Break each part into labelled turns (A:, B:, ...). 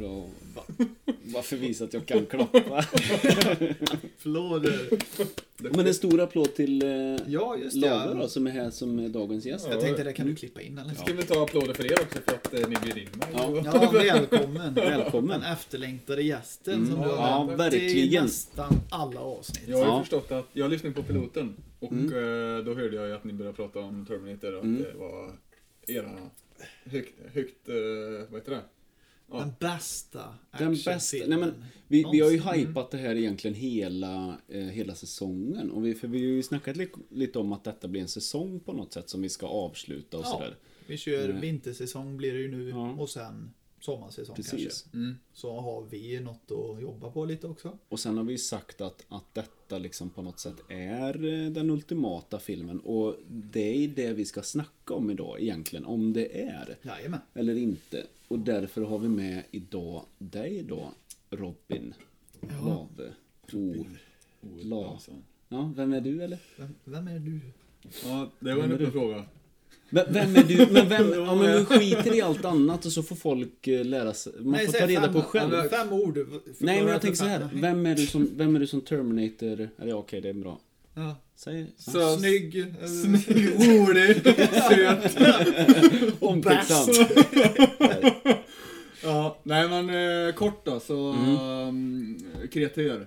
A: för att...
B: Bara, bara för att visa att jag kan klappa.
C: Applåder.
B: Men en stor applåd till eh,
C: Ja, just det.
B: Lava då, som är här som är dagens gäst.
C: Jag tänkte det kan du klippa in eller?
A: Ska vi ta applåder för er också för att eh, ni bjöd in mig?
B: Ja.
C: Ja, välkommen.
B: Välkommen.
C: Den efterlängtade gästen
B: Mm.
C: som du har
B: Ja, verkligen.
C: nästan alla avsnitt.
A: Jag har ju
B: Ja.
A: förstått att, jag lyssnade på piloten och
B: Mm.
A: eh, då hörde jag ju att ni började prata om Terminator och att
B: Mm.
A: det var era högt, högt vad heter det?
C: Den bästa
B: Den bästa, nej men vi, vi har ju
C: någonsin.
B: hypat det här egentligen hela, eh, hela säsongen. Och vi, för vi har ju snackat li, lite om att detta blir en säsong på något sätt som vi ska avsluta och
C: Ja.
B: sådär.
C: Vi kör
B: Mm.
C: vintersäsong blir det ju nu
B: Ja.
C: och sen sommarsäsong
B: Precis.
C: kanske.
A: Mm.
C: Så har vi något att jobba på lite också.
B: Och sen har vi ju sagt att, att detta liksom på något sätt är eh, den ultimata filmen. Och det är det vi ska snacka om idag egentligen. Om det är
C: Jajamän.
B: eller inte. Och därför har vi med idag dig då, Robin Lave. O. La. Ja, vem är du eller?
C: Vem, vem är du?
A: Ja, det var en öppen fråga.
B: Vem är du? Men vem, ja, men du skiter i allt annat och så får folk eh, lära sig. Man
C: Nej,
B: får ta reda
C: fem-
B: på själv.
C: Fem ord.
B: Nej, men jag tänker så här. Vem är du som, vem är du som Terminator? Eller ja, okej, det är bra.
C: Ja.
B: Säg.
A: Så,
C: Snygg. eh,
A: Snygg, rolig, söt.
B: Omtänksam.
A: Ja, nej men eh, kort då så
B: Mm.
A: um, kreatör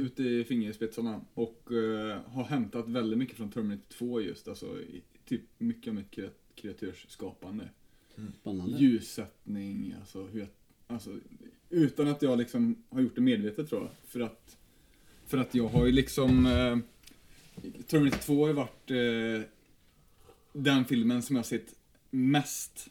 A: ute i fingerspetsarna och eh, har hämtat väldigt mycket från Terminator 2 just, alltså i, typ mycket av mitt kre- kreatörsskapande.
B: Spännande.
A: Ljussättning, alltså hur jag, alltså utan att jag liksom har gjort det medvetet tror jag. För att, för att jag har ju liksom eh, Terminator 2 har ju varit eh, den filmen som jag har sett mest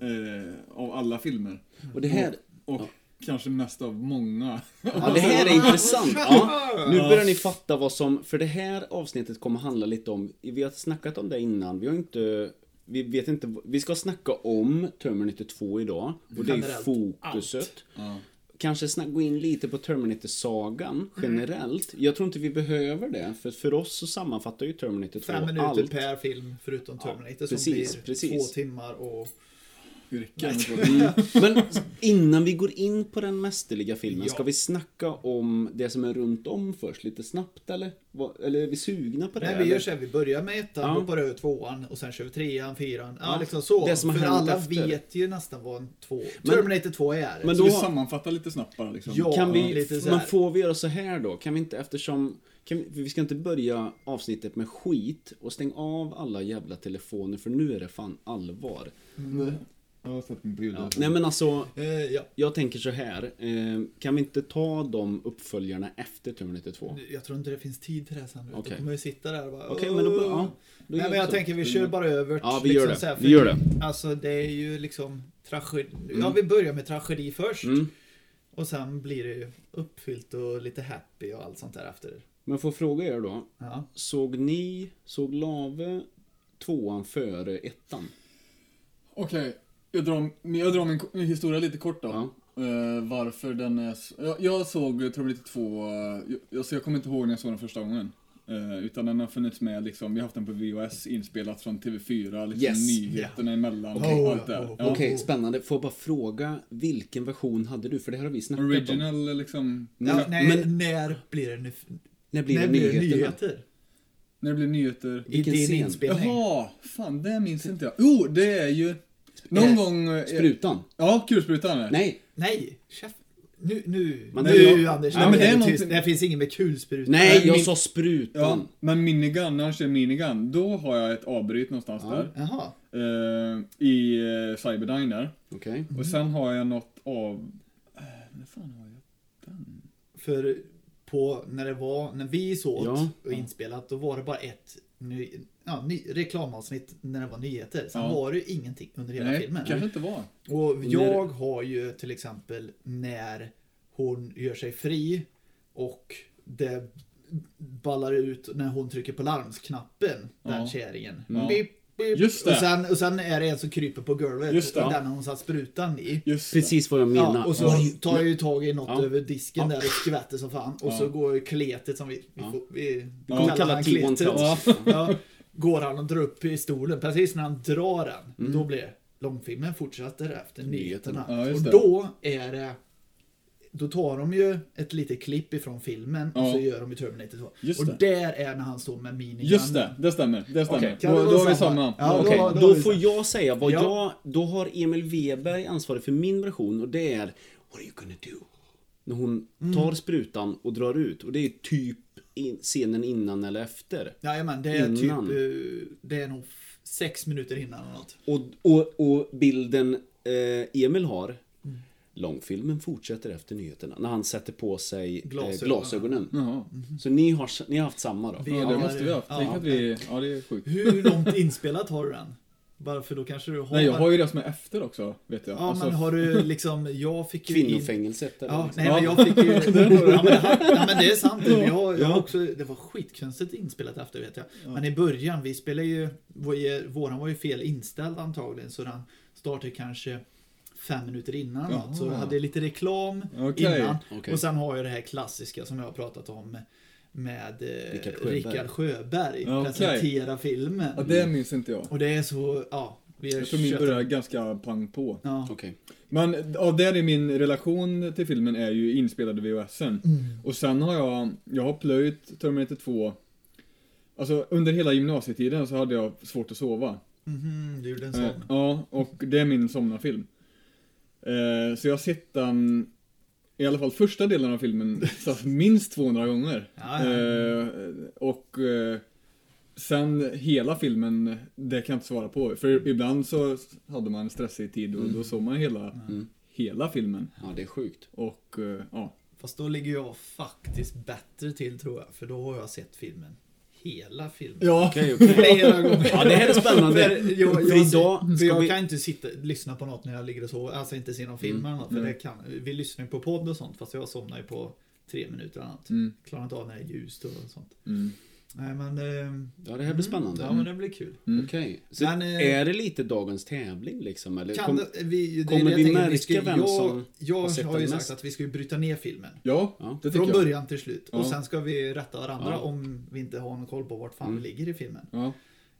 A: eh, av alla filmer.
B: Och det här,
A: Och
B: Ja.
A: kanske mest av många.
B: ja, det här är intressant. Ja, nu börjar ni fatta vad som, för det här avsnittet kommer handla lite om, vi har snackat om det innan, vi har inte, vi vet inte, vi ska snacka om Terminator 2 idag. Och det är fokuset.
A: Ja.
B: Kanske gå in lite på Terminator-sagan generellt. Jag tror inte vi behöver det, för för oss så sammanfattar ju Terminator 2
C: Fem minuter
B: allt.
C: per film förutom Terminator
B: precis,
C: som blir
B: precis.
C: två timmar och...
A: Yrken.
B: Mm. Men innan vi går in på den mästerliga filmen,
C: Ja.
B: ska vi snacka om det som är runt om först lite snabbt eller? Eller är vi sugna på det?
C: Nej, vi gör så här, vi börjar med ettan,
B: Ja.
C: hoppar över tvåan och sen kör vi trean, fyran. Ja,
B: Ja,
C: liksom så.
B: det som
C: För alla
B: efter.
C: vet ju nästan vad en två...
B: Men-
C: Terminator 2 är.
B: Men
A: Så
B: då-
A: vi sammanfattar lite snabbt bara liksom.
C: Ja.
B: Kan vi,
C: lite så
B: men får vi göra så här då? Kan vi inte eftersom... Kan vi, vi ska inte börja avsnittet med skit och stäng av alla jävla telefoner för nu är det fan allvar.
A: Jag har sett min på ljud.
B: Ja. Nej men alltså,
C: Eh, ja.
B: jag tänker så här. Eh, kan vi inte ta de uppföljarna efter Terminator 2?
C: Jag tror inte det finns tid till det sen.
B: Okej.
C: Då kommer vi sitta där och bara...
B: Okej, men då, ja, då
C: Nej, men jag
B: så.
C: tänker vi kör bara över.
B: Ja, vi gör det.
C: så här,
B: Vi
C: för
B: gör det.
C: Alltså det är ju liksom tragedi. Ja, vi börjar med tragedi först.
B: Mm.
C: Och sen blir det ju uppfyllt och lite happy och allt sånt där efter.
B: Men får fråga er då.
C: Ja.
B: Såg ni, såg Lave tvåan före ettan?
A: Okej, jag, drar, jag drar min, min historia lite kort då.
B: Ja.
A: Eh, varför den är så, jag, jag såg Terminator 2, uh, jag, så jag kommer inte ihåg när jag såg den första gången. Eh, utan den har funnits med liksom, vi har haft den på VHS inspelat från TV4, liksom
B: Yes.
A: nyheterna emellan
C: Okej.
A: och allt det där.
C: Oh, oh,
A: Ja.
B: Okej, spännande. Får jag bara fråga, vilken version hade du? För det här har vi snackat om.
A: Original liksom,
C: Ja, nej,
B: men-
C: när blir det nu?
B: När blir
C: när
B: det nyheterna?
C: nyheter?
A: när det blir nyheter.
C: I
B: Vilken
C: din
B: scen?
C: inspelning?
A: Jaha, fan det minns inte jag. Jo, det är ju någon
B: Eh,
A: gång... eh,
B: Sprutan?
A: Ja, kulsprutan.
B: Nej,
C: Nej, chef. Nu, nu,
B: Men
C: nu
B: det
C: Anders.
A: Nej,
C: nu
A: men det är någonting-.
C: Det finns ingen med kulspruta.
B: nej, jag
A: min-
B: sa sprutan.
A: Ja, men minigun, när han kör minigun, då har jag ett avbryt någonstans
B: Ja.
A: där.
C: Jaha.
A: Eh, I uh, Cyberdyne där.
B: Okej.
A: Och sen har jag något av... Uh, när fan har jag den?
C: För på, när det var, när vi såg
B: Ja.
C: och inspelat, då var det bara ett ny, ja, ny, reklamavsnitt när det var nyheter. Sen
A: Ja.
C: var det ju ingenting under hela
A: Nej,
C: filmen.
A: kanske inte var.
C: Och jag har ju till exempel när hon gör sig fri och det ballar ut när hon trycker på larmsknappen, den
A: Ja.
C: kärringen.
A: Ja.
C: Beep, beep.
A: Just det.
C: Och sen, och sen är det en som kryper på golvet,
A: Just det.
C: och den har hon satt sprutan i.
A: Just.
B: Precis vad jag menar.
C: Ja, och så tar jag ju tag i något
B: Ja.
C: över disken där och skvätter som fan. Och så går ju kletet som vi, vi,
B: Ja.
C: får, vi,
B: Vi kommer kalla
C: han
B: T1
C: kletet. Går han och drar upp i stolen. Precis när han drar den,
B: Mm.
C: då blir långfilmen fortsätter efter nyheterna.
A: Ja,
C: och då är det då tar de ju ett litet klipp ifrån filmen och
A: Ja.
C: så gör de ju Terminator 2.
A: Just
C: och
A: det.
C: där är när han står med minigunnen.
A: Just det, det stämmer. Det stämmer.
C: Kan
A: då, då har vi
C: samma?
A: samma.
C: Ja,
B: Okej,
C: då då
B: då får
C: sagt.
B: jag säga vad
C: Ja.
B: jag... Då har Emil Weberg ansvarig för min version och det är What are you gonna do? När hon
C: Mm.
B: tar sprutan och drar ut och det är typ in, scenen innan eller efter.
C: Jajamän, det är
B: Innan.
C: typ, det är nog sex minuter innan eller något.
B: Och, och, och bilden eh, Emil har
C: Mm.
B: Långfilmen fortsätter efter nyheterna när han sätter på sig
C: Glasögonen.
B: Eh, glasögonen.
A: Jaha.
B: Så ni har, ni har haft samma då?
C: Vi-
A: Ja, det måste vi ha haft.
C: ja.
A: Vi... Ja, det är sjukt.
C: Hur långt inspelat har du den? Bara för då kanske du har...
A: Nej, jag har ju det som är efter också, vet jag.
C: Ja,
A: Alltså,
C: men har du liksom, jag fick ju in...
B: Kvinnofängelset eller
C: Ja,
B: liksom.
C: nej men jag fick ju... ja, men det, här, ja, men det är sant. Jag, jag har
B: Ja.
C: också, det var skitkonstigt inspelat efter vet jag. Men i början, vi spelade ju... vår- Våran var ju fel inställd antagligen. Så den startade kanske fem minuter innan. Något, så jag hade lite reklam
A: Okej.
C: innan.
B: Okej.
C: Och sen har jag det här klassiska som jag har pratat om. Med eh,
B: Rickard Sjöberg.
C: Sjöberg.
A: Ja, okej.
C: Presentera filmen.
A: Ja, det minns inte jag.
C: Och det är så, ja. Vi
A: Jag tror min började ganska pang på.
C: Ja.
B: Okej.
A: Men av det är min relation till filmen är ju inspelade VHSen.
C: Mm.
A: Och sen har jag, jag har plöjt Terminator 2. Alltså under hela gymnasietiden så hade jag svårt att sova.
C: Mhm, du gjorde en
A: Eh,
C: sån.
A: ja, och det är min somnarfilm. Eh, så jag har sett den, i alla fall första delen av filmen, så minst 200 gånger.
C: Ja, ja.
A: Eh, och eh, sen hela filmen, det kan jag inte svara på. För ibland så hade man en stressig tid och då såg man hela,
B: Mm.
A: hela filmen.
B: Ja, det är sjukt.
A: Och eh, ja.
C: Fast då ligger jag faktiskt bättre till tror jag. För då har jag sett filmen. Hela filmen.
A: Ja,
B: Okej, okej.
C: Flera gånger.
B: Ja, det här är spännande.
C: För jag,
B: För
C: jag,
B: idag
C: för
B: ska
C: jag
B: vi-
C: kan inte sitta lyssna på något när jag ligger och sover. Alltså inte se någon film
B: Mm.
C: eller något. För
A: Nej.
C: det kan, vi lyssnar ju på podd och sånt. Fast jag somnar ju på tre minuter eller något.
A: Mm,
C: Klarar inte av när det är ljust och sånt.
A: mm,
C: Nej men... ehm,
B: Ja, det här blir
C: mm,
B: spännande.
C: Ja men det blir kul.
A: mm.
B: Okej. Så
C: Men, eh,
B: är det lite dagens tävling liksom? Eller
C: Kan
B: kom,
C: det, vi, det
B: kommer vi märka
C: ska,
B: vem
C: jag,
B: som
C: Jag
B: har sett
C: har ju
B: den
C: sagt
B: mest?
C: att vi ska ju bryta ner filmen.
A: Ja,
B: Ja.
A: det
C: Från
A: jag.
C: början till slut.
A: Ja.
C: Och sen ska vi rätta varandra
B: Ja.
C: om vi inte har någon koll på vart fan
B: Mm.
C: vi ligger i filmen.
A: Ja.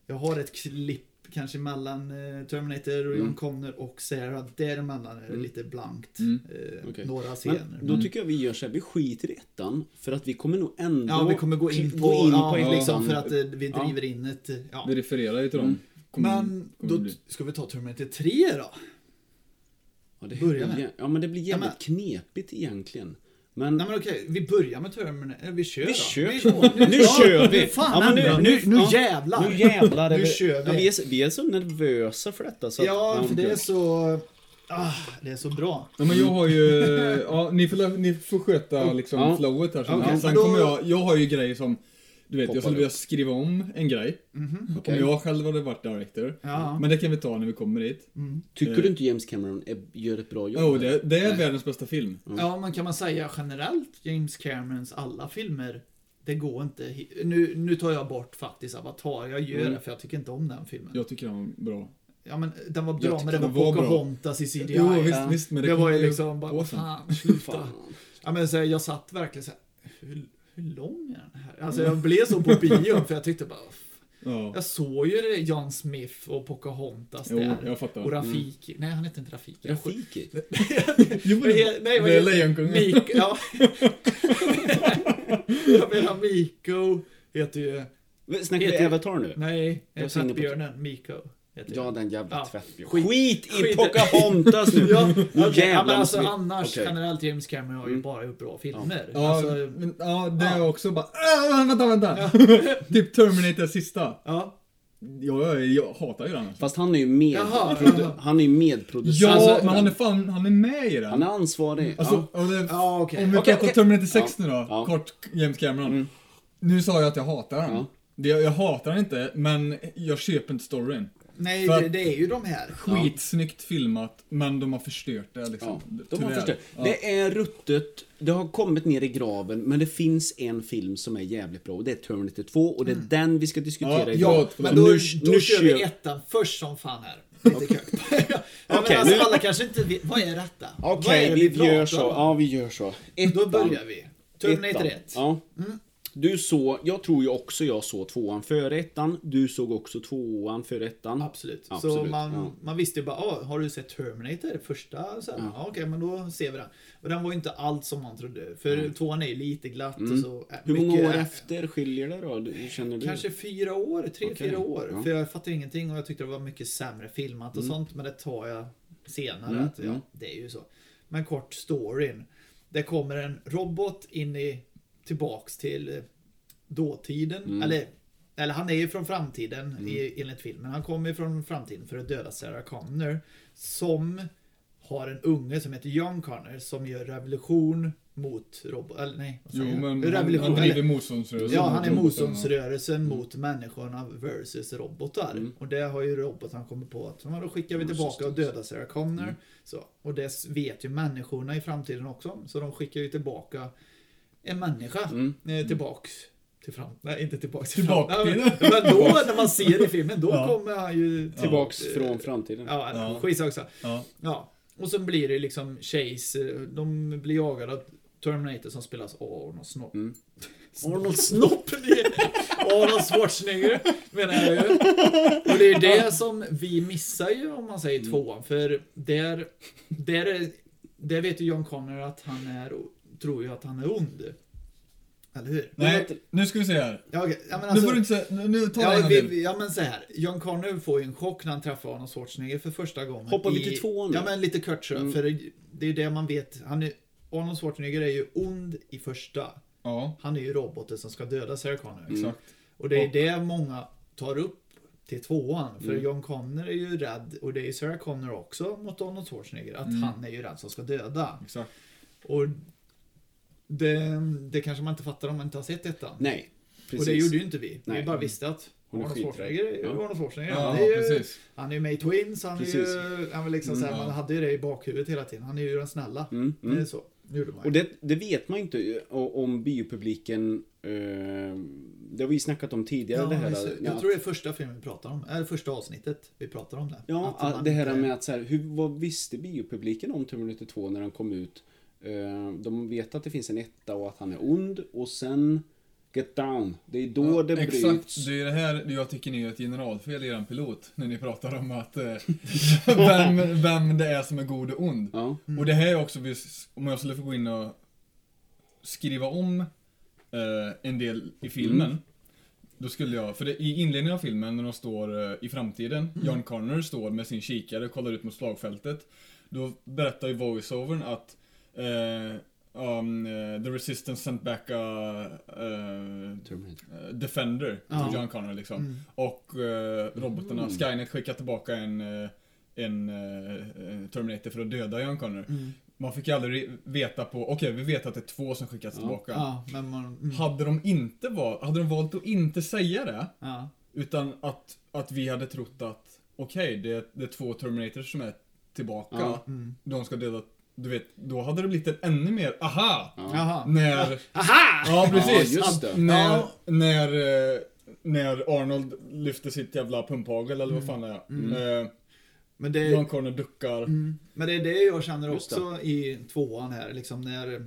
C: Jag har ett klipp kanske mellan eh, Terminator och
B: Mm.
C: John Connor och Sarah. Däremellan är det
B: Mm.
C: lite blankt.
A: Mm.
C: Eh,
B: Okej.
C: Några scener.
B: Men då tycker jag vi gör så här, vi skiter i ettan. För att vi kommer nog ändå
C: ja, vi kommer gå in på,
B: gå in
C: ja,
B: på ettan.
C: liksom för att eh, vi
B: Ja.
C: driver in ett... eh, Ja.
A: Vi refererar ju till dem.
B: Mm.
A: Kommer-
C: Men
A: kommer
C: då
A: bli.
C: ska vi ta Terminator 3 då.
B: Ja, det
C: Börja
B: blir-
C: med.
B: Ja, men det blir jävligt
C: Ja,
B: knepigt egentligen. Men...
C: Nej men okej, vi börjar med Terminator. Eh, Vi kör
B: Vi
C: då.
B: kör. Nu kör vi.
C: Fan,
B: Ja, men nu- nu-
C: nu, nu
B: ja.
C: jävlar.
B: Nu jävlar är
C: Nu
B: vi,
C: kör vi.
B: Ja, vi, är, så- vi är så nervösa för detta så att,
C: Ja, för det är så... Ah, det är så bra.
A: Ja, men jag har ju, ja, ni får, ni får sköta liksom flowet här. Sen,
C: Okej,
A: sen
C: då-
A: kommer jag, jag har ju grejer som, du vet, jag skulle vilja skriva om en grej.
C: Mhm.
B: Okej.
A: Om jag själv hade varit director.
C: Ja.
A: Men det kan vi ta när vi kommer dit.
C: Mm.
B: Tycker
A: Eh.
B: du inte James Cameron är, gör ett bra jobb?
A: Jo, det, det är
B: Nej.
A: världens bästa film.
C: Ja, men kan man säga generellt James Camerons alla filmer det går inte. Nu, nu tar jag bort faktiskt Avatar. Jag gör
B: Mm.
C: det för jag tycker inte om den filmen.
A: Jag tycker den var bra.
C: Ja men den var bra men det var,
A: den var bra.
C: Pocahontas i CGI.
A: Jo, visst,
C: Ja.
A: visst, men det,
C: det, var ju liksom bara, fan, sluta. Ja men så jag satt verkligen så här, hur, hur lång är den här? Alltså jag blev så på bio för jag tyckte bara,
A: Ja.
C: jag såg ju det John Smith och Pocahontas
A: Jo,
C: där.
A: jag fattar.
C: Och Rafiki. Nej han heter inte Rafiki.
B: Rafiki?
A: Jo, men,
C: Nej, vad
A: det är Lejonkungen.
C: Mik, ja. jag menar Miko heter ju,
B: Snackar vi Avatar nu?
C: nej,
B: Jag på-
C: tvättbjörnen Miko. Heter
B: Ja, den jävla
C: Ja.
B: tvättbjörn.
C: Skit-
B: Skit, i
C: skit-
B: Pocahontas nu!
C: Ja, okej, ja, men alltså annars
B: Okej.
C: generellt James Cameron har ju
B: Mm.
C: bara gjort bra filmer.
A: Ja,
C: Alltså,
A: men, ja, det
C: Ja.
A: är också bara, äh, vänta, vänta. typ Terminator sista.
C: ja.
A: Jag, jag, jag hatar ju den. Alltså.
B: Fast han är ju med,
C: Jaha,
B: produ-
C: jaha.
B: han är ju medproducent.
A: Ja,
C: Alltså,
A: men han är fan, han är med i den.
B: Han är ansvarig.
A: Alltså,
B: ja.
A: det,
C: Ja, okej.
A: Om vi pratar
C: okej.
A: Terminator 6 nu då,
B: Ja.
A: kort James Cameron.
B: Mm.
A: Nu sa jag att jag hatar den.
B: Ja.
A: Det, jag hatar den inte, men jag köper inte storyn.
C: Nej, det, det är ju de här.
A: Skitsnyggt filmat, men de har förstört det liksom.
B: Ja, de har
A: Tyvärr.
B: förstört.
A: Ja.
B: Det är ruttet, det har kommit ner i graven, men det finns en film som är jävligt bra och det är Terminator 2 och det är den vi ska diskutera
A: Ja,
B: idag.
A: ja,
C: Men då,
B: nu,
C: då
B: nu
C: kör vi ettan först som fan här. Lite högt. ja, men
B: Okej,
C: alltså,
B: nu-
C: alla kanske inte vet, vad är detta?
B: Okej,
C: det
B: vi,
C: pratar
B: gör så. Ja, vi gör så.
C: Då börjar vi. Terminator
B: Ettan.
C: 1.
B: Ja. Du såg, jag tror ju också jag såg tvåan före ettan. Du såg också tvåan före ettan.
C: Absolut. Så
B: Absolut,
C: man,
B: ja.
C: man visste ju bara, ah, har du sett Terminator? Första? Så här, ja. Okej, men då ser vi den. Och den var ju inte allt som man trodde. För tvåan är ju lite glatt och så. äh,
B: Mm. Hur många
C: mycket-
B: år efter skiljer det då? Du- Känner du?
C: Kanske fyra år, tre,
B: Okej,
C: fyra år.
B: ja.
C: För jag fattade ingenting och jag tyckte det var mycket sämre filmat och sånt. Men det tar jag senare.
B: Mm,
C: Att, ja,
B: mm.
C: det är ju så. Men kort storyn. Det kommer en robot in i, tillbaks till eh, dåtiden.
B: Mm.
C: Eller, eller han är ju från framtiden i, enligt filmen. Han kommer ju från framtiden för att döda Sarah Connor. Som har en unge som heter John Connor som gör revolution mot robot... Eller nej,
A: Jo, men han,
C: revolution.
A: han driver
C: eller-
A: motståndsrörelsen.
C: Ja, han är motståndsrörelsen mot människorna versus robotar.
B: Mm.
C: Och det har ju robotarna kommit på att "Ja, då skickar vi
B: Ja,
C: tillbaka och dödar Sarah Connor.
B: Mm.
C: Så. Och det vet ju människorna i framtiden också. Så de skickar ju tillbaka en människa
B: Mm.
C: eh, tillbaks till fram... Nej, inte tillbaks till
A: Tillbaka
C: fram...
A: till-
C: Ja, men, men då när man ser i filmen, då
A: Ja.
C: kommer han ju
B: Tillbaks
C: eh,
B: från framtiden.
C: Ja,
A: Ja.
C: skitsak också.
A: Ja.
C: Ja. Och så blir det liksom Chase, eh, de blir jagade av Terminator som spelas av Arnold Snopp.
B: Mm.
C: Arnold Snopp! Arnold Schwarzenegger menar jag ju. Och det är det som vi missar ju om man säger
B: Mm.
C: tvåan. För där, där, är, där vet ju John Connor att han är, tror ju att han är ond. Eller hur?
A: Nej, nu ska vi se här.
C: Ja, okej. ja, men
A: nu
C: alltså,
A: får du inte säga, nu, nu tar jag
C: Ja,
A: en
C: vi, ja men så här. John Connor får ju en chock när han träffar Arnold Schwarzenegger för första gången.
B: Hoppar vi till tvåan nu?
C: Ja men lite kort så.
B: Mm.
C: För det, är ju det man vet. Han är, Arnold Schwarzenegger är ju ond i första.
A: Ja,
C: Han är ju roboten som ska döda Sarah Connor.
A: exakt.
C: Och det är
A: Och-
C: det många tar upp till tvåan. För
B: Mm.
C: John Connor är ju rädd, och det är Sarah Connor också mot Arnold Schwarzenegger, att
A: Mm.
C: han är ju rädd som ska döda.
A: exakt.
C: Och det, det kanske man inte fattar om man inte har sett ettan.
B: Nej, precis.
C: Och det gjorde ju inte vi. Vi
B: Nej.
C: bara visste att
B: Hon är
C: Arnold. Schwarzenegger är ju
B: Ja.
C: Arnold Schwarzenegger.
A: Ja,
C: han, är ju,
A: precis.
C: han är ju med i Twins, han
B: Precis.
C: är ju... Han var liksom såhär,
A: Mm, ja.
C: man hade ju det i bakhuvudet hela tiden. Han är ju den snälla.
B: Mm,
C: Det är
B: mm.
C: så.
B: Och det, det vet man ju inte o- om biopubliken... Eh, det har vi snackat om tidigare.
C: ja,
B: det här,
C: jag tror det är första filmen vi pratar om. Eller första avsnittet vi pratar om det.
B: Ja,
C: Att
B: det här
C: inte-
B: med att så här, hur, vad visste biopubliken om Terminator 2 när den kom ut? Eh, de vet att det finns en etta och att han är ond och sen Get Down. Det är då
A: Ja,
B: det
A: Exakt,
B: bryts.
A: det är det här jag tycker ni gör ett generalfel i er pilot. När ni pratar om att eh, vem, vem det är som är god och ond.
B: Ja.
A: Och det här är också, om jag skulle få gå in och skriva om eh, en del i filmen.
B: Mm.
A: Då skulle jag, för det, i inledningen av filmen när de står eh, i framtiden, John Connor står med sin kikare och kollar ut mot slagfältet. Då berättar ju voiceovern att eh, um, eh, the resistance sent back a,
B: Terminator.
A: eh, Defender
C: Ja.
A: till John Connor liksom.
C: Mm.
A: Och robotarna,
B: Mm.
A: Skynet skickar tillbaka en, en Terminator för att döda John Connor.
C: Mm.
A: Man fick ju aldrig veta på, okej vi vet att det är två som skickas
B: Ja.
A: tillbaka.
C: Ja, men man... Mm.
A: Hade de inte valt, hade de valt att inte säga det,
C: Ja.
A: utan att, att vi hade trott att, okej det, är- det är två Terminators som är tillbaka,
B: Ja.
C: Mm.
A: de ska döda, du vet, då hade det blivit en ännu mer, aha!
B: Ja.
A: När,
C: Aha!
A: ja precis,
B: Ja, just det.
A: när,
C: Ja.
A: när, eh, när Arnold lyfter sitt jävla pumphagel eller vad fan det är. Eh,
C: Men det,
A: John Connor duckar.
C: mm, men det är det jag känner också i tvåan här, liksom när...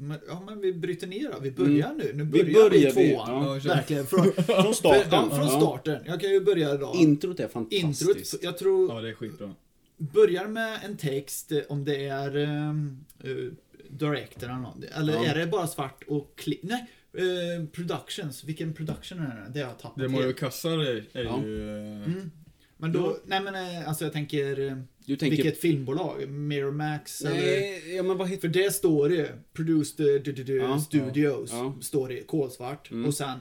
C: Men, ja men vi bryter ner då. Vi börjar nu. Nu
B: Mm. Vi
C: börjar vi, i
B: börjar vi,
C: tvåan.
B: ja.
C: Verkligen. Från,
B: Från starten.
C: För, ja, från starten. Jag kan ju börja idag.
B: Introt är fantastiskt.
C: Introt, jag tror,
A: Ja, det är skitbra.
C: Börjar med en text eh, om det är uh, director eller något. Eller
B: Ja.
C: är det bara svart och klipp? Nej, eh, productions. Vilken production är det? Det har jag tappat
A: Det Mario. Kassar är, är
B: Ja.
A: ju... eh,
C: Mm. Men då, nej men eh, alltså jag tänker, eh,
B: Du tänker...
C: vilket filmbolag? Miramax eller?
B: Nej, ja men vad heter
C: För det står det, Produced uh, du, du, du,
B: Ja.
C: Studios,
B: Ja.
C: står det kolsvart.
B: Mm.
C: Och sen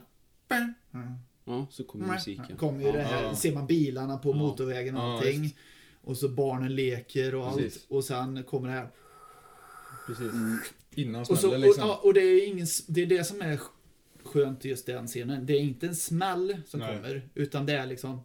B: Ja, så kommer musiken.
C: kommer ju det här, ser man bilarna på motorvägen och allting.
A: visst.
C: Och så barnen leker och allt.
A: Precis.
C: Och sen kommer det här.
A: Precis. Innan
C: Och, så,
A: smäller
C: och,
A: liksom.
C: ja, och det är ingen, det är det som är skönt i just den scenen. Det är inte en smäll som
A: Nej.
C: kommer, utan det är liksom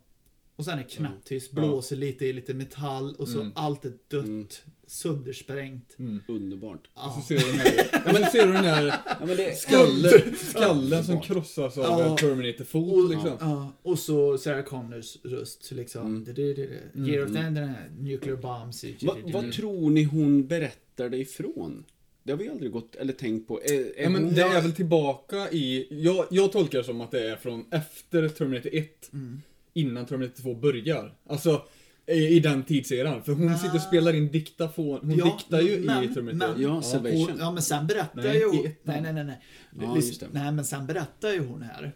C: och sen är knäpptyst,
A: Ja.
C: blåser lite i lite metall och så
A: Mm.
C: allt är dött,
B: Mm.
C: Söndersprängt.
A: Mm.
B: Underbart.
A: Och så ser du den här, ja, men ser du den här
B: Ja, men det...
A: skallen, skallen som krossas av
C: Ja.
A: Terminator-fot
C: Och,
A: liksom.
C: ja, och så Sarah Connors röst liksom.
B: Mm.
C: Det, det, det, det.
A: Mm.
C: Year of the den här nuclear bombs.
B: Va, vad tror ni hon berättade ifrån? Det har vi aldrig gått, eller tänkt på. Är, är
A: Ja, men
B: hon-
A: det är väl tillbaka i... Jag, jag tolkar det som att det är från efter Terminator 1. Innan Terminator 2 börjar. Alltså, i, den tidseran. För hon sitter och spelar in diktafon. Hon
C: Ja,
A: diktar ju
C: men-
A: i Terminator.
C: men-
B: Ja, Salvation.
C: Och, ja, men sen berättar
A: Nej,
C: ju hon... Nej, nej, nej. nej.
B: Ja,
C: nej, men sen berättar ju hon här.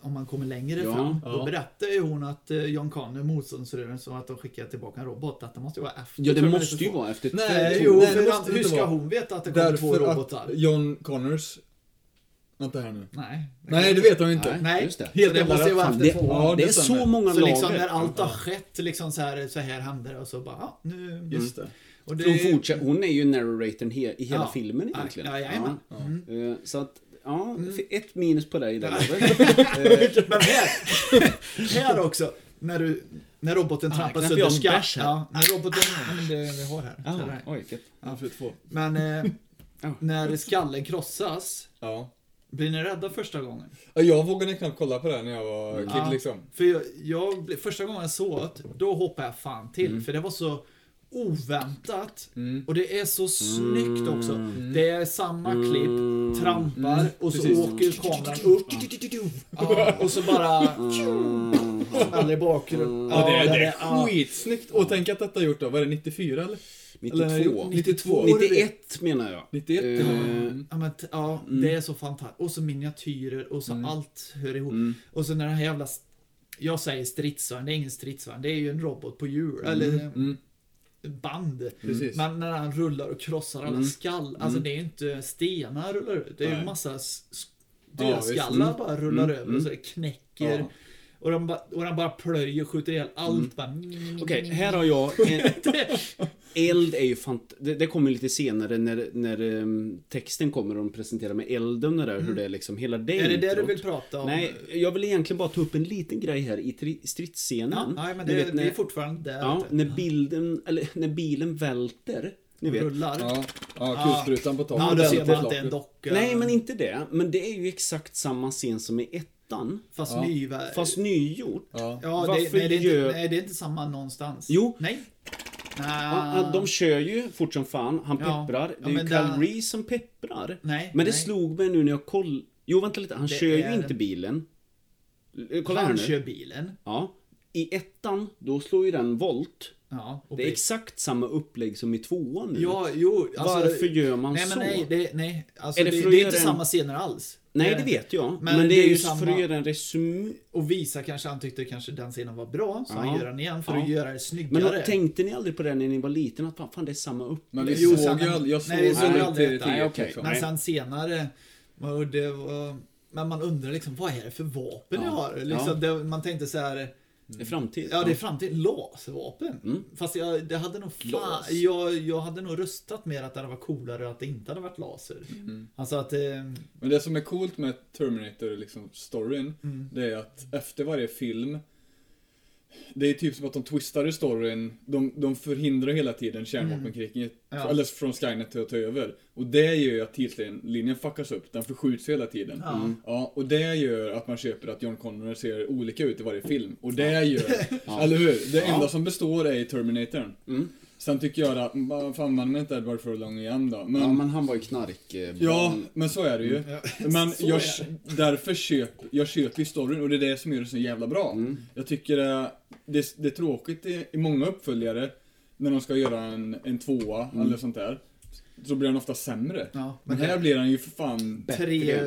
C: Om man kommer längre
B: Ja,
C: fram.
A: ja.
C: Då berättar ju hon att eh, John Connor, motståndsrörelsen, att de skickar tillbaka en robot. Att det måste ju vara efter
B: Ja, det måste ju
C: 2.
B: vara efter
A: Nej,
C: Jo,
A: Nej, det måste
C: hur ska
A: vara.
C: hon veta att det kommer två
A: Därför
C: robotar?
A: att John Connors... Vänta här nu.
C: Nej.
A: Nej, det vet hon inte.
B: Nej. Just det.
C: helt det måste ju vara efter
B: det,
C: två.
A: Ja,
B: det
A: det
B: är så
A: stämmer.
B: många
C: Så
B: lager.
C: liksom när allt har
A: Ja.
C: skett, liksom så här, så här händer det och så bara, ja, nu...
A: Just det.
C: Och det,
B: Hon, fortsätter, hon är ju narratorn he, i hela
C: Ja.
B: filmen
C: Ja,
B: egentligen.
C: ja, jajamän. Mm.
B: Eh, Så att, ja, ett minus på dig där Robert.
C: Men här, här också, när, du, när roboten
B: Ah,
C: skatt.
B: bärs här?
C: Ja, när roboten, ja, men det vi har här. Så
B: Ah, oj,
A: Ja.
C: Men eh,
B: Ja.
C: när skallen krossas,
A: Ja.
C: Blir ni rädda första gången?
A: Ja, Jag vågade knappt kolla på det när jag var kid
C: Ja.
A: liksom.
C: För jag, jag, första gången jag såg det, då hoppade jag fan till. För det var så oväntat.
A: Mm.
C: Och det är så snyggt också. Det är samma klipp, trampar och så
A: Precis.
C: åker kameran upp. Ja, och så bara smäller i bakgrunden.
A: Ja, det, är- det är
C: ja.
A: skitsnyggt. Och tänk att detta gjort då, vad är det, 94 eller?
B: 92.
A: 92.
B: 91 menar jag.
A: 91?
B: Eh,
A: Mm.
C: Ja, men, ja det är så fantastiskt. Och så miniatyrer och så allt hör ihop. Och så när den här jävla... Jag säger stridsvagn, det är ingen stridsvagn. Det är ju en robot på hjul. Eller
A: Mm.
C: band. Men när han rullar och krossar alla skall. Alltså det är ju inte stenar rullar ut. Det är ju
A: Nej.
C: massa
A: Ja,
C: dödskallar
A: Mm.
C: bara rullar över och så det knäcker.
A: Ja.
C: Och, de ba, och de bara plöjer och skjuter ihjäl allt. Bara,
B: Okej, här har jag en... Eld är ju fant... Det, det kommer lite senare när, när ehm, texten kommer och de presenterar med elden och där, hur det är liksom, hela det
C: Är det det du vill prata om?
B: Nej, jag vill egentligen bara ta upp en liten grej här i tri-
C: Ja,
B: stridsscenen.
C: nej, men det,
B: vet,
C: vi är
B: när,
C: fortfarande där.
B: ja, när bilden, eller när bilen välter. Ni vet.
C: Rullar.
A: Ja, ja kulsprutan på toppen.
C: Ja, då ser man att det är en docka.
B: Nej, men inte det. Men det är ju exakt samma scen som i ettan.
C: Fast
A: Ja.
C: ny...
B: Fast nygjort.
A: Ja.
C: Ja, det, nej, det är inte, nej, det är inte samma någonstans.
B: Jo.
C: Nej.
B: Ja, de kör ju fort som fan, han
C: Ja.
B: pepprar. Det
C: Ja,
B: är ju Kyle Reese som pepprar.
C: Nej,
B: Men det
C: nej.
B: slog mig nu när jag koll... Jo, vänta lite. Han
C: Det
B: kör
C: är-
B: ju inte bilen. Eh, Kolla här
C: Han
B: nu.
C: kör bilen.
B: Ja. I ettan, då slår ju den volt.
C: Ja,
B: Det är exakt samma upplägg som i tvåan nu.
C: Ja, jo. Alltså,
B: Varför gör man
C: nej,
B: så?
C: Nej, det, nej. Alltså,
B: Är
C: det,
B: det
C: det, är inte
B: en-
C: samma scener alls.
B: Nej,
C: Eh,
B: det vet jag.
C: men
B: Men,
C: det
B: det
C: är ju
B: just för att göra en resumé.
C: Och visa kanske han tyckte kanske den scenen var bra, så
B: Ja.
C: han gör den igen för
B: Ja.
C: att göra det
B: Men
C: snyggare.
B: tänkte ni aldrig på det när ni var liten? Att fan, det är samma upplägg?
A: Men vi
C: Jo,
A: såg
C: sen-
A: ju aldrig, jag såg
C: nej, såg
A: aldrig
C: aldrig detta.
B: Nej,
A: liksom.
C: Men
B: Nej.
C: sen senare, och det var, men man undrar liksom, vad är det för vapen jag
B: Ja.
C: har? Liksom,
B: Ja.
C: det, man tänkte så här.
B: I framtiden?
C: Ja, det är framtid. Laservapen.
B: Mm.
C: Fast jag, det hade nog fan, jag, jag hade nog röstat mer att det hade varit coolare att det inte hade varit laser.
B: Mm.
C: Alltså att... Eh,
A: Men det som är coolt med Terminator, liksom storyn,
C: Mm.
A: det är att efter varje film det är typ som att de twistar i storyn, de, de förhindrar hela tiden kärnvapenkriget,
C: Mm. Ja.
A: eller från Skynet till att ta över. Och det gör ju att tidslinjen fuckas upp, den förskjuts hela tiden.
C: Ja. Mm.
A: Ja, och det gör att man köper att John Connor ser olika ut i varje film. Och det gör, eller hur? Det enda som består är i Terminatorn.
B: Mm.
A: Sen tycker jag att, vad fan man inte Edward Furlong igen då. Men,
B: Ja, men han var ju knark... eh,
A: Ja, men så är det ju.
C: Ja,
A: Men jag,
C: är
A: därför köp, jag köper ju storyn och det är det som gör det så jävla bra.
B: Mm.
A: Jag tycker det, det, det är tråkigt i, i många uppföljare, när de ska göra en, en tvåa
B: Mm.
A: eller sånt där. Så blir den ofta sämre.
C: ja,
A: Men här blir den ju för fan
C: tre,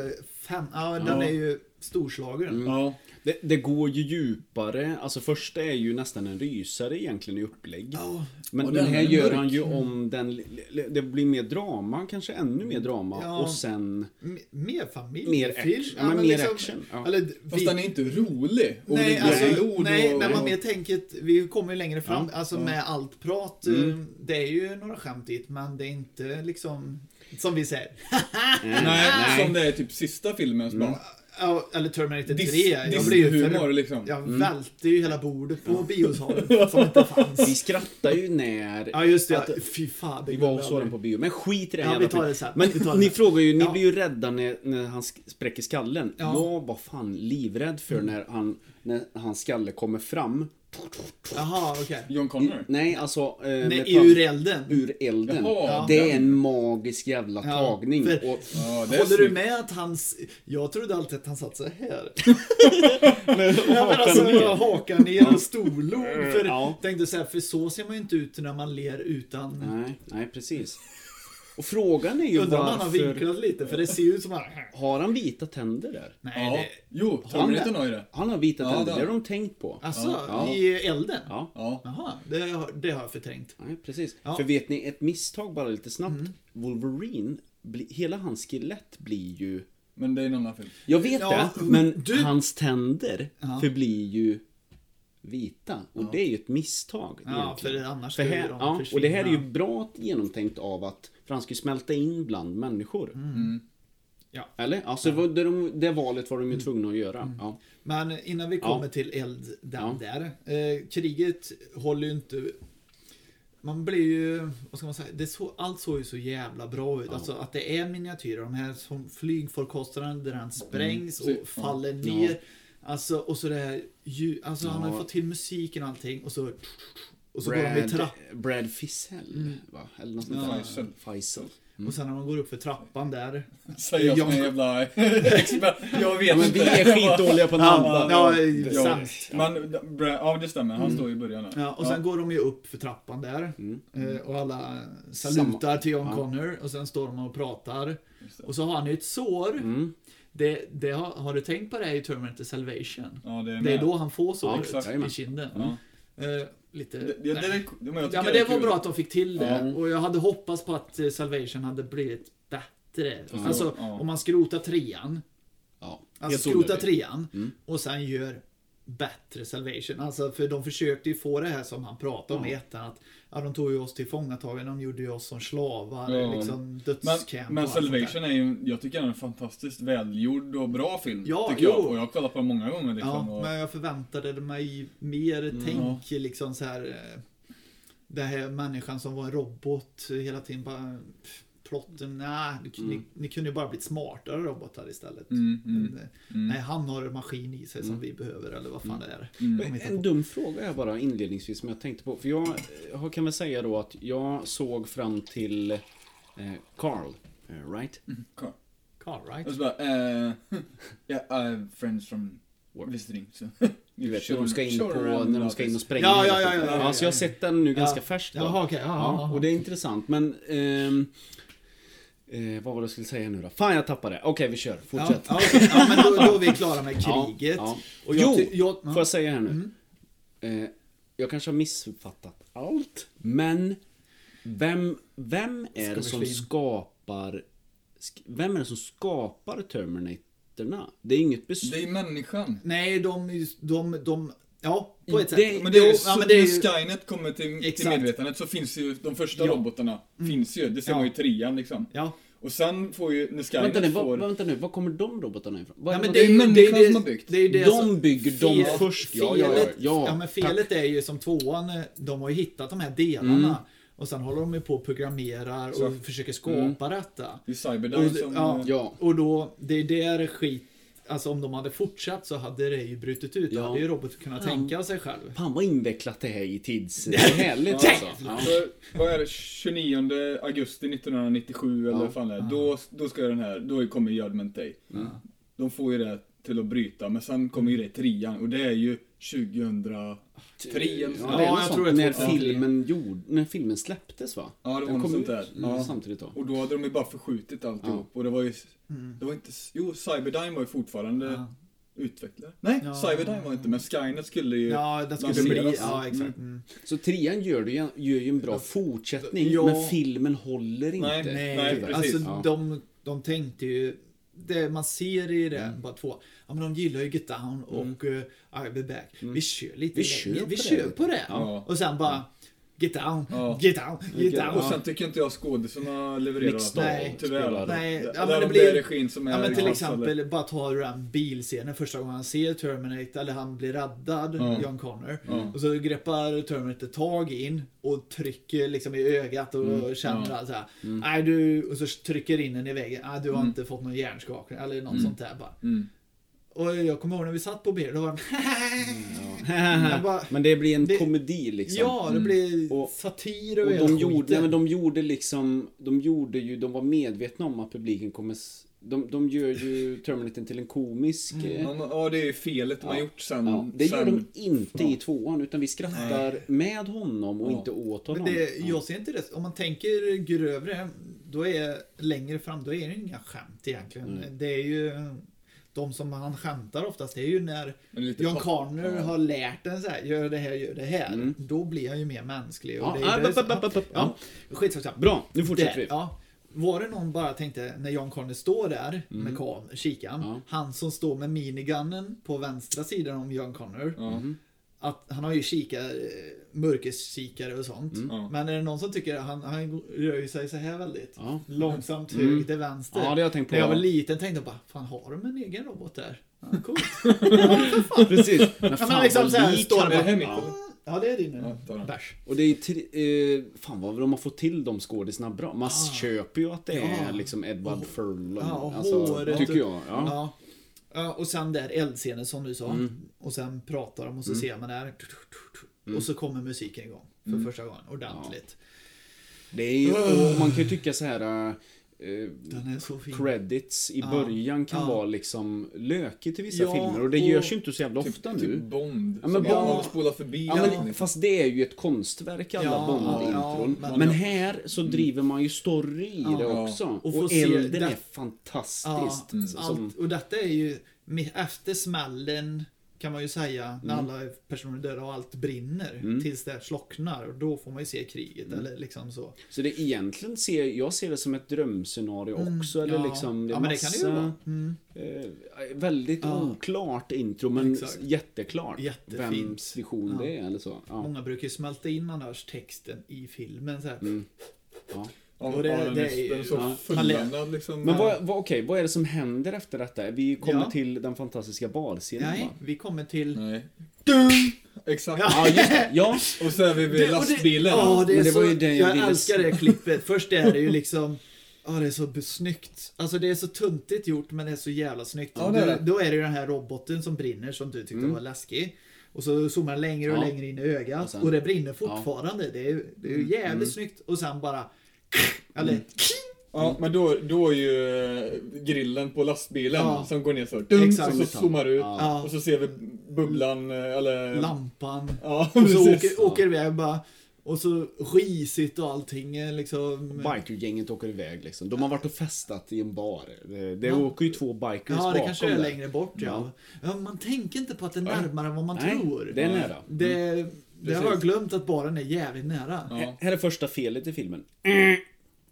C: fem, ja den
A: Ja.
C: är ju storslagen.
A: Ja,
B: Det, det går ju djupare. Alltså första är ju nästan en rysare egentligen i upplägg.
C: Ja,
B: Men
A: Och
B: den
A: den
B: här
A: är
B: gör
A: mörk.
B: han ju om den... Det blir mer drama, kanske ännu mer drama.
C: Ja.
B: Och sen...
C: m- mer familjefilm.
B: Mer action. Ja, men mer action, ja.
C: Eller,
A: fast
C: vi,
A: den är inte rolig. Och
C: nej, alltså,
A: blod
C: nej,
A: och,
C: när man
A: och,
C: mer tänker, vi kommer ju längre fram,
B: Ja,
C: alltså
A: ja.
C: med allt prat,
B: Mm.
C: eh, det är ju några skämt dit, men det är inte liksom, som vi säger,
A: Nej, som det är typ sista filmen bara...
C: Ja, eller Terminator 3.
A: Dis,
C: jag blir ju
A: Disney-humor
C: för,
A: liksom.
C: Jag välte ju hela bordet på biosalen som inte
B: Vi
C: fanns.
B: skrattar ju när...
C: Ja just det,
B: Att-
C: fy fan. det
B: Vi var och såg den på bio. Men skit i det
C: Ja,
B: jävla
C: vi tar det sen.
B: Men
C: Vi tar det
B: ni frågar ju, ni
C: Ja.
B: blir ju rädda när, när han spräcker skallen.
C: Ja. Mm.
B: Jag var fan livrädd för när, han, när hans skalle kommer fram
C: Jaha, okej.
A: John Connor?
B: Nej, alltså... Eh,
C: Nej, ur elden.
B: ur elden.
A: Jaha,
B: det är
A: den.
B: en magisk jävla
C: Ja,
B: tagning.
C: för-
B: Och,
A: Ja, är
C: Håller du
A: snyggt.
C: med att hans... Jag trodde alltid att han satt så här. Ja, men
B: hakan
C: alltså,
B: ner.
C: hakan ner och storlog. För,
B: Ja.
C: tänkte så här, för så ser man ju inte ut när man ler utan...
B: Nej, nej precis. Och frågan är ju
C: Undrar om han har
B: varför...
C: vinklat lite, för det ser ju ut som att...
B: Har han vita tänder där?
C: Nej,
A: Ja.
C: det...
A: Jo,
B: det?
A: har ju det.
B: Han har vita
A: Ja,
B: tänder,
A: det
B: det
A: har
B: har de tänkt på.
C: Alltså,
B: Ja.
C: i elden?
B: Ja,
A: Ja.
C: Jaha, det har, det har jag förträngt.
B: nej, precis.
C: Ja.
B: För vet ni, ett misstag bara lite snabbt. Wolverine, bli, hela hans skelett blir ju...
A: Men det är en annan film.
B: Jag vet
C: Ja,
B: det, men
C: du-
B: hans tänder
C: Ja.
B: förblir ju vita. Och det är ju ett misstag
C: Ja,
B: egentligen.
C: för annars
B: För
C: skulle
B: här,
C: de
B: ja,
C: försvinna.
B: och det här är ju bra genomtänkt av att för han ska ju smälta in bland människor.
A: Mm.
C: Ja.
B: Eller? Alltså det, det, de, det valet var de ju tvungna att göra. Ja.
C: Men innan vi
B: Ja.
C: kommer till eld den
B: Ja.
C: där. Eh, kriget håller ju inte... Man blir ju, vad ska man säga, det så, allt såg ju så jävla bra ut.
B: Ja.
C: Alltså att det är miniatyrer, de här som flygfarkosterna där han sprängs
A: Mm.
C: och
A: Ja.
C: faller
B: Ja.
C: ner. Alltså, och så det här ljud, alltså han har
B: Ja.
C: fått till musiken och allting och så... Och så går de i
B: Brad,
C: trapp.
B: Brad Fissell, va? Eller något sånt
A: Ja,
B: där.
A: Faisal.
B: Faisal.
C: Och sen när man går upp för trappan där.
A: Säger jag som en jävla expert. Jag vet
B: Ja, men
A: inte.
B: vi är skitdåliga på namn.
C: Ja, ja,
A: Ja,
C: sämst.
A: men, ja, det stämmer. Han står i början där.
C: Ja, och sen går de ju upp för trappan där.
B: Mm.
C: Eh, Och alla salutar
B: Samma.
C: till John
B: Ja.
C: Connor. Och sen står de och pratar. Och så har han ju ett sår.
B: Mm.
C: Det, det har, har du tänkt på det i Terminator Salvation?
A: Ja, det är
C: Det är då han får
B: Ja,
C: såret i kinden.
A: Ja.
C: Lite...
A: Det, det, det, det, men
C: ja men det var
A: kul.
C: bra att de fick till det.
A: Ja.
C: Och jag hade hoppats på att eh, Salvation hade blivit bättre.
A: Ja.
C: Alltså
A: Ja.
C: om man skrotar trean.
B: Ja,
C: Alltså skrota trean.
B: Mm.
C: Och sen gör bättre Salvation. Alltså för de försökte ju få det här som han pratade om i
B: Ja.
C: ettan. Att ja, de tog ju oss till fångatagen, de gjorde ju oss som slavar.
A: Ja.
C: Liksom
A: Men,
C: dödscamp
A: men
C: där.
A: Salvation är ju, jag tycker den är en fantastiskt välgjord och bra film.
C: Ja,
A: tycker jag.
C: jo.
A: Och jag har kollat på den många gånger liksom.
C: Ja,
A: och,
C: men jag förväntade mig mer tänk liksom så här. eh, Det här människan som var en robot hela tiden bara plotten, nej, ni, ni, ni kunde ju bara blivit smartare robotar istället.
A: Mm, mm,
C: Men, eh,
A: mm.
C: Nej, han har en maskin i sig som vi behöver, eller vad fan det är.
A: Mm.
C: De hittar
B: En
C: på.
B: dum fråga är bara inledningsvis som jag tänkte på. För jag eh, kan väl säga då att jag såg fram till eh, Carl, eh, right?
A: Carl.
C: Carl, right?
A: Och så bara, eh, yeah, I have friends from visiting. So.
B: Du vet,
A: Sure,
B: när de ska in
A: sure,
B: på, när de ska in och spränga.
C: Ja, ja, ja, ja, ja, ja.
B: Så jag har sett den nu ganska
C: Ja.
B: färskt. då.
C: Jaha, okej. ja,
B: Ja,
C: ja,
B: och det är intressant, men... ehm, eh, vad var det jag skulle säga nu då? Fan, jag tappade det. Okej, vi kör.
C: Ja,
B: Fortsätt.
C: ja, okej. ja, men då, då är vi klara med
B: Ja,
C: kriget.
B: ja.
C: Och jag,
B: Jo,
C: jag, ja.
B: Får jag säga här nu?
C: Mm.
B: Eh, jag kanske har missuppfattat allt, men vem, vem är det som skapar... sk- Vem är det som skapar Terminatorna? Det är inget beslut.
A: Det är människan.
C: Nej, de, de, de, ja, på ett
B: Det-
C: sätt.
A: Men det är
C: ja, men det är ju,
A: när Skynet kommer till, till medvetandet så finns ju de första
C: Ja.
A: robotarna. Finns ju, det ser
C: Ja.
A: man ju i trean liksom.
C: ja.
A: Och sen får ju, när Skynet
B: Vänta nu,
A: får...
B: vad, vänta nu, var kommer de robotarna ifrån?
C: Ja, men
B: det-
C: det är ju
A: människan
C: det, det,
A: som har byggt.
C: Det är det
B: De bygger dem först, ja, ja, ja,
C: felet,
B: ja.
C: men felet är ju som tvåan, eh, de har ju hittat de här delarna.
B: Mm.
C: Och sen håller de ju på och programmerar och
A: Så.
C: försöker skapa detta.
A: Det är Cyberdyne
C: Och,
A: som...
C: ja,
B: Ja.
C: och då, det är där skit, alltså om de hade fortsatt så hade det ju brutit ut. Då
B: Ja.
C: hade ju roboten kunnat
B: Ja.
C: tänka sig själv.
B: Fan vad invecklat det här i tids... Det är härligt alltså. Ja.
A: Så, vad är det, 29 augusti 1997 eller
B: Ja.
A: vad fan det är. Då, då ska den här, då kommer Judgment Day. De får ju det till att bryta, men sen kommer ju det trean och det är ju 2003 eller
B: Ja, är
C: jag tror
B: sånt.
C: det är
B: när
C: 2003.
B: filmen gjord, när filmen släpptes va?
A: Ja, det var
B: Den
A: något
B: kom
A: sånt där.
B: mm,
A: Ja.
B: samtidigt då.
A: Och då hade de ju bara förskjutit alltihop. Och det var ju, det var inte, jo Cyberdyne var ju fortfarande
C: Ja.
A: utvecklare. Nej,
C: Ja.
A: Cyberdyne var inte, men Skynet skulle ju
C: Ja, det skulle bli, ja exakt. Mm.
B: Så trean gör, det, ju- gör ju en bra fortsättning,
C: Ja.
B: men filmen håller inte.
A: Nej,
C: Nej,
A: Nej, precis.
C: alltså
B: Ja.
C: de, de tänkte ju det man ser i det, bara två, ja men de gillar ju Get Down och uh, I'll be back. Vi kör lite
B: Vi
C: det.
B: kör
C: vi
B: det.
C: kör på det.
A: Ja.
C: Och sen bara Get Down,
A: Ja.
C: Get Down, Get Down.
A: Och sen tycker inte jag skådisarna levererar
B: Mixed.
C: Nej.
A: Tyvärr.
C: Nej, ja, men det blir-
A: regin som är
C: Ja men till exempel,
A: eller-
C: bara ta den bilscenen första gången han ser Terminator, eller han blir räddad,
A: Ja.
C: John Connor.
A: Ja.
C: Och så greppar Terminator tag in och trycker liksom i ögat och känner
A: ja.
C: så här, nej du, och så trycker in den i väggen, nej du har inte fått någon hjärnskakning eller något sånt där bara.
A: Mm.
C: Och jag kommer ihåg när vi satt på bild, då var
B: Ja.
C: Jag bara-
B: men det blir en
C: det-
B: komedi liksom.
C: Ja, det blev
B: Mm. Och-
C: satir
B: Och
C: hela
B: de gjorde, men de gjorde liksom, de gjorde ju, de var medvetna om att publiken kommer de, de gör ju Terminator till en komisk... eh,
A: Ja, ja, det är ju felet de har
B: Ja.
A: gjort sen.
B: Ja, det gör
A: sen,
B: de inte i tvåan, utan vi skrattar med honom och
A: Ja.
B: inte åt honom.
C: Men det,
B: Ja.
C: jag ser inte det. Om man tänker grövre, då är längre fram, då är det inga skämt egentligen.
B: Mm.
C: Det är ju de som han skämtar oftast, det är ju när John
A: pop-
C: Connor
A: ja.
C: har lärt en så här, gör det här, gör det här.
B: Mm.
C: Då blir han ju mer mänsklig. Och
B: Ja,
C: det är
B: ah,
C: det ja, skitsamma.
B: Bra, nu fortsätter
C: Där,
B: vi.
C: ja. Var det någon bara tänkte, när John Connor står där med kam- kikaren,
B: Mm. Ja.
C: han som står med minigunnen på vänstra sidan om John Connor.
B: Mm.
C: Att han har ju kikar, mörkerkikare och sånt.
B: Mm.
A: Ja.
C: Men är det någon som tycker att han, han rör sig så här väldigt
B: Ja.
C: långsamt
B: Mm.
C: höger till vänster.
B: Ja, det jag tänkt på.
C: När jag var liten tänkte jag bara, fan har de en egen robot där? Ja, coolt.
B: Precis. Men
C: Ja,
B: fan
C: men liksom
B: vad
C: så här,
B: lik
C: står
B: han
C: det
A: mitt
B: Ja.
C: Ja, det är din
A: Ja,
C: bärs.
B: Och det är tri- eh, fan vad de har fått till de skådisarna bra. Man köper ju att det är
C: Ja.
B: liksom Edward Furlong.
C: Ja, och
B: alltså,
C: håret
B: tycker jag. Ja.
C: Ja. Ja, och sen där eldscenen som du sa.
B: Mm.
C: Och sen pratar de och så ser man där.
B: Mm.
C: Och så kommer musiken igång. För första gången. Ordentligt.
B: Det är man kan ju tycka så här. Eh,
C: Den är så fin.
B: credits i
C: Ja.
B: början kan
C: Ja.
B: vara liksom lökigt till vissa
C: Ja,
B: filmer och det
C: och-
B: görs ju inte så jävla ofta
A: Typ,
B: nu.
A: typ Bond.
B: Ja, men Bond-
A: man spolar förbi.
B: Ja, men, fast det är ju ett konstverk alla
C: Ja,
B: Bond-intron.
C: ja,
B: men,
C: men-
B: här så driver man ju story i det
C: Ja.
B: också.
C: Och
B: Och, elden
C: det-
B: är fantastiskt.
C: Ja,
A: Mm.
B: Som,
C: allt, och detta är ju efter smällen kan man ju säga när alla personer är döda och allt brinner
B: Mm.
C: tills det slocknar och då får man ju se kriget eller liksom så.
B: så det egentligen ser jag ser det som ett drömscenario också. Eller
C: Mm. ja.
B: liksom, det är
C: ja, men det kan det ju
B: massa,
C: vara. Mm.
B: eh, väldigt
C: Ja.
B: oklart intro men
C: Exakt.
B: jätteklart.
C: Jättefint.
B: Vems vision
C: Ja.
B: det är eller så.
C: Många brukar ju smälta in annars texten i filmen så
B: Mm. Ja.
A: Ja,
C: Och det-
A: ja, den
C: det
A: är, den är så
B: ja.
A: fulländad liksom.
B: Men vad, vad, okej, vad är det som händer efter detta? Vi kommer
C: Ja.
B: till den fantastiska barscenen
C: Nej,
B: va?
C: vi kommer till...
A: Nej. Exakt.
B: Ja, just det. Ja,
A: Och så är vi vid
C: Det- och det-
A: lastbilen.
C: Ja, det är
B: Men det
C: så,
B: var ju det jag
C: jag älskar det klippet. Först är det ju liksom Ja, det är så snyggt. Alltså det är så tuntigt gjort men det är så jävla snyggt.
A: Ja, det är det.
C: Då, då är det ju den här roboten som brinner som du tyckte
B: Mm.
C: var läskig. Och så zoomar den längre och
B: Ja.
C: längre in i ögat.
B: Och
C: Och,
B: sen- Mm.
C: det brinner fortfarande. Det är, ju- det är ju jävligt snyggt. Och sen bara... Eller...
B: Mm.
A: Ja, men då, då är ju eh, grillen på lastbilen
C: Ja.
A: som går ner så. Dum,
C: Exakt.
A: och så zoomar ut.
B: Ja.
A: Och så ser vi bubblan, eh, eller...
C: Lampan.
A: Ja,
C: Och så åker, åker iväg bara. Och så risigt och allting är liksom...
B: bikergänget åker iväg liksom. De har varit och festat i en bar. Det, det
C: Ja.
B: åker ju två bikers
C: Ja, det
B: bakom
C: kanske är
B: där.
C: längre bort ja.
B: Ja.
C: Man tänker inte på att det är närmare än vad man
B: Nej,
C: tror.
B: det är nära.
C: Det, det har jag glömt att baren är jävligt nära.
A: Ja.
B: Här- är första felet i filmen.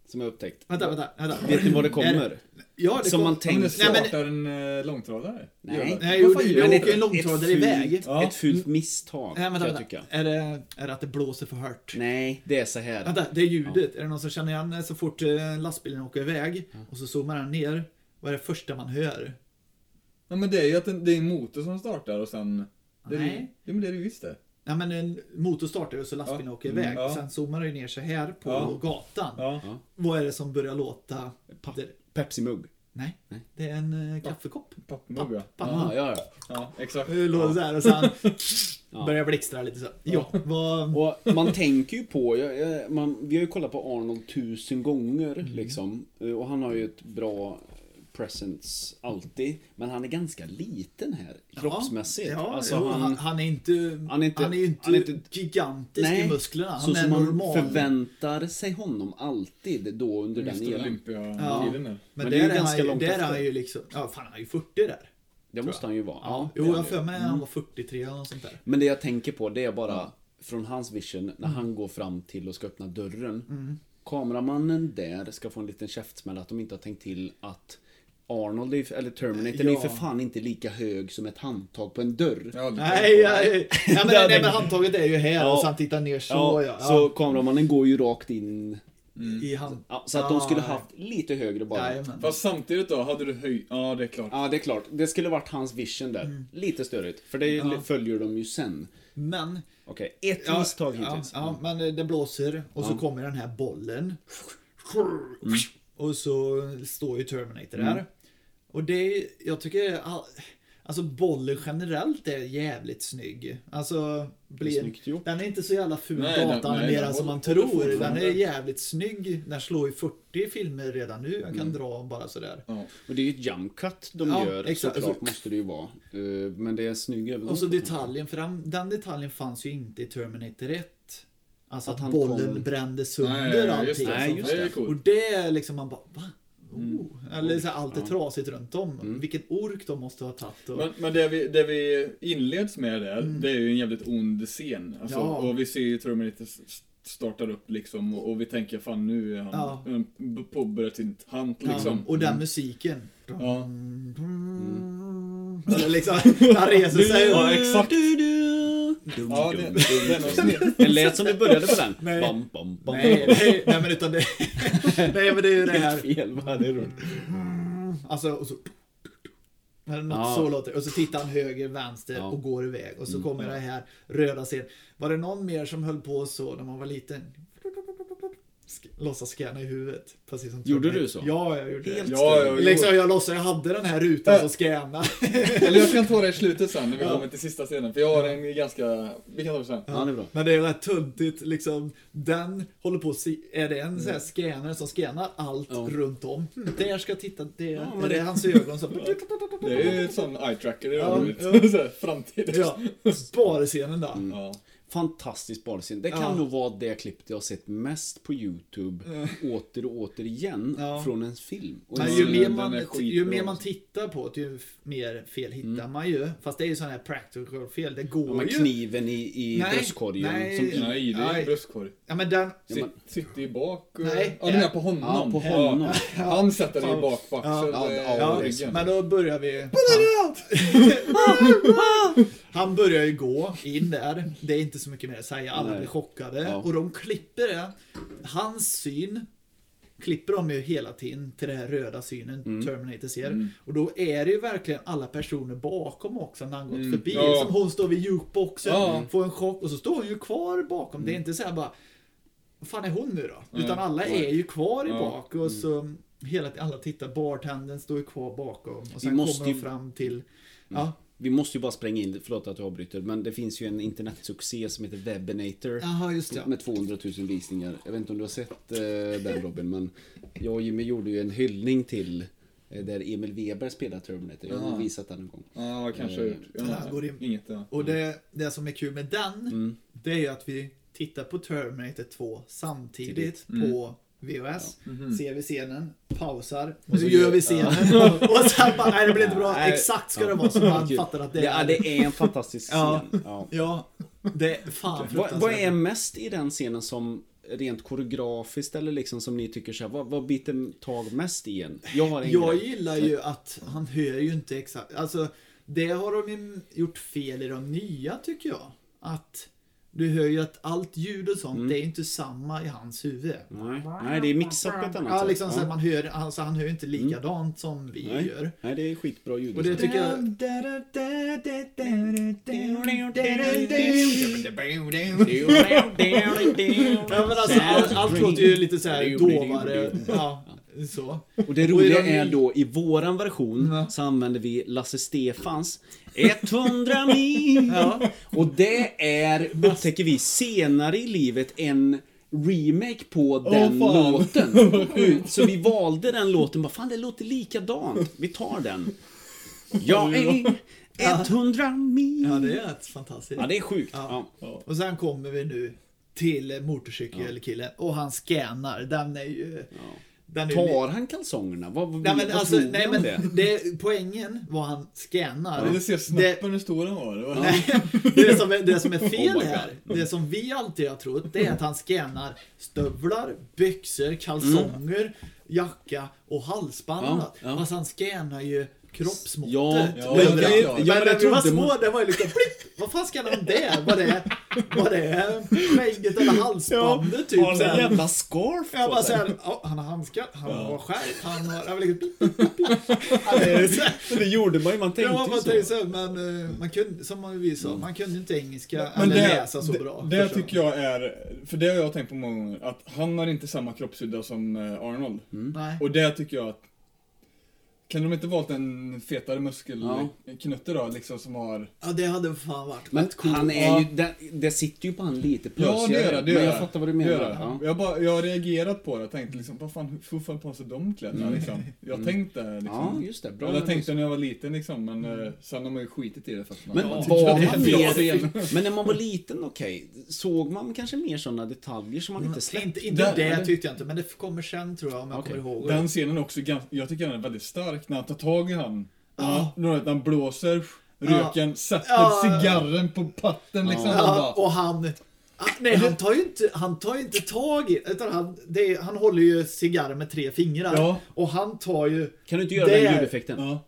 B: Som jag upptäckt.
C: Vänta, vänta, vänta.
B: Vet ni vad det kommer?
C: Ja, det
B: Som
C: kom...
B: man
A: Ja, det
B: tänkte.
C: Nej, men-
A: startar en eh, långtradare.
B: Nej.
A: Det?
C: Nej, jo, det- det
A: det?
C: åker en långtradare iväg.
A: Ja.
B: Ett fult misstag,
C: Nej, vänta,
B: jag
C: vänta.
B: tycka.
C: Är det, är det att det blåser för hårt?
B: Nej, det är så här.
C: Vänta, det är ljudet. Är det någon som känner igen så fort eh, lastbilen åker iväg och så zoomar den ner? Vad är det första man hör?
A: Ja, men det är ju att det det är en motor som startar och sen... Det är,
C: Nej.
A: Ja, men det är det ju visst det.
C: Ja, men en motor startar och så lastbilen
A: Ja.
C: åker
A: Mm,
C: iväg.
A: ja.
C: Sen zoomar den ner så här på
A: Ja.
C: gatan.
A: Ja.
C: Vad är det som börjar låta?
B: Pa- Pepsi-mugg.
C: nej,
B: Nej.
C: det är en eh, kaffekopp.
A: Pappmugg ja.
B: Ja, ja, ja.
A: Ja, exakt.
C: Det låter så här och sen
B: Ja.
C: börjar blixtra lite så. Ja, vad...
B: Och man tänker ju på, jag, jag, man, vi har ju kollat på Arnold tusen gånger
C: Mm.
B: liksom. Eh, Och han har ju ett bra presence alltid. Men han är ganska liten här, kroppsmässigt.
C: Ja,
B: alltså,
C: jo,
B: han,
C: han, han är inte...
B: han är inte-
C: Han är inte,
B: han är inte-
C: gigantisk i musklerna. Han
B: så
C: är
B: som man
C: normal.
B: förväntar sig honom alltid då under den
A: Just det,
B: eran.
C: Ja. Men,
B: Men
C: där
B: det är
C: är,
B: ganska
C: han, ju-
B: långt
C: där är
B: efter.
C: han ju liksom... Ja, fan han är ju 40 där.
B: Det måste han ju vara. Ja,
C: jo,
B: är
C: jag för mig han var 43 eller något sånt där.
B: Men det jag tänker på det är bara från hans vision
C: Mm.
B: när han går fram till och ska öppna dörren. Kameramannen där ska få en liten käftsmäll att de inte har tänkt till att Arnold, är, eller Terminator, är ju
C: Ja.
B: för fan inte lika hög som ett handtag på en dörr.
A: Aldrig
C: Nej, nej, nej, men, nej, men handtaget är ju här
B: Ja.
C: och så han tittar ner så
B: Ja,
C: ja.
B: Så kameramannen går ju rakt in.
C: I hand...
B: Ja, så att de skulle
C: Ja,
B: haft lite högre bara.
C: Jajamän.
A: Fast samtidigt då, hade du höjt... Ja, det är klart.
B: Ja, det är klart. Det skulle varit hans vision där. Lite större. För det
C: Mm. Ja.
B: följer de ju sen.
C: Men...
B: Okej, ett
C: Ja,
B: misstag
C: ja,
B: hittills.
C: ja, men eh, det blåser och så
B: Ja.
C: kommer den här bollen.
B: Mm.
C: Och så står ju Terminator där. Och det, jag tycker, all- Alltså bollen generellt är jävligt snygg. Alltså, blir, den är inte så jävla ful dataanimerad som man tror. Den är jävligt snygg. Den slår ju 40 filmer redan nu. Jag kan
B: Mm.
C: dra bara sådär.
A: Ja.
B: Och det är ju ett jump cut de
C: Ja,
B: gör,
C: exakt.
B: såklart måste det ju vara. Eh, Men det är snygg övergång.
C: Och så detaljen, för den, den detaljen fanns ju inte i Terminator 1. Alltså
B: Att
C: att,
B: han
C: bollen
B: kom-
C: brände sönder
A: Nej, just
C: allting.
A: det.
B: Nej, just
A: det.
C: Och det är liksom man bara, va? Oh.
A: Mm.
C: Eller så här, allt är
B: Ja.
C: trasigt runt om.
B: Mm.
C: Vilken ork de måste ha tagit. Och...
A: Men, men det, vi, det vi inleds med där,
C: Mm.
A: det är ju en jävligt ond scen. Alltså,
C: Ja.
A: Och vi ser ju s- startar upp liksom och, och vi tänker fan nu är han
C: Ja.
A: ja. påbörjat sin
C: Ja,
A: liksom.
C: och den musiken.
A: Ja.
C: Eller liksom, han reser sig.
A: Ja, exakt.
B: Dum,
A: Ja,
B: dum,
A: det,
B: dum.
A: snett.
B: Det lät som du började på den.
C: Nej.
B: Bam, bam, bam.
C: Nej, nej, nej men utan det... nej men det är ju det
B: Helt
C: här.
B: fel, vad det är roligt.
C: Alltså, och så... Något
B: Ja.
C: så låter. Och så tittar han höger, vänster
B: Ja.
C: och går iväg. Och så
B: Mm.
C: kommer det här röda scen. Var det någon mer som höll på så när man var liten? Låtsas scanna i huvudet. Precis som
B: Gjorde du så?
C: Ja, jag gjorde
B: Helt
C: det.
A: Ja, ja,
C: Liksom jag låtsas, jag hade den här rutan
A: Äh.
C: som scannade.
A: Eller jag kan ta det i slutet sen när vi
C: Ja.
A: kommer till sista scenen. För jag har en ganska... Vi kan ta det sen.
B: Ja, det är bra.
C: Men det är rätt tuntigt liksom. Den håller på Är det en sån här scanner som scannar allt
B: Ja.
C: runt om? Hmm, där ska jag titta, det,
B: Ja, men
C: är det
B: det-
C: hans ögon som...
A: Det är ju ett sån eye tracker, det är
C: Ja,
A: roligt.
C: ja.
A: Framtiden.
C: Ja, sparascenen där.
B: Mm.
A: Ja.
B: Fantastisk barscen. Det kan
C: Ja.
B: nog vara det klippet jag har sett mest på YouTube. Åter och åter igen.
C: Ja.
B: Från en film. Och
C: Men
B: en
C: ju
A: den-
C: mer,
A: den
C: man,
A: är
C: ju mer man tittar på det, ju mer fel hittar man ju. Fast det är ju sån här practical fel. Det går
B: Ja, men
C: ju.
B: kniven i, i
C: Nej,
B: bröstkorgen.
C: nej.
B: Som,
A: Nej, det är bröstkorg.
C: Ja men den...
B: Ja,
A: Sitt, Sitter ju bak. och-
C: Nej.
A: Ja, du menar på honom?
B: Ja, på honom.
A: Han sätter den
C: Ja.
A: ju bak på axeln.
B: Ja, ja,
C: Ja,
A: ryggen.
C: men då börjar vi... Han börjar ju gå in där. Det är inte så mycket mer att säga. Alla
B: Nej.
C: blir chockade.
B: Ja.
C: Och de klipper det. Hans syn klipper de ju hela tiden till den här röda synen
B: Mm.
C: Terminator ser.
A: Mm.
C: Och då är det ju verkligen alla personer bakom också när han gått
A: Mm.
C: förbi.
A: Ja.
C: Som hon står vid jukeboxen,
A: Ja.
C: får en chock och så står hon ju kvar bakom. Det är
B: Mm.
C: inte så här bara Vad fan är hon nu då? Utan alla är ju kvar i bak och så hela alla tittar, bartendern står ju kvar bakom. Och sen
B: måste
C: kommer de
B: ju-
C: fram till Ja,
B: Vi måste ju bara spränga in, förlåt att jag avbryter, men det finns ju en internetsuccé som heter Webinator.
C: Jaha just det.
B: Med 200 000 visningar. Jag vet inte om du har sett eh, den Robin, men jag och Jimmy gjorde ju en hyllning till eh, där Emil Weber spelar Terminator. Jag har
A: Ja.
B: visat den en gång.
A: Ja, kanske har gjort.
C: Ja, går in.
A: Inget, ja.
C: Och det, det som är kul med den,
B: Mm.
C: det är ju att vi tittar på Terminator 2 samtidigt
A: Mm.
C: på VHS.
A: Mhm.
C: Ser vi scenen, pausar,
A: Och så
C: så gör vi scenen. Och sen bara, nej det blir inte bra. Exakt ska
B: Ja.
C: det vara så man fattar att det
B: Ja,
C: är...
B: det är en fantastisk scen.
C: Ja.
B: Ja.
C: Ja, det är fan
B: Vad, vad är mest i den scenen som rent koreografiskt eller liksom som ni tycker så här, vad, vad biter tag mest i en? Jag har en
C: Jag
B: grej.
C: gillar ju att han hör ju inte exakt, alltså det har de gjort fel i de nya tycker jag. Att du hör ju att allt ljud och sånt,
B: Mm.
C: det är inte samma i hans huvud.
B: Nej, nej, det är mixat på ett annat
C: Ja,
B: sätt.
C: liksom så
B: Ja.
C: man hör, alltså han hör inte likadant som vi
B: Nej.
C: gör.
B: Nej, det är skitbra ljud.
C: Och det tycker jag... Ja, men alltså, allt, allt låter ju lite så här dovare. Ja, så.
B: Och det roliga är då, i våran version
C: Ja.
B: så använder vi Lasse Stefans 100 mil.
C: Ja.
B: Och det är, upptäcker vi senare i livet, en remake på den
A: fan.
B: låten. Så vi valde den låten, bara fan det låter likadant. Vi tar den. Jag är 100 mil.
C: ja, det är fantastiskt.
B: Ja, det är sjukt.
C: Ja.
B: Ja.
C: Och sen kommer vi nu till motorcykelkillen och han scannar. Den är ju... Ju
B: Tar han kalsongerna? Vad, vad,
C: Nej men,
B: vad
C: alltså,
B: tror
C: nej,
B: du
C: men
B: det?
C: det, poängen var han scannar.
A: Jag vill se snappen hur stor den var. Det var-
C: Nej, det, som är, det som är fel
B: Oh my God.
C: här, det som vi alltid har trott, det är att han scannar stövlar, byxor, kalsonger, jacka och halsband.
B: Mm. Ja, ja.
C: Fast han scannar ju kroppsmåttet.
B: Ja,
A: ja, det är klart.
C: men
B: Ja, men
C: när
B: jag trodde
C: små, det var ju liksom blipp, Vad fan scannar han det? Var det, var det skägget eller halsbandet typ?
B: Har
C: så
B: han en jävla scarf
C: Jag bara såhär, ja, han har handskar, han har skärp, han har... Jag var liksom, pip, pip, pip. Ja, det
B: Men det gjorde man ju, man tänkte
C: Ja,
B: ju
C: man tänkte så, men eh, man kunde, som vi sa, man kunde inte engelska
A: Men
C: eller
A: det,
C: läsa så
A: det,
C: bra.
A: det
C: förstår
A: tycker jag är, för det har jag tänkt på många gånger, att han har inte samma kroppshydda som eh, Arnold.
C: Nej.
A: Och det tycker jag att kan de inte valt en fetare muskelknutte då, liksom som har...
C: Ja, det hade fan varit
B: Men
C: coolt.
B: han är ju, det, det sitter ju på han lite
A: Ja, det gör det. det
B: men jag
A: det.
B: fattar vad du
A: Det
B: menar.
A: gör det.
B: Ja.
A: Jag, bara, jag har reagerat på det och tänkt liksom, vad fan, hur får han på sig de kläderna liksom? Jag har tänkt det
B: ja,
A: liksom.
B: just det. Bra
A: jag tänkte när jag var liten liksom, men eh, sen har man ju skitit i det man
B: Men
A: ja,
B: var
A: det
B: man mer, men när man var liten, okej, såg man kanske mer sådana detaljer som man inte
C: inte,
B: släppte?
C: inte, inte
A: Där-
C: det tyckte jag inte, men det kommer sen tror jag om jag
B: Okej.
C: kommer ihåg.
A: Den scenen är också ganska, jag tycker den är väldigt stark när han tar tag i han.
C: Ja.
A: Ja. När han blåser röken, sätter
C: Ja.
A: cigarren på patten liksom. Och bara,
C: och han... Ah, nej, han tar ju inte, han tar ju inte tag i utan han, det är, han håller ju cigarren med tre fingrar.
A: Ja.
C: Och han tar ju...
B: Kan du inte göra
C: Det-
B: den ljudeffekten?
A: ja.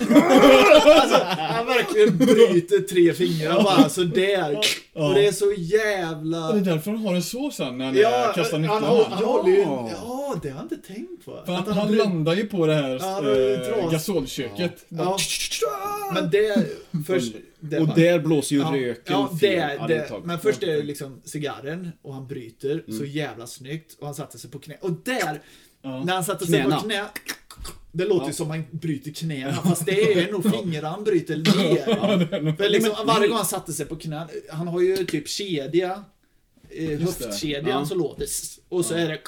C: Alltså, han verkligen bryter tre fingrar bara sådär.
A: Ja.
C: Och det är så
A: Och det
C: jävla...
A: är därför han har det så sen när han
C: Ja,
A: kastar
C: han,
A: nycklarna.
C: håller- han håller ju...
B: Ja.
C: Ja, det har jag inte tänkt på.
A: För han,
C: Att
A: han
C: bry-
A: landar ju på det här
C: Ja, dras.
A: gasolköket.
C: Ja. Men det... Först, det
B: Och
C: var-
B: där blåser ju
C: Ja,
B: röken
C: ja, det, det, men först är det liksom cigarren och han bryter
B: Mm.
C: så jävla snyggt och han satte sig på knä. Och där,
A: Ja.
C: när han satte sig
B: Knäna.
C: på knä, det låter ju som man bryter knäna fast det är nog fingrarna han bryter ner. För liksom, varje gång han satte sig på knä, han har ju typ kedja, eh, höftkedjan
B: Ja.
C: så låter och så är det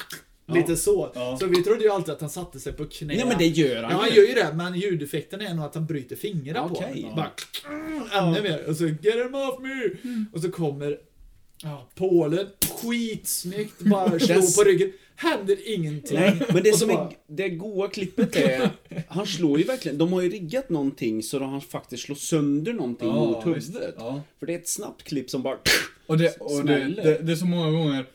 C: lite så. Så vi trodde ju alltid att han satte sig på knä.
B: Nej men det gör han
C: Ja, han
B: ju.
C: gör ju det, men ljudeffekten är nog att han bryter fingrar på honom. Bara, ännu mer. Och så, get him off me! Och så kommer ja, Polen, skitsnyggt, bara slå
B: Des-
C: på ryggen. Händer ingenting.
B: Nej, men det
C: Och så
B: som
C: bara-
B: är det goa klippet är, han slår ju verkligen, de har ju riggat någonting så att han faktiskt slår sönder någonting mot
A: visst.
B: huvudet.
A: Ja.
B: För det är ett snabbt klipp som bara...
A: Och, det, och det, det, det är så många gånger,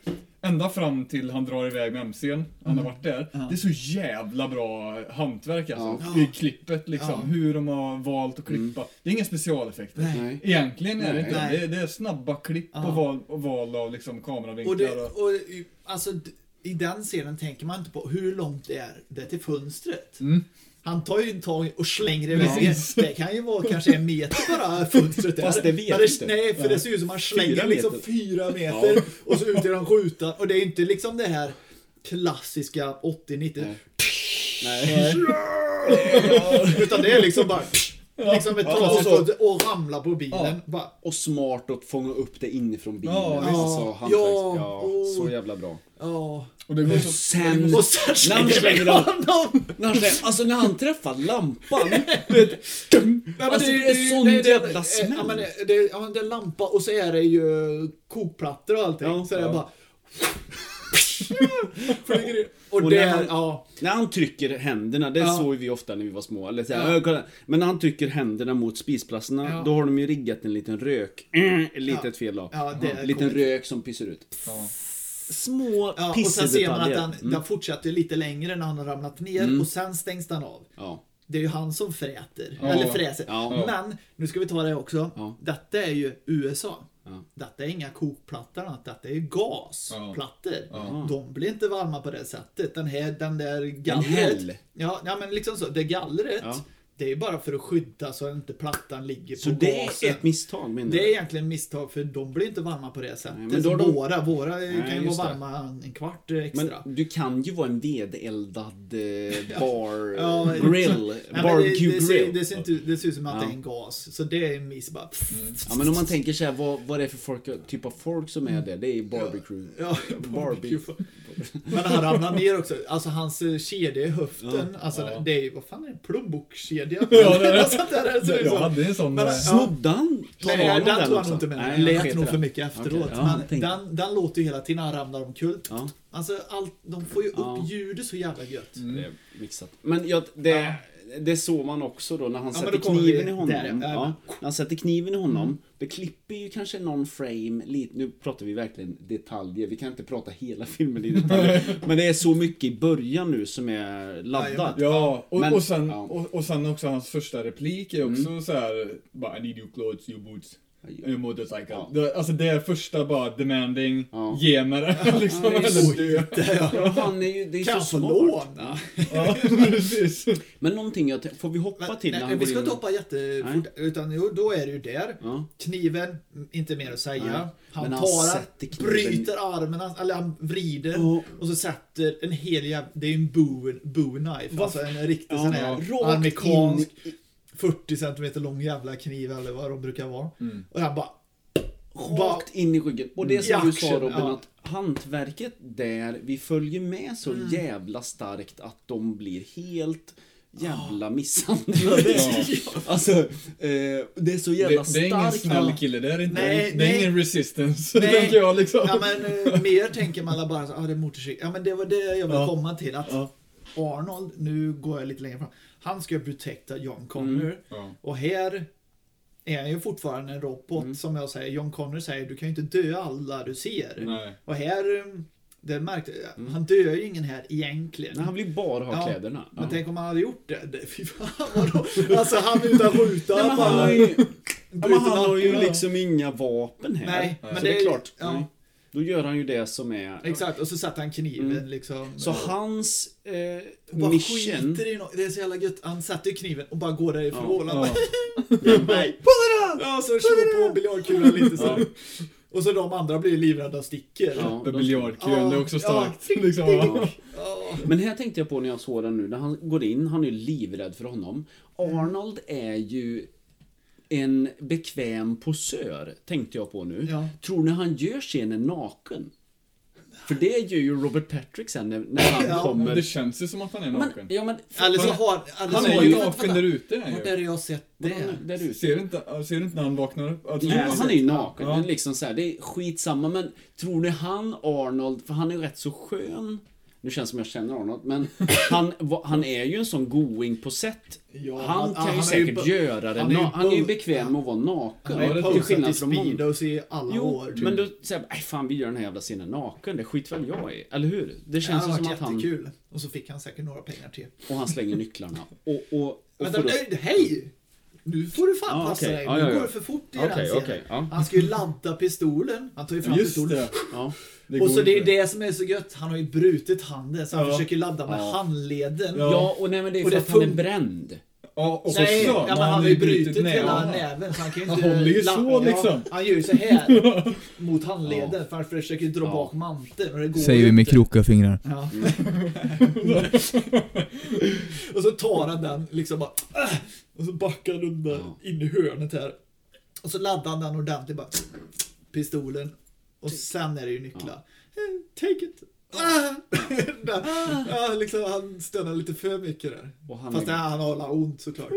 A: ända fram till han drar iväg med MC'n, han
C: Mm.
A: har varit där. Det är så jävla bra hantverk alltså.
C: Ja.
A: I klippet liksom,
C: Ja.
A: hur de har valt att klippa. Det är inga specialeffekter.
C: Nej.
A: Egentligen är det inte
C: Nej.
A: det. Det är snabba klipp
C: Ja.
A: och, val, och val av liksom
C: Och,
A: kameravinklar.
C: det,
A: Och,
C: och alltså, i den scenen tänker man inte på hur långt det är det är till fönstret.
A: Mm.
C: Han tar ju en tag och slänger iväg.
A: Precis.
C: Det kan ju vara kanske en meter bara fönstret där.
B: Fast det vet du inte.
C: Nej, för det ser ut som att han slänger
B: Fyra
C: liksom
B: meter.
C: fyra meter och så ut i den skjuta. Och det är inte liksom det här klassiska 80-90.
B: Nej. Nej.
C: Utan det är liksom bara liksom ett
B: Ja,
C: trasigt
B: och så-
C: och, och ramla på bilen.
B: Ja. Och smart att fånga upp det inifrån bilen.
A: Ja,
B: Alltså,
C: ja,
B: hantverks-
C: ja,
B: ja,
C: oh.
B: så jävla bra.
C: ja.
A: och det går
B: Och
A: så...
B: sen...
C: Och sen
B: När han
C: slänger han honom.
B: När han, slänger- alltså när han träffar lampan. vet, alltså det är sån
C: det- det-
B: jävla
C: Ja, men
B: smäll.
C: det, det, ja, är lampa och så är det ju kokplattor och allting.
B: Ja,
C: så är det
B: ja.
C: bara... Flyger in. Och,
B: Och
C: det
B: när
C: är,
B: han-
C: ja.
B: När han trycker händerna, det
C: Ja.
B: såg vi ofta när vi var små. Eller så här,
C: Ja.
B: "Äh, kolla." Men när han trycker händerna mot spisplatserna,
C: Ja.
B: då har de ju riggat en liten rök. Mm, ett litet fel då.
C: Ja, det
B: en liten
C: coolt.
B: rök som pyser ut.
A: Ja.
B: Små
C: Ja, och sen ser man att den,
B: Mm.
C: den fortsätter lite längre när han har ramlat ner och sen stängs den av.
B: Ja.
C: Det är ju han som fräter.
A: Ja.
C: Eller fräser.
B: Ja.
C: Men, nu ska vi ta det också.
B: Ja.
C: Detta är ju USA.
B: Ja.
C: Detta är inga kokplattor, detta är gasplattor.
A: Ja.
C: De blir inte varma på det sättet. Den här, den där gallret. Ja, ja, men liksom så. Det gallret. Det är bara för att skydda så att inte plattan ligger
B: Så
C: på
B: det
C: gasen.
B: är ett misstag menar
C: Det är
B: du?
C: egentligen misstag för de blir inte varma på det sättet.
B: Nej, men då
C: Så
B: de-
C: Våra, våra kan ju vara
B: det.
C: varma en kvart extra.
B: Men du kan ju vara en vedeldad eh, bar
C: Ja,
B: grill.
C: Nej,
B: barbecue
C: det, det, ser,
B: grill.
C: det, ser inte, det ser ut som att
B: Ja.
C: det är en gas. Så det är en miss bara.
B: Ja men om man tänker så här, vad, vad det är för folk, typ av folk som är det? Det är barbecue.
C: Ja,
B: Barbie.
C: Men han ramlar ner också. Alltså hans eh, kedja i höften. Alltså
A: Ja.
C: det är ju, vad fan är det? Plånbokskedja?
A: Ja, det är det.
C: Sånt där, det
A: Jag hade en sån...
C: Men,
A: eh,
C: ja.
B: Snodde han?
C: Nej, den tog han inte med.
B: Nej,
C: lät nog för mycket efteråt.
B: Ja,
C: men den, den låter ju hela tiden han ramlar omkull.
B: Ja.
C: Alltså, allt, de får ju upp
B: Ja.
C: ljudet så jävla gött.
B: Det är mixat. Men ja, det, det såg man också då när han
C: men
B: sätter kniven i honom.
C: där, ja.
B: ja, när han sätter kniven i honom, det klipper ju kanske någon frame lite. Nu pratar vi verkligen detaljer, vi kan inte prata hela filmen i detaljer. men det är så mycket i början nu som är laddat.
A: Ja, och,
B: Men-
A: och, sen,
B: ja. Mm.
A: och, och sen också hans första replik är också så här bara I need your clothes, your boots. En motorcycle.
B: Ja.
A: Det, alltså det är första bara demanding,
B: Ja.
A: ge mig det liksom,
B: Ja, det är
A: eller dö.
B: Ja, han är ju, det är
C: Kan
B: så smart.
C: låna?
A: Ja, precis.
B: Men någonting jag, får vi hoppa
C: Men,
B: till när
C: nej,
B: han
C: vi ska
B: in?
C: inte hoppa jättefort, utan jo, då är det ju där.
B: Ja.
C: Kniven, inte mer att säga.
B: Nej.
C: Han
B: Men
C: tar den, bryter armen, eller han vrider
B: Ja.
C: och så sätter en hel jävla, det är ju en bowie, bowie knife, alltså en riktig
B: Ja,
C: sån
B: ja.
C: här
B: Rakt
C: amerikansk
B: in
C: 40 cm lång jävla kniv eller vad de brukar vara.
A: Mm.
C: Och han bara,
B: Rakt in i ryggen. Och det som du sa Robin,
C: ja.
B: att hantverket där, vi följer med så
C: Mm.
B: jävla starkt att de blir helt jävla misshandlade. Alltså, eh, det är så jävla
A: Det, det är ingen
B: starkt.
A: snäll
C: Ja.
A: kille, det är inte.
C: Nej,
A: det är
C: nej.
A: ingen resistance,
C: Nej.
A: tänker jag liksom.
C: ja men eh, mer tänker man bara så, ah, det är motorcykel. Ja men det var det jag ville
A: Ja.
C: komma till. Att
A: Ja.
C: Arnold, nu går jag lite längre fram. Han ska protecta John Connor.
B: Mm.
A: Ja.
C: Och här är han ju fortfarande en robot
B: Mm.
C: som jag säger. John Connor säger du kan ju inte dö alla du ser.
A: Nej.
C: Och här, eh, det märkte han dör ju ingen här egentligen.
B: Nej, han vill bara ha
C: Ja,
B: kläderna.
C: Men
B: Ja.
C: tänk om han hade gjort det. fy fan vadå? Alltså han utan skjuta.
B: Nej, men
C: bara
B: han har ju, men han har ju liksom inga vapen här.
C: Nej,
B: så
C: men
B: det är klart.
C: ja.
B: Då gör han ju det som är...
C: Exakt, och så satte han kniven
B: Mm.
C: liksom.
B: Så hans eh,
C: bara
B: mission...
C: skiter i något. Det är så jävla gött. Han sätter ju kniven och bara går därifrån.
A: Ja.
C: Han bara, Nej, på den! Ja, så slår på biljardkulan lite så. Och så de andra blir livrädda och sticker.
B: Ja,
A: Med
B: de-
A: biljardkulan, det är också
C: Ja,
A: starkt.
C: ja.
A: liksom.
B: Ja.
C: Ja.
B: Men här tänkte jag på när jag såg den nu, när han går in, han är ju livrädd för honom. Arnold är ju en bekväm posör, tänkte jag på nu.
C: Ja.
B: Tror ni han gör scenen naken? För det gör ju Robert Patrick sen när, när han
C: Ja,
B: kommer...
A: Det känns ju som att han är
B: men,
A: naken.
B: ja, men,
C: Eller så har... Eller
A: Han
C: så
A: är ju naken där ute.
C: Vart
A: han
C: är det jag sett det?
B: där ute.
A: Ser du inte, ser du inte när han vaknar upp? Alltså,
B: Ja, han är ju naken.
A: Ja.
B: Det, är liksom så här, det är skitsamma, men tror ni han, Arnold, för han är ju rätt så skön. Nu känns det som jag känner Arnold, men han, han är ju en sån going på sätt.
C: Ja,
B: han kan ju
C: ju
B: säkert
C: bu-
B: göra det.
C: han är ju
B: Han är ju bekväm med att vara naken.
C: Han har ju
A: Ja,
B: till skillnad från många.
C: I alla
B: Jo,
C: år.
B: men då säger nej fan vi gör den här jävla scenen naken, det skiter väl jag i. Eller hur? Det känns ju
C: hade
B: som att han...
C: jättekul. Och så fick han säkert några pengar till.
B: Och han slänger nycklarna. Och, och, och
C: Vänta,
B: då-
C: nej, hej! Nu får du fan
B: Ja,
C: passa
B: okej.
C: dig.
B: Ja,
C: Nu
B: ja, ja.
C: går det för fort i
B: Okej,
C: den scenen.
B: okej, ja.
C: Han ska ju ladda pistolen. Han tar ju fram
A: Just
C: pistolen.
A: det.
B: Ja.
A: det
C: och så det är det som är så gött. Han har ju brutit handen så han
A: Ja.
C: försöker ladda med
B: Ja.
C: handleden.
A: Ja.
B: ja, och nej men det är för att han är bränd.
A: Ja, och
C: Nej,
A: så,
C: ja, men han har ju brutit hela
A: näven.
C: näven så han kan ju
A: Han
C: inte...
A: håller ju så,
C: ja,
A: liksom.
C: Han gör ju så här mot handleden för han försöker dra
B: Ja.
C: bak manteln och det går
D: Säger vi med kroka fingrar.
C: Ja. och så tar han den liksom bara... äh, Och så backar han undan
B: Ja.
C: in i hörnet här. Och så laddar han den ordentligt bara. Pistolen. Och sen är det ju nycklar. Eh, Take it. Ah! Ja, liksom, han stönar lite för mycket där.
B: Och han
C: Fast
B: är-
C: han har ont såklart.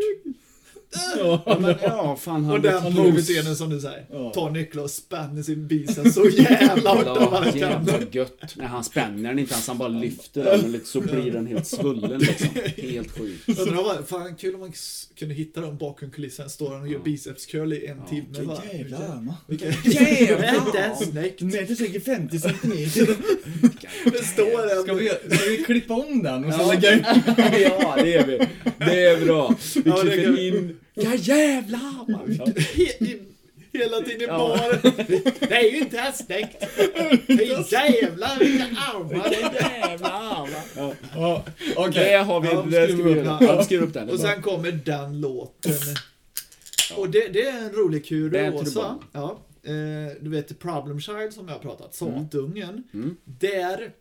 B: Ja, men, ja, fan han...
C: Och den
A: han-
C: posescenen som du säger.
A: Ja.
C: Tar nycklar och spänner sin bicep så jävla hårt han bara kan.
B: Jävla gött. Nej, han spänner den inte ens, han bara lyfter den och lite så blir den helt svullen liksom. Helt sjukt.
C: Undrar vad, fan kul om man kunde hitta dem bakom kulissen. Står han och gör bicepscurl i en timme.
A: Vilken
C: va?
A: jävla armar.
C: Vilken
A: Jävlar!
C: Vänta, snyggt.
A: Den mäter säkert 50 centimeter.
C: Det står en...
A: Ska vi, ska vi klippa om den och så
C: Ja.
A: lägga in?
B: Ja, det är vi. Det är bra. Vi
C: Ja,
B: klipper
C: kan-
B: in... Ja jävlar!
C: I- Hela tiden i
B: Ja.
C: baren. Det är ju inte ens snyggt. Fy Jävlar vilka armar.
B: Jävla armar. Ja.
A: Ja, okej.
B: Det har vi,
C: Ja,
B: det ska
C: skriv
B: vi
C: upp
B: upp den.
C: Och sen kommer den låten. Och det, det är en rolig kuriosa. Ja. Eh, du vet Problem Child som jag har pratat, Satungen.
B: Mm.
C: Där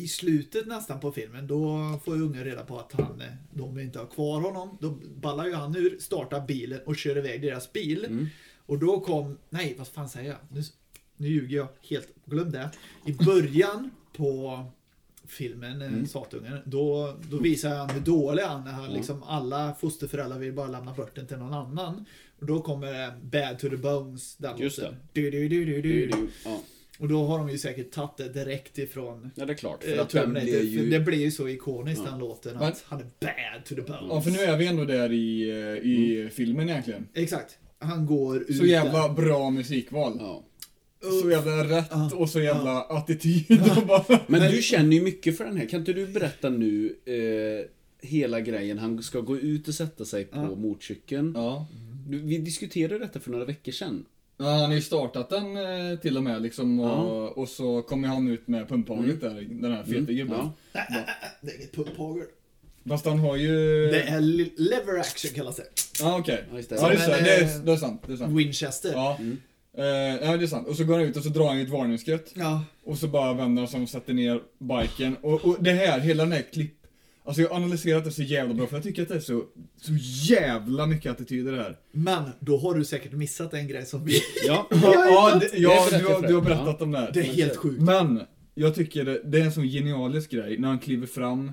C: i slutet nästan på filmen, då får ju ungen reda på att han, eh, de inte har kvar honom. Då ballar ju han ur, startar bilen och kör iväg deras bil.
B: Mm.
C: Och då kom, nej vad fan säger jag? Nu, nu ljuger jag helt, glöm det. I början på filmen, mm. Satungen, då, då visar han hur dålig han är. Han, liksom, alla fosterföräldrar vill bara lämna bort den till någon annan. Och då kommer eh, Bad to the Bones, den
B: Just
C: låten. Du, du, du, du,
B: Det är
C: du.
B: ju- Ja.
C: Och då har de ju säkert tagit det direkt ifrån
B: ja, det är klart. För
C: eh,
B: att den blir ju...
C: Det blir ju så ikoniskt
B: Ja.
C: den låten
A: Men-
C: att han är bad to the bones.
A: Ja, för nu är vi ändå där i, eh, i filmen egentligen.
C: Exakt. Han går ut
A: Så jävla
C: där.
A: bra musikval.
B: Ja.
A: Så jävla rätt
C: Ja.
A: och så jävla attityd. och bara-
B: Men du känner ju mycket för den här. Kan inte du berätta nu eh, hela grejen? Han ska gå ut och sätta sig på motorcykeln. Vi diskuterade detta för några veckor sedan.
A: Ja, han har ju startat den eh, till och med liksom och, och så kommer han ut med pumphaget där, den här feta gubben.
B: Mm. Ja.
C: Det är inget pumphagel.
A: Fast han har ju...
C: Det är li- lever action kallas det.
A: Ja, okej.
B: Ja, just det.
A: Ja, just det.
C: Men,
A: Det
C: eh,
A: är, det är sant. Det är sant.
C: Winchester.
A: Ja. Eh, ja, det är sant. Och så går han ut och så drar han ju ett varningsskott.
C: Ja.
A: Och så bara vänder han sig och sätter ner biken. Och, och det här, hela den här klipp... Alltså jag har analyserat det så jävla bra för jag tycker att det är så, så jävla mycket attityd i det här.
C: Men då har du säkert missat en grej som vi...
B: Ja.
A: Ja, det, ja du, har, du har berättat om det här.
C: Det är helt sjukt.
A: Men, jag tycker det, det är en sån genialisk grej när han kliver fram.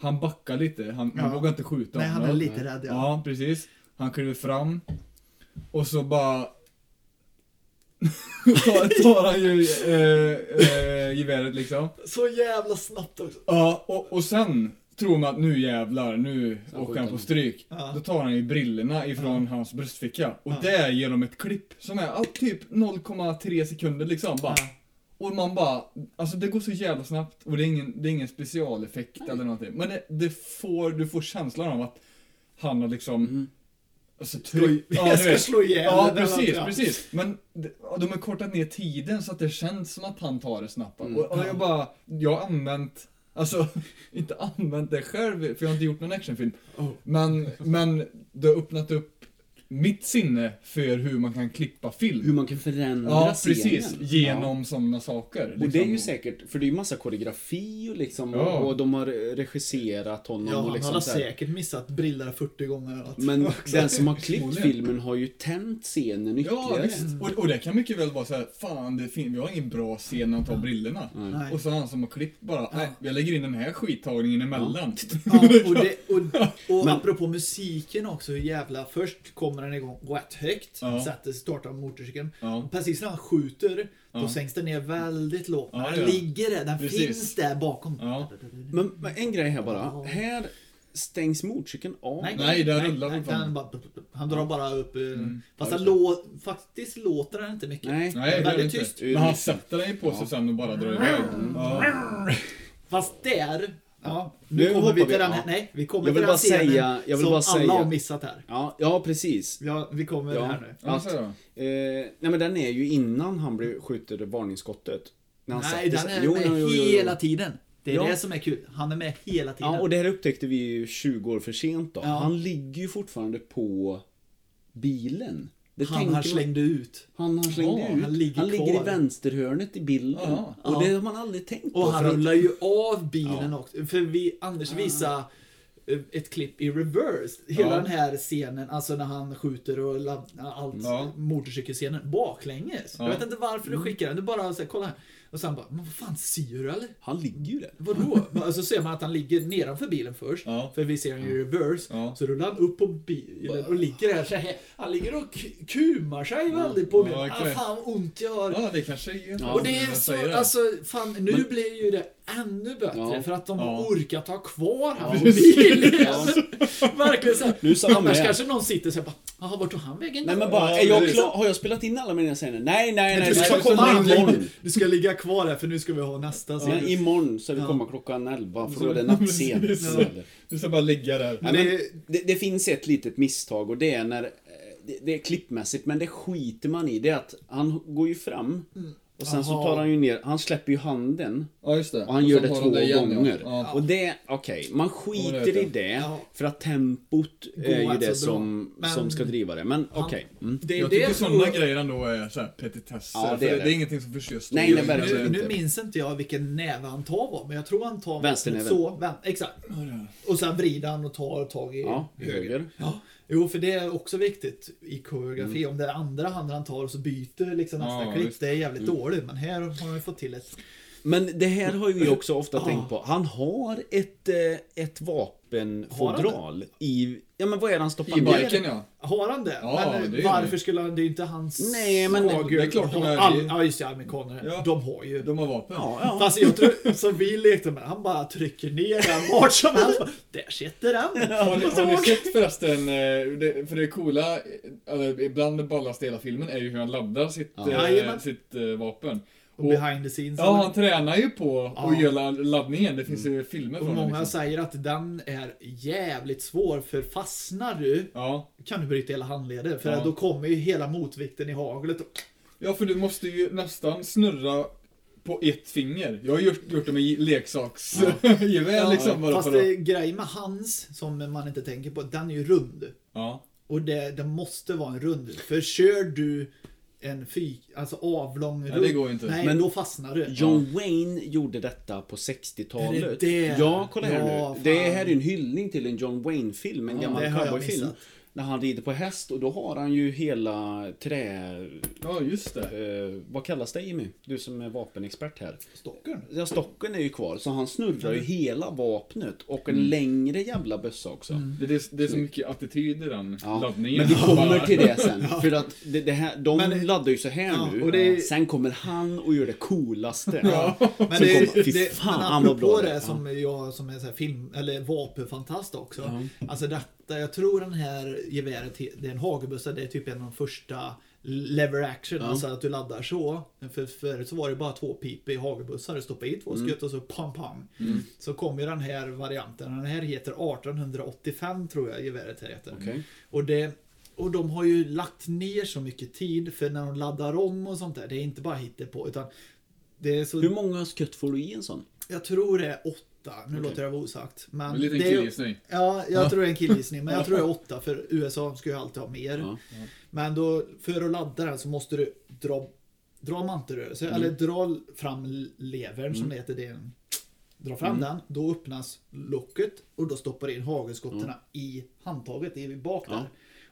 A: Han backar lite, han, han
C: Ja.
A: vågar inte skjuta
C: Nej, han är lite rädd ja.
A: Ja, precis. Han kliver fram. Och så bara... tar, tar han ju eh, eh, geväret liksom.
C: Så jävla snabbt också.
A: Ja, och, och sen tror man att nu jävlar, nu
B: Sen
A: åker han på stryk.
C: Ja.
A: Då tar han ju brillorna ifrån hans bröstficka. Och där ger de ett klipp som är allt typ 0,3 sekunder liksom. Bara.
C: Ja.
A: Och man bara, alltså det går så jävla snabbt och det är ingen, det är ingen specialeffekt eller någonting. Men det, det får, du får känslan av att han har liksom Alltså,
C: Ska,
A: tryck,
C: jag ska slå ihjäl
A: Ja, precis,
C: ja.
A: precis. Men de, ja, de har kortat ner tiden så att det känns som att han tar det snabbt.
B: Mm.
A: Och, och jag bara, jag har använt, alltså, inte använt det själv, för jag har inte gjort någon actionfilm.
C: Oh.
A: Men, men det har öppnat upp mitt sinne för hur man kan klippa film.
B: Hur man kan förändra
A: Ja,
B: scenen.
A: precis. Genom sådana saker.
B: Och det är ju
A: liksom.
B: säkert, för det är ju massa koreografi och liksom,
A: Ja.
B: och de har regisserat honom
C: Ja,
B: och
C: han
B: liksom
C: har
B: så här.
C: säkert missat briller 40 gånger.
B: Men den som har klippt filmen har ju tänt scenen
A: Ja,
B: ytterligare.
A: visst. Och, och det kan mycket väl vara så här, fan, det fin- vi har ingen bra scen när han tar brillorna.
C: Nej.
A: Och så han som har klippt bara, nej, jag lägger in den här skittagningen emellan.
C: Ja, och, det, och, och
B: Men-
C: apropå musiken också, hur jävla... Först kommer den igång rätt högt,
A: Ja.
C: sätter, startar motorcykeln.
A: Ja.
C: Precis när han skjuter, då
A: Ja.
C: sänks den ner väldigt lågt.
A: Ja, det
C: den ligger där, den
A: Precis.
C: finns där bakom.
A: Ja.
B: Men, men en grej här bara. Här stängs motorcykeln av.
C: Nej,
A: Nej, den rullar
C: nej, den bara, han drar bara upp... eh, Fast
B: Ja,
C: han lå, faktiskt låter den inte mycket.
B: Nej.
A: Nej, det är det
C: väldigt tyst.
A: Men han sätter den ju på sig sen och bara drar iväg. Ja.
C: Fast där... Ja,
B: Nu
C: nu kommer vi till den
B: ja.
C: här, nej, vi kommer
B: Jag vill
C: till
B: bara
C: den scenen
B: säga- jag vill
C: som
B: bara
C: alla
B: säga-
C: har missat här.
B: Ja, ja precis.
C: Ja, vi kommer
B: Ja.
C: här nu.
B: Att, eh,
A: det.
B: nej men den är ju innan han blir, skjuter varningsskottet. När han
C: Nej, den är
B: Jo,
C: med
B: jo, jo, jo.
C: hela tiden. Det är
B: Ja.
C: det som är kul. Han är med hela tiden.
B: Ja, och det här upptäckte vi ju 20 år för sent då.
C: Ja.
B: Han ligger ju fortfarande på bilen. Det
C: han han
B: man-
C: slängde ut.
B: Han, han slängde
C: Ja,
B: ut.
C: han ligger
B: han ligger i vänsterhörnet i bilden.
A: Ja.
B: Och
C: Ja.
B: det har man aldrig tänkt på.
C: Och han rullar ju av bilen
B: Ja.
C: också. För vi, Anders visade eh, ett klipp i reverse. Hela
A: Ja.
C: den här scenen, alltså när han skjuter och allt,
A: Ja.
C: motorcykelscenen, baklänges.
A: Ja.
C: Jag vet inte varför du skickar den, du bara säger kolla här. Och sen bara, men vad fan ser du eller?
B: Han ligger ju där.
C: Vadå? alltså ser man att han ligger nedanför bilen först.
A: Ja.
C: För vi ser honom i reverse.
A: Ja.
C: Så rullar han upp på bilen och ligger där så här. Han ligger och kumar sig väldigt på mig.
A: Ja,
C: ah, fan ont jag har.
A: Ja, det kanske är
B: Ja.
C: Och det är så,
A: det.
C: alltså, fan, nu blir ju det ännu bättre
B: Ja.
C: för att de
A: Ja.
C: har orkat ha kvar han
B: Ja.
C: på bilen.
B: Ja.
C: Verkligen såhär.
B: Nu sa han
C: Annars
B: med.
C: kanske någon sitter såhär bara, jaha vart tog han vägen?
B: Nej
C: då?"
B: men bara,
A: Ja,
B: är jag klar? Har jag spelat in alla mina scener? Nej, nej, nej.
C: Du
B: Det
C: ska
B: ska komma
C: ligga- Du ska ligga kvar här för nu ska vi ha nästa
B: Ja,
C: scen.
B: imorgon ska vi komma klockan 11 för då är det nattscen.
A: Du ska bara ligga där.
B: Nej,
C: Det-
B: men det, det finns ett litet misstag och det är när eh, det, det är klippmässigt, men det skiter man i. Det är att han går ju fram och sen så
C: Jaha.
B: tar han ju ner, han släpper ju handen
A: Ja, just det.
B: och han gör
A: sen
B: det två
A: de igen, ja.
B: gånger.
A: Ja.
B: Och det, okej, man
A: Ja, det
B: skiter i det
C: Ja.
B: för att tempot är ju
C: alltså
B: det som,
C: Men-
B: som ska driva det. Men okej. Mm.
C: Det är
A: Jag
C: det
A: tycker sådana grejer ändå är så här petitesser.
B: Ja, det är
A: det,
B: det.
A: det är ingenting som förstör
B: Nej, nej, verkligen
C: Nu, nu minns inte jag vilken näve han tar var, men jag tror han tar
B: Vänsternäven.
C: så. Vän, exakt. Och sen vrider han och tar tag i
B: Ja, höger.
C: Ja, jo för det är också viktigt i koreografi. Om det är andra handen han tar och så byter liksom nästa
A: Ja,
C: klipp. Det är jävligt dåligt. Men här har de fått till ett...
B: Men det här har ju vi också ofta tänkt på. Han har ett, eh, ett vapenfodral i... Ja men vad är det han stoppar
A: I
B: ner?
A: biken ja.
C: Har han det?
A: Ja,
C: men
A: det
C: varför
A: det.
C: skulle han... Det är inte hans
B: Nej, men det-
C: svaghet.
A: det är klart de
C: har
A: är-
C: all, Ja just det, amerikaner.
A: Ja.
C: De har ju...
A: De har vapen.
B: Ja, ja.
C: Fast jag tror, som vi lekte med, han bara trycker ner den vart som helst. Där sitter den.
A: Har ni, har ni sett förresten, eh, det, för det coola, eh, eller ibland det ballaste i hela filmen är ju hur han laddar sitt,
B: Ja.
C: Jajamän.
A: sitt eh, vapen.
C: Och behind the scenes.
A: Ja, han tränar ju på
C: Ja.
A: att göra laddningen. Det finns ju filmer
C: och
A: från
C: många
A: Liksom.
C: säger att den är jävligt svår, för fastnar du
A: Ja.
C: kan du bryta hela handleden. För
A: Ja.
C: då kommer ju hela motvikten i haglet. och-
A: ja, för du måste ju nästan snurra på ett finger. Jag har gjort, gjort det med leksaksgevär liksom. Bara
C: Fast det, grejen med hans, som man inte tänker på, den är ju rund.
A: Ja.
C: Och det, det måste vara en rund. För kör du en fy, alltså avlång
A: Ja, det går inte.
C: Nej,
B: Men-
C: då fastnar du.
B: John Wayne gjorde detta på 60-talet.
C: Är det det?
B: Ja, kolla här
C: Ja,
B: nu. Det
C: fan.
B: här är en hyllning till en John Wayne-film, en
C: Ja,
B: gammal
C: det
B: cowboyfilm. När han rider på häst och då har han ju hela trä...
A: ja, just det.
B: Eh, vad kallas det Jimmy? Du som är vapenexpert här.
C: Stocken.
B: Ja, stocken är ju kvar, så han snurrar ju hela vapnet och en längre jävla bössa också.
A: Det, det, det är så mycket attityd i den
B: Ja,
A: laddningen.
B: men vi kommer till det sen. För att det, det här, de
C: Men-
B: laddar ju så här
C: Ja,
B: nu.
C: och det-
B: Sen kommer han och gör det coolaste.
C: Men,
B: Så
C: det,
B: kom- fy
C: det,
B: fan,
C: men
B: vad bra
C: apropå
B: det
C: det,
B: är.
C: som jag som är så film, eller vapenfantast också. Alltså detta, jag tror den här geväret, det är en hagelbössa, det är typ en av de första lever action, alltså att du laddar så. För förut så var det bara två pip i hagelbussar, du stoppar i två skutt och så pam pam. Så kom ju den här varianten, den här heter 1885 tror jag geväret heter.
B: Okej.
C: Och det och de har ju lagt ner så mycket tid för när de laddar om och sånt där, det är inte bara på utan det är så
B: Hur många skutt får du i en sån?
C: jag tror det är åtta, nu låter det vara osagt. Men
A: En liten
C: det är,
A: killgissning.
C: Ja, jag tror det är en killgissning. Men jag tror det är åtta, för USA ska ju alltid ha mer.
B: Ja.
C: Men då, för att ladda den så måste du dra, dra mantelrörelse,
B: Mm.
C: eller dra fram levern som det heter. Det en, dra fram
B: Mm.
C: den, då öppnas locket och då stoppar in hagelskotten i handtaget, det är bak där.
B: Ja.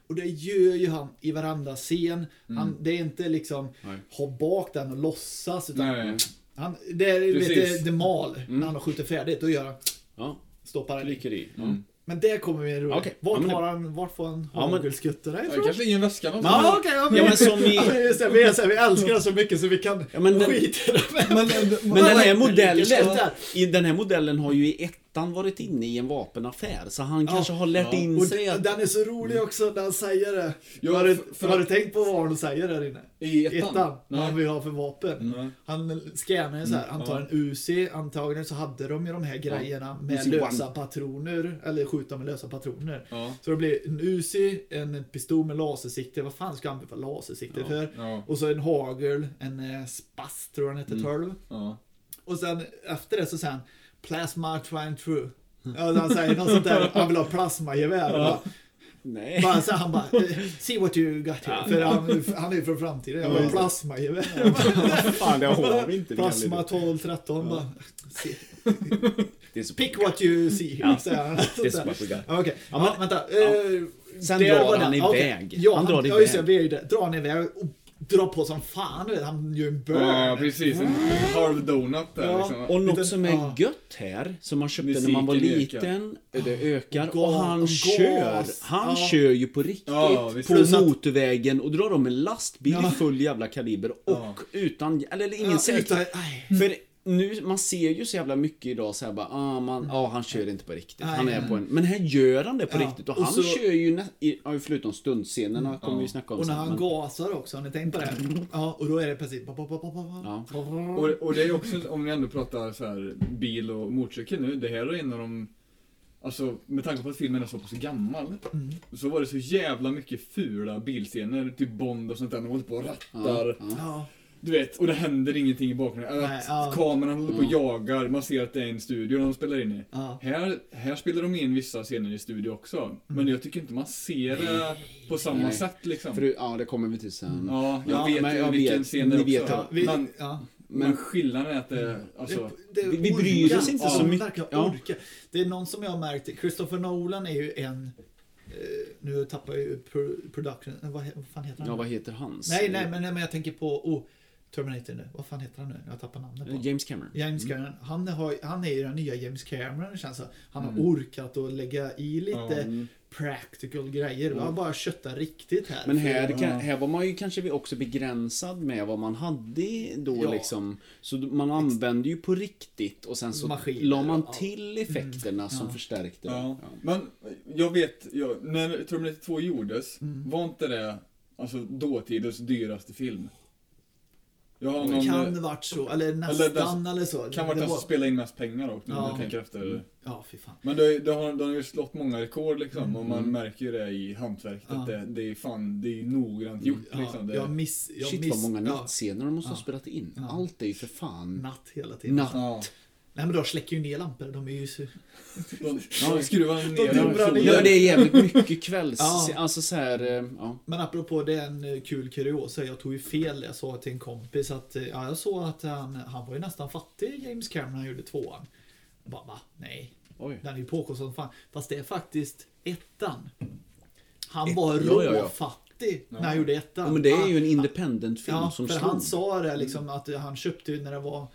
C: Och det gör ju han i varenda scen. Han, det är inte liksom
B: Nej.
C: ha bak den och låtsas. Utan
A: Nej.
C: Han, det är
A: Precis.
C: det, mal
B: Mm.
C: när han har skjutit färdigt. Då gör han,
B: Ja,
C: stoppar den i.
B: klickar i. Ja.
A: Mm.
C: Men det kommer vi roligt.
B: Okej.
C: Vart
B: Ja, men det-
C: har han, vart får han
B: Ja, men-
C: hagelskuttarna
A: Ja,
C: ifrån?
A: kanske ingen väska någonstans.
C: Ja, okej. ja, men,
B: Ja, men som i-
C: vi, är här, vi älskar den så mycket så vi kan
B: Ja, men den-
C: skita i det. Men,
B: Men den här
C: Ligger
B: modellen, i den här modellen har ju i ettan varit inne i en vapenaffär. Så han kanske har lärt
A: Ja.
B: in
C: Och
B: sig att...
C: den är så rolig också när han säger det.
A: Ja,
C: har, du,
A: för- för
C: har du tänkt på vad han säger där inne?
A: I ettan?
C: Ettan, vad han vill ha för vapen.
A: Nej.
C: Han scannar ju så här, han tar
A: ja.
C: en Uzi, antagligen så hade de ju de här grejerna med
B: Uzi
C: lösa
B: One.
C: patroner, eller skjuta med lösa patroner.
A: Ja.
C: Så det blir en Uzi, en pistol med lasersikte, vad fan ska han använda lasersikte
B: Ja,
C: för?
A: Ja.
C: Och så en hagel, en eh, spass tror jag
B: Mm.
C: heter, 12.
A: Ja.
C: Och sen efter det så säger han Plasma trying through. Ja, han säger något sånt där, han vill ha plasmagevär. Bara,
B: Nej.
C: bara så han bara, eh, see what you got here. För han, han är ju från framtiden, jag bara, plasmagevär.
B: Fan, det har vi inte.
C: Plasma 12, 13 bara. "See-
B: Det är så
C: Pick what you see
B: Ja. Det är så what we got.
C: Ja, Okej,
B: Ja,
C: ja,
B: men-
C: vänta.
B: ja.
C: Eh,
B: Sen drar han
C: den.
B: iväg.
C: Okej. Ja,
B: Han
C: han,
B: drar
C: ja, just det,
B: iväg.
C: det är ju det. Drar han iväg och drar på som fan, du vet. Han gör en burn.
A: ja, precis. En halv donut där
C: Ja.
A: liksom.
B: Och något som är gött här, som man köpte när man var liten, det ökar.
C: Och
B: Och han kör, han
C: Ja.
B: kör ju på riktigt
A: Ja,
B: på motorvägen och drar om en lastbil
C: Ja.
B: i full jävla kaliber och
A: Ja.
B: utan, eller, ingen
C: Ja,
B: säkerhet. För nu, man ser ju så jävla mycket idag så här bara, ah, man, ah, han kör inte på riktigt. Han är på en, men här gör han det på
C: Ja,
B: riktigt. Och,
C: och
B: han
C: så-
B: kör ju, nä, i, ja, förutom stundscenerna kommer vi snacka om
C: Och när
B: sen.
C: han
B: men-
C: gasar också, har ni tänkt på det? Ja, och då är det precis...
B: Ja.
A: Och, och det är också, om ni ändå pratar så här bil och motorcykel nu, det här är en av de Alltså med tanke på att filmen är så pass gammal
C: Mm.
A: Så var det så jävla mycket fula bilscener, typ Bond och sånt där, de håller på och rattar
B: Ja, ja.
C: Ja,
A: Du vet, och det händer ingenting i bakgrunden.
C: Nej,
A: Att
C: ja.
A: Kameran håller på och jagar, man ser att det är en studio de spelar in i.
C: ja.
A: Här, här spelar de in vissa scener i studio också. Men jag tycker inte man ser det på samma
B: Nej.
A: sätt liksom.
B: För, du- ja, det kommer vi till sen.
A: Ja, jag
B: Ja,
A: vet
B: men
A: ju
B: jag
A: vilken
B: vet,
A: scen det är också.
C: ja, vi,
A: men,
C: ja.
A: men skillnaden är att det, alltså...
C: Det, det
B: vi- vi bryr oss inte så mycket. Ja.
C: Det är någon som jag har märkt, Christopher Nolan är ju en... Eh, nu tappar jag ju pro, production... Vad, vad fan heter han?
B: Ja, vad heter hans?
C: nej, nej, men, nej, men jag tänker på... Oh, Terminator nu. Vad fan heter han nu? Jag tappar namnet på
B: James Cameron.
C: James Cameron, han, har, han är ju den nya James Cameron det känns så. Han har
A: Mm.
C: orkat att lägga i lite
B: mm.
C: practical grejer. Vi har bara köttat riktigt här.
B: Men
C: För-
B: här,
A: Ja.
B: kan, här var man ju kanske också begränsad med vad man hade då
C: Ja.
B: liksom. Så man använde ju på riktigt och sen så
C: Maskiner,
B: la man
C: ja.
B: till effekterna som
C: Ja.
B: förstärkte det.
A: Ja. Men jag vet, jag, när Terminator 2 gjordes,
C: Mm.
A: var inte det alltså dåtidens dyraste film? Någon,
C: Kan
A: eh,
C: det varit så? Eller
A: Eller
C: nästan
A: den-
C: eller så.
A: kan vara
C: det
A: den
C: var...
A: som spelar in mest pengar dock, när
C: Ja.
A: jag tänker efter.
C: Ja, fy fan.
A: Men det, det, har, har ju slått många rekord liksom, och man
B: Mm.
A: märker ju det i hantverket.
C: Ja.
A: att Det, det är fan, det är noggrant gjort
C: Ja,
A: liksom. Det,
C: jag miss... Jag
B: Shit
C: miss,
B: vad många
C: ja,
B: nattscener de måste ha spelat in.
C: Ja.
B: Allt är ju för fan
C: Natt hela tiden.
B: natt.
C: Nej men de släcker ju ner lampor. De är ju så...
A: De, de skruvar ner
C: De
A: solen.
C: ner.
B: Ja, det är jävligt mycket kvälls...
C: Ja.
B: Alltså så här, eh, ja.
C: Men apropå det, en eh, kul kuriosa. Jag tog ju fel. Jag sa till en kompis att eh, ja, jag såg att han, han var ju nästan fattig, James Cameron, när han gjorde tvåan. Jag bara, va? Nej.
B: Oj.
C: Den är ju påkostad som fan. Fast det är faktiskt ettan. Han
B: Ett-
C: var
B: ja, ja, ja.
C: råfattig när han gjorde ettan.
B: Ja, men det är ju en independent film
C: Ja,
B: som
C: för
B: slog.
C: han sa det liksom att han köpte ju när det var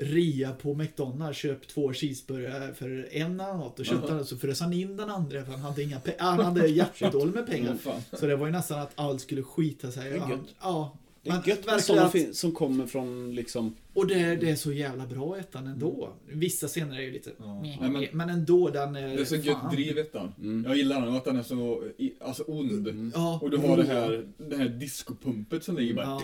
C: rea på McDonalds, köp två cheeseburgare för en eller något. Och köpte det så frös han in den andra för han hade inga pengar. Han hade jättedåligt med pengar. Så det var ju nästan att allt skulle skita sig. Han-. Ja.
B: Det är
C: men
B: gött med
C: verkligen
B: sådana
C: att-
B: film som kommer från liksom...
C: Och det, det är så jävla bra ettan ändå. Vissa scener är ju lite...
A: Ja. Nej, men-
C: men ändå den är...
A: Det är så
C: fan.
A: gött driv ettan.
B: Mm.
A: Jag gillar den, att den är så alltså ond.
C: Ja.
A: Och du har det här, det här discopumpet som ligger bara...
C: Ja.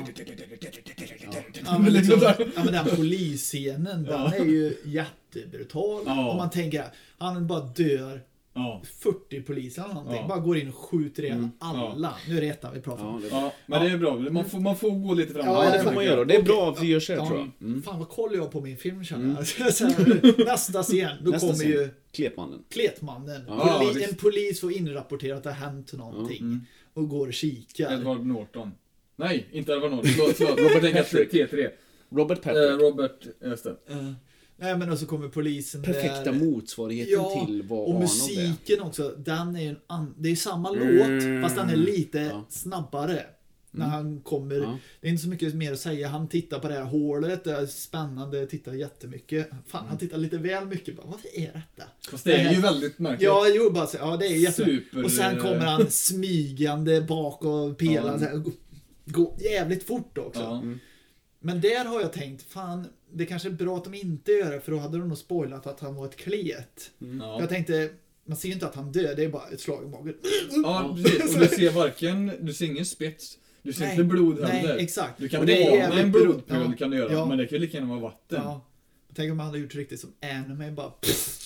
C: Ja men, liksom, ja men den polisscenen, den är ju jättebrutal. Om man tänker, han bara dör
A: Ja.
C: 40 poliser eller någonting.
A: Ja.
C: Bara går in och skjuter ihjäl
B: Mm.
C: alla. Nu är det ettan vi pratar
B: Ja,
C: om.
B: det,
A: ja, men det är bra. Man får, man får gå lite framåt.
C: Ja,
B: ja,
C: det
B: får
C: är
B: man göra. Det är bra att vi gör så här, tror jag. Mm.
C: Fan vad koll jag på min film känner jag. Så här, Nästa scen, då
B: Nästa
C: kommer
B: scen.
C: ju
B: Kletmannen.
C: Kletmannen.
B: Ja,
C: Poli-
A: visst.
C: en polis får inrapportera att det har hänt någonting.
A: Mm.
C: Och går och kikar.
A: Edward Norton. Nej, inte Edward Norton. Förlåt. Robert Patrick. T3.
B: Robert
A: Eh,
B: Patrick.
A: Robert, just det.
C: Eh, nej men och så kommer polisen
B: Perfekta
C: där.
B: motsvarigheten
C: Ja,
B: till vad
C: Och
B: Arnold är.
C: musiken också, den är ju en an- Det är samma
B: Mm.
C: låt, fast den är lite
B: Ja.
C: snabbare. När han kommer,
B: Ja.
C: det är inte så mycket mer att säga. Han tittar på det här hålet, det är spännande, tittar jättemycket. Fan,
B: Mm.
C: han tittar lite väl mycket. Bara, vad är detta?
A: Fast det är ju väldigt märkligt.
C: Ja, jo, bara så, ja det är jätte...
A: Super-
C: Och sen kommer han smygande bak och pelaren
A: Ja.
C: här, Går jävligt fort också.
A: Ja.
C: Men där har jag tänkt, fan, det kanske är bra att de inte gör det, för då hade de nog spoilat att han var ett klet.
A: Ja.
C: Jag tänkte, man ser ju inte att han dör, det är bara ett slag i magen.
A: Ja, precis. Och du ser varken, du ser ingen spets, du ser inte blod heller.
C: Nej, exakt.
A: Du kan
C: Och det
A: ana
C: jävligt
A: en blodpöl
C: ja,
A: kan du göra,
C: ja.
A: men det kan ju lika gärna vara vatten.
C: Ja. Tänk om han hade gjort riktigt som anime, bara,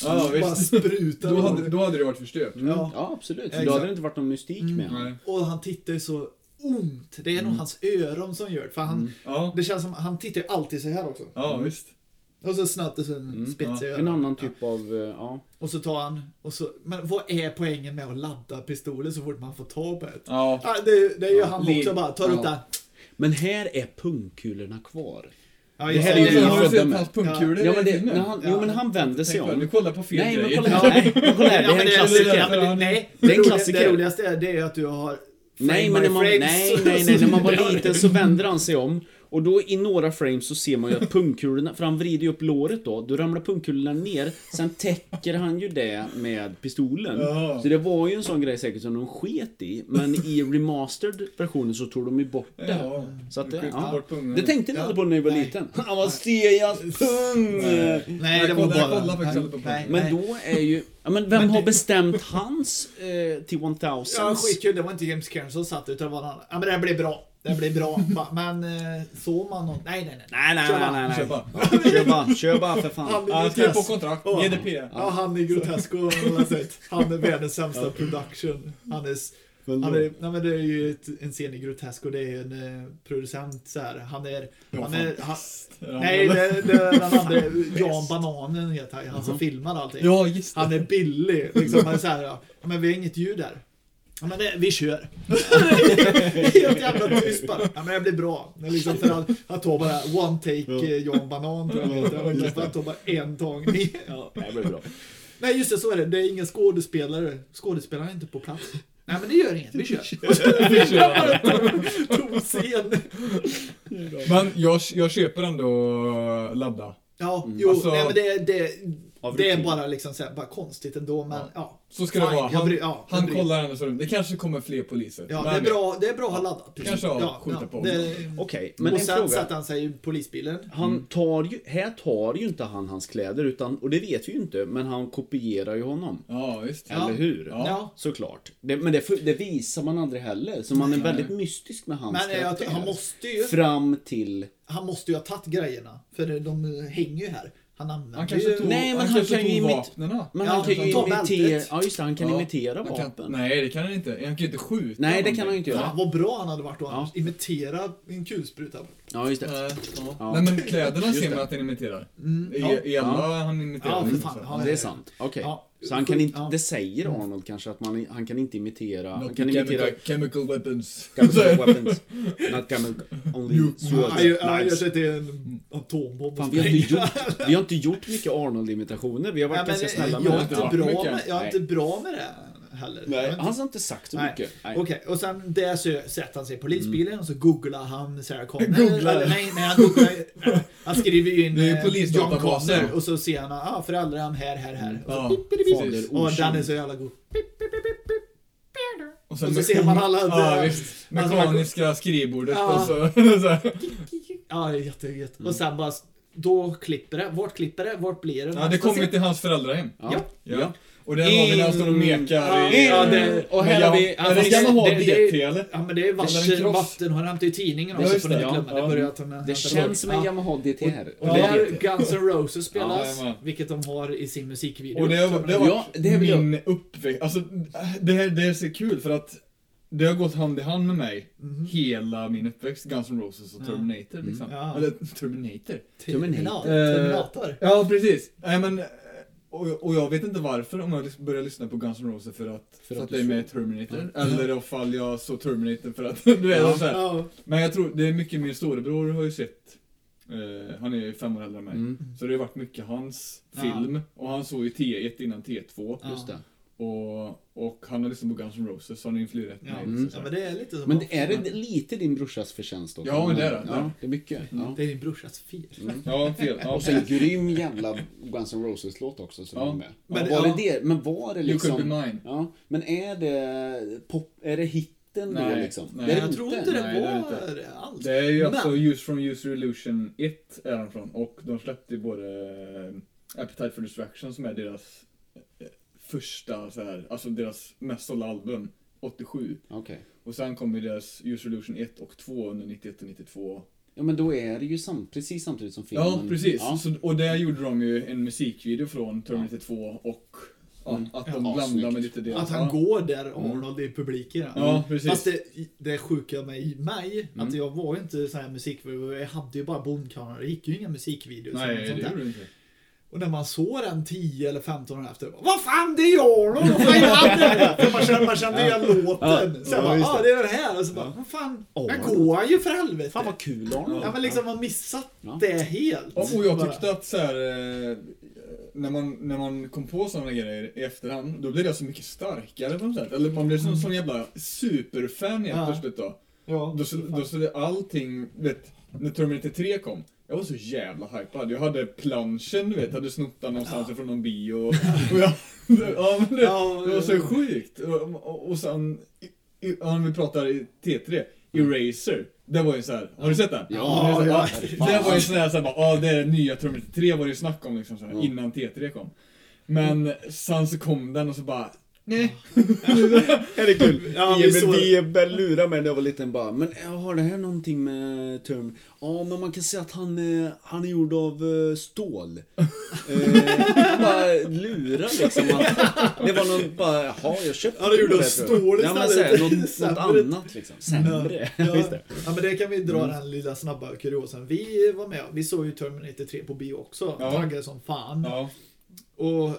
A: Ja,
C: bara
A: visst.
C: sprutar.
A: Då hade, då hade det varit förstört.
B: Mm.
C: Ja.
B: Ja. absolut.
C: Exakt.
B: då hade det inte varit någon mystik
C: Mm.
B: med honom.
A: Nej.
C: Och han tittar ju så ont. Det är nog hans öron som gör det. För han,
A: Ja,
C: det känns som, han tittar ju alltid så här också.
A: ja visst.
C: Och så snabbt och så en
B: Mm.
C: spets i
A: Ja.
B: En annan typ av, eh, ja.
C: Och så tar han, och så, men vad är poängen med att ladda pistolen så fort man får ta på ett?
A: Ja.
C: Ja, det, det är ju
B: Ja,
C: han också bara, tar upp
A: ja.
C: den.
B: Men här är pungkulorna kvar.
C: Ja,
B: Det här är
A: Ja,
B: ju vi
A: har
B: födda
A: sett
B: med.
A: pungkulor
B: Ja, men, det, när han,
C: Ja,
B: jo, men han vänder sig om.
A: Du kollar på fel
B: Nej, men kolla här. Nej, kolla här. Det
C: Ja,
B: är en klassiker.
C: ja, men nej,
B: Det är en klassiker.
C: Det roligaste är, det är att du har
B: Nej, men när man, nej, nej, nej, när man var liten så vänder han sig om. Och då i några frames så ser man ju att pungkulorna, för han vrider ju upp låret då, då ramlar pungkulorna ner. Sen täcker han ju det med pistolen.
A: Ja.
B: Så det var ju en sån grej säkert som de sket i. Men i remastered versionen så tog de ju bort det.
A: Ja.
B: Så att, det, ja.
A: bort pungen.
B: det tänkte ni
C: Ja.
B: aldrig på när ni var
C: Nej.
B: liten. Han var Stias pung!
A: Nej.
C: Nej, det
A: Jag
C: var bara...
A: faktiskt på
C: nej.
B: Men då är ju... Ja, men vem har bestämt hans eh, till 1000?
C: Ja, skitkul. Det var inte James Cameron som satt utan det var annan. Ja, men det här blir bra. Det blir bra. Men eh, såg man någon? Nej, nej, nej.
B: Nej, nej,
C: Kör
B: nej, nej,
A: Kör
B: nej.
A: bara.
B: Kör bara, kör bara för fan.
C: Han är
A: Han skrev på kontrakt.
C: Ja.
A: GDP.
C: Ja, han är grotesk och. Han är världens sämsta production. Han är...
B: Men
C: Han är, nej men det är ju ett, en scen i Grotesk och det är ju en eh, producent så här. Han är... Han är han, nej, det, det är den andra. Jan Bananen heter han. Han som filmar allting.
A: Ja, just det.
C: Han är billig. Liksom, han är så här, ja, men vi har inget ljud där. Ja, men det, vi kör. Helt jävla tyst bara. Ja, men det blir bra. Men liksom för han, han tar bara one take eh, Jan Banan tror jag han heter. För Han tar bara en tagning.
B: Ja, det blir bra.
C: Nej just det, så är det. Det är ingen skådespelare. Skådespelaren är inte på plats. Nej men det gör inget, vi kör. Vi kör. Tom scen.
A: Men jag, jag köper ändå ladda.
C: Ja, jo,
A: Alltså-
C: nej men det, det
B: Av
C: Det är
B: rutin.
C: bara liksom så här, bara konstigt ändå, men ja.
A: Så ska det
C: Fine,
A: vara.
C: jag
A: Han,
C: bryr- ja, jag
A: han
C: bryr-
A: kollar hennes rum. Det kanske kommer fler poliser.
C: Ja, det är bra, det är bra laddat.
A: Kanske ha skjutit på
C: det,
B: Okej, men
C: Och
B: en
C: sen
B: fråga.
C: satte han sig i polisbilen.
B: Han tar ju, här tar ju inte han hans kläder utan, och det vet vi ju inte, men han kopierar ju honom.
A: Ja, visst.
C: Ja.
B: Eller hur?
A: Ja.
C: Ja.
B: Såklart. Det, men det, det visar man aldrig heller. Så man är väldigt mystisk med hans
C: Men jag,
B: karaktär.
C: han måste ju,
B: Fram till...
C: han måste ju ha tagit grejerna. För de hänger ju här. Han använder
A: Han kanske
C: ju...
A: tog,
B: Nej, men
A: han
B: han
A: kanske
B: kan ju
A: tog
B: imit-
A: vapnen.
B: Men
C: Ja,
B: han kan ju imitera... Ja, just det. Han kan
A: Ja,
B: imitera
A: han kan-
B: vapen.
A: Nej, det kan han inte. Han kan ju inte skjuta
B: Nej, det kan han ju inte göra.
C: Fan vad bra han hade varit att
B: Ja.
C: imitera en kulspruta.
B: Ja, just det.
A: Nej, ja.
B: Ja.
A: Nej, men kläderna ser man att han imiterar. I,
C: Ja.
A: I alla han imiterar.
C: Ja, för
A: inte
C: fan. Ja,
B: Det är sant. Okej.
C: Ja.
B: Så han kan inte... Det säger Arnold kanske att man, han kan inte imitera... Han
A: Not
B: kan
A: chemical,
B: imitera...
A: chemical weapons.
B: Chemical weapons. Not chemical... Only swords.
C: Han han
B: Knives.
C: sig till en atombomb
B: Fan, vi, har inte gjort, vi har inte gjort mycket Arnold-imitationer. Vi har varit
C: Ja,
B: ganska snälla
C: jag
B: med
C: är
B: det.
C: inte bra med, jag är
B: Nej.
C: inte bra med det heller.
B: Nej, han har inte sagt så
C: Nej.
B: mycket.
C: Okej, och sen där så sätter han sig i polisbilen och så googlar han Sarah Connor.
A: Googlar?
C: Eller, nej, nej, han googlar. Han skriver ju in eh, John. Connor och så ser han ah, föräldrarna här, här, här. Och
A: Ja,
C: pip, pip.
A: precis.
B: Fader
C: Och den är så jävla god.
A: Och,
C: Och så ser man alla-
A: Ja, visst.
C: Alltså,
A: Mekaniska skrivbordet
C: Ja.
A: och så.
C: Ja, det är jättegött. Och sen bara, då klipper det. Vart klipper det? Vart blir det?
A: Ja, det kommer till hans föräldrahem.
B: Ja.
C: Ja.
A: Ja. Och där har vi när han står och mekar
C: Ja,
A: i...
C: ja, det-
B: och här har vi-
A: Är det
C: fast
A: Yamaha
C: det- det-
A: DT eller?
C: Ja men det är vatten, vatten har hämtat i tidningen
A: Ja,
C: också
A: just
C: på den
A: det.
C: klubben.
A: Ja,
C: Det börjar
A: ja.
C: att de
B: Det känns som en
C: Ja.
B: Yamaha DT här.
C: Och
A: Ja,
C: där
B: det-
C: Guns N' Roses spelas, vilket de har i sin musikvideo.
A: Och det, har- det har
B: Ja,
A: varit
B: det
A: min uppväxt. Alltså, det, här, det är så kul för att det har gått hand i hand med mig hela min uppväxt. Guns N' Roses och
C: Ja.
A: Terminator liksom.
C: Ja.
A: Eller Terminator.
C: Terminator.
A: Eh,
C: Terminator.
A: Ja, precis. Nej, men, eh, och, och jag vet inte varför om jag började lyssna på Guns N' Roses för att, för
B: att
A: att, det är med i Terminator. Eller ifall jag såg Terminator för att, du vet,
B: Ja.
A: så här.
C: Ja.
A: Men jag tror, det är mycket min storebror har ju sett. Eh, han är ju fem år äldre än mig.
B: Mm,
A: Så det har varit mycket hans
C: Ja.
A: film. Och han såg ju T1 innan T2.
C: Ja.
B: just det.
A: Och, och han har lyssnat på Guns N' Roses, så han har influerat
C: Ja.
A: mig.
B: Mm.
A: så
C: ja men det är lite så.
B: Men är det lite din brorsas förtjänst också?
A: Ja, men det är det.
B: Ja, det är mycket. Ja.
C: Det är din brorsas fel.
B: Mm.
A: Ja, fel. Ja.
B: Och så en grym jävla Guns N' Roses-låt också som
A: Ja.
B: är med.
C: Men-
B: Men, var
C: ja.
B: det det? Men var det
A: You could be
B: liksom...
A: mine.
B: Ja, men är det pop... Är det hitten då
A: Nej,
B: liksom?
A: nej.
C: Jag tror inte det
A: Nej,
C: var
A: inte.
C: det alls.
A: Det är ju
C: Men-
A: alltså Use from User Illusion 1 är han från. Och de släppte ju både eh, Appetite for Destruction som är deras första så här, alltså deras mest sålda album. 87.
B: Okej.
A: Och sen kom ju deras User Illusion 1 och 2 under 91 och 92.
B: Ja, men då är det ju sam precis samtidigt som filmen.
A: Ja, precis.
B: Ja.
A: Så, och där gjorde de ju en musikvideo från Terminator 2 och ja,
B: Mm.
A: att de
B: Ja,
A: blandar
B: snyggt.
A: med lite deras...
C: Att han
A: ja.
C: går där Arnold i publiken.
A: Ja, precis.
C: Fast det, det sjuka med mig,
B: Mm.
C: att jag var ju inte sån här musikvideo, jag hade ju bara Bondkameror, det gick ju inga musikvideos. eller
A: Nej,
C: något
A: det gjorde du inte.
C: Och när man såg den 10 eller 15 år efter, vad fan det är Arnold! Vad fan? För man kände, man kände igen låten. Så jag
B: Ja,
C: bara, ja
B: det.
C: det är den här. Och så bara, vad fan, där går han ju för helvete.
B: Fan vad kul Arnold.
C: Ja men liksom man missat
B: Ja.
C: det helt.
A: Och, och jag tyckte att så här, eh, när, man, när man kom på sådana grejer i efterhand, då blev det så mycket starkare på något sätt. Eller man blev som en sån jävla superfan helt
C: Ja.
A: plötsligt då.
C: Ja,
A: Då, så, då så det allting, vet, när Terminator 3 kom, jag var så jävla hypad. Jag hade planschen, du vet, hade snott den någonstans ifrån någon bio. Och, och jag, ja, men det,
C: Ja,
A: det var så
C: ja.
A: sjukt. Och, och, och sen, i, om vi pratar i T3, Eraser. Det var ju så här. har du sett den?
B: Ja,
A: det,
B: ja,
A: ja, det var ju sån här, så här bara, ja det är den nya Terminator 3 var det ju snack om liksom så här,
B: Ja.
A: innan T3 kom. Men sen så kom den och så bara, nej.
B: Är det kul?
C: Ja, vi såg-
B: IMDB lurade mig när jag var liten bara, men har det här någonting med Term? Ja, men man kan säga att han, är- han är gjord av eh, stål. eh, bara lura liksom. Att, det var någon bara, jaha, jag köpte
C: Han är gjord av stål
B: Ja, men såhär, något, något annat liksom. Sämre.
C: Ja,
B: det.
C: ja men det kan vi dra den lilla snabba kuriosan. Vi var med, vi såg ju Terminator 3 på bio också.
A: Ja.
C: Taggade som fan.
A: Ja.
C: Och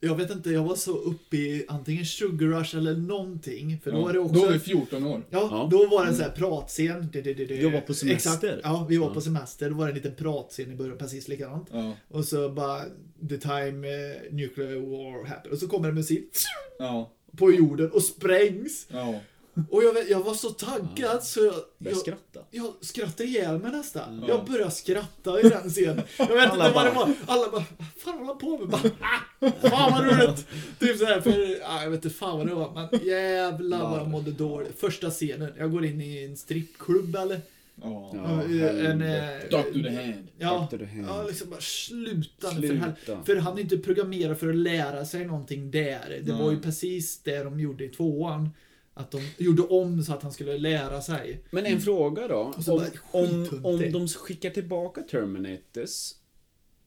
C: jag vet inte, jag var så uppe i antingen Sugar Rush eller någonting. För då
A: ja.
C: var det också...
A: Då var vi 14 år.
C: Ja,
B: Ja.
C: då var det en sån här pratscen. Det, det, det, det.
B: Jag var på semester.
C: Exakt. Ja, vi var
B: Ja.
C: på semester. Då var det en liten pratscen i början, precis likadant.
A: Ja.
C: Och så bara, the time eh, nuclear war happened. Och så kommer det musik
A: Ja.
C: på jorden och sprängs.
A: Ja.
C: Och jag, jag var så taggad så jag, jag,
B: skratta.
C: jag skrattade ihjäl mig nästan.
A: Ja.
C: Jag började skratta i den scenen. Jag vet
B: Alla
C: inte vad det var. Alla bara, vad fan håller på med? Bara, ah, fan vad roligt! Typ såhär, för ah, jag vet inte fan vad det var. Men jävlar vad jag mådde dåligt. Första scenen, jag går in i en strippklubb eller?
A: Ja.
B: Ja,
C: en,
B: helvete.
C: eh,
A: the hand.
C: Ja,
B: Dr. Hand.
C: ja liksom bara sluta,
B: Sluta.
C: För, han, för han är inte programmerad för att lära sig någonting där. Det var ju precis det de gjorde i tvåan. Att de gjorde om så att han skulle lära sig.
B: Men en fråga då. Om,
C: bara
B: om, om de skickar tillbaka Terminators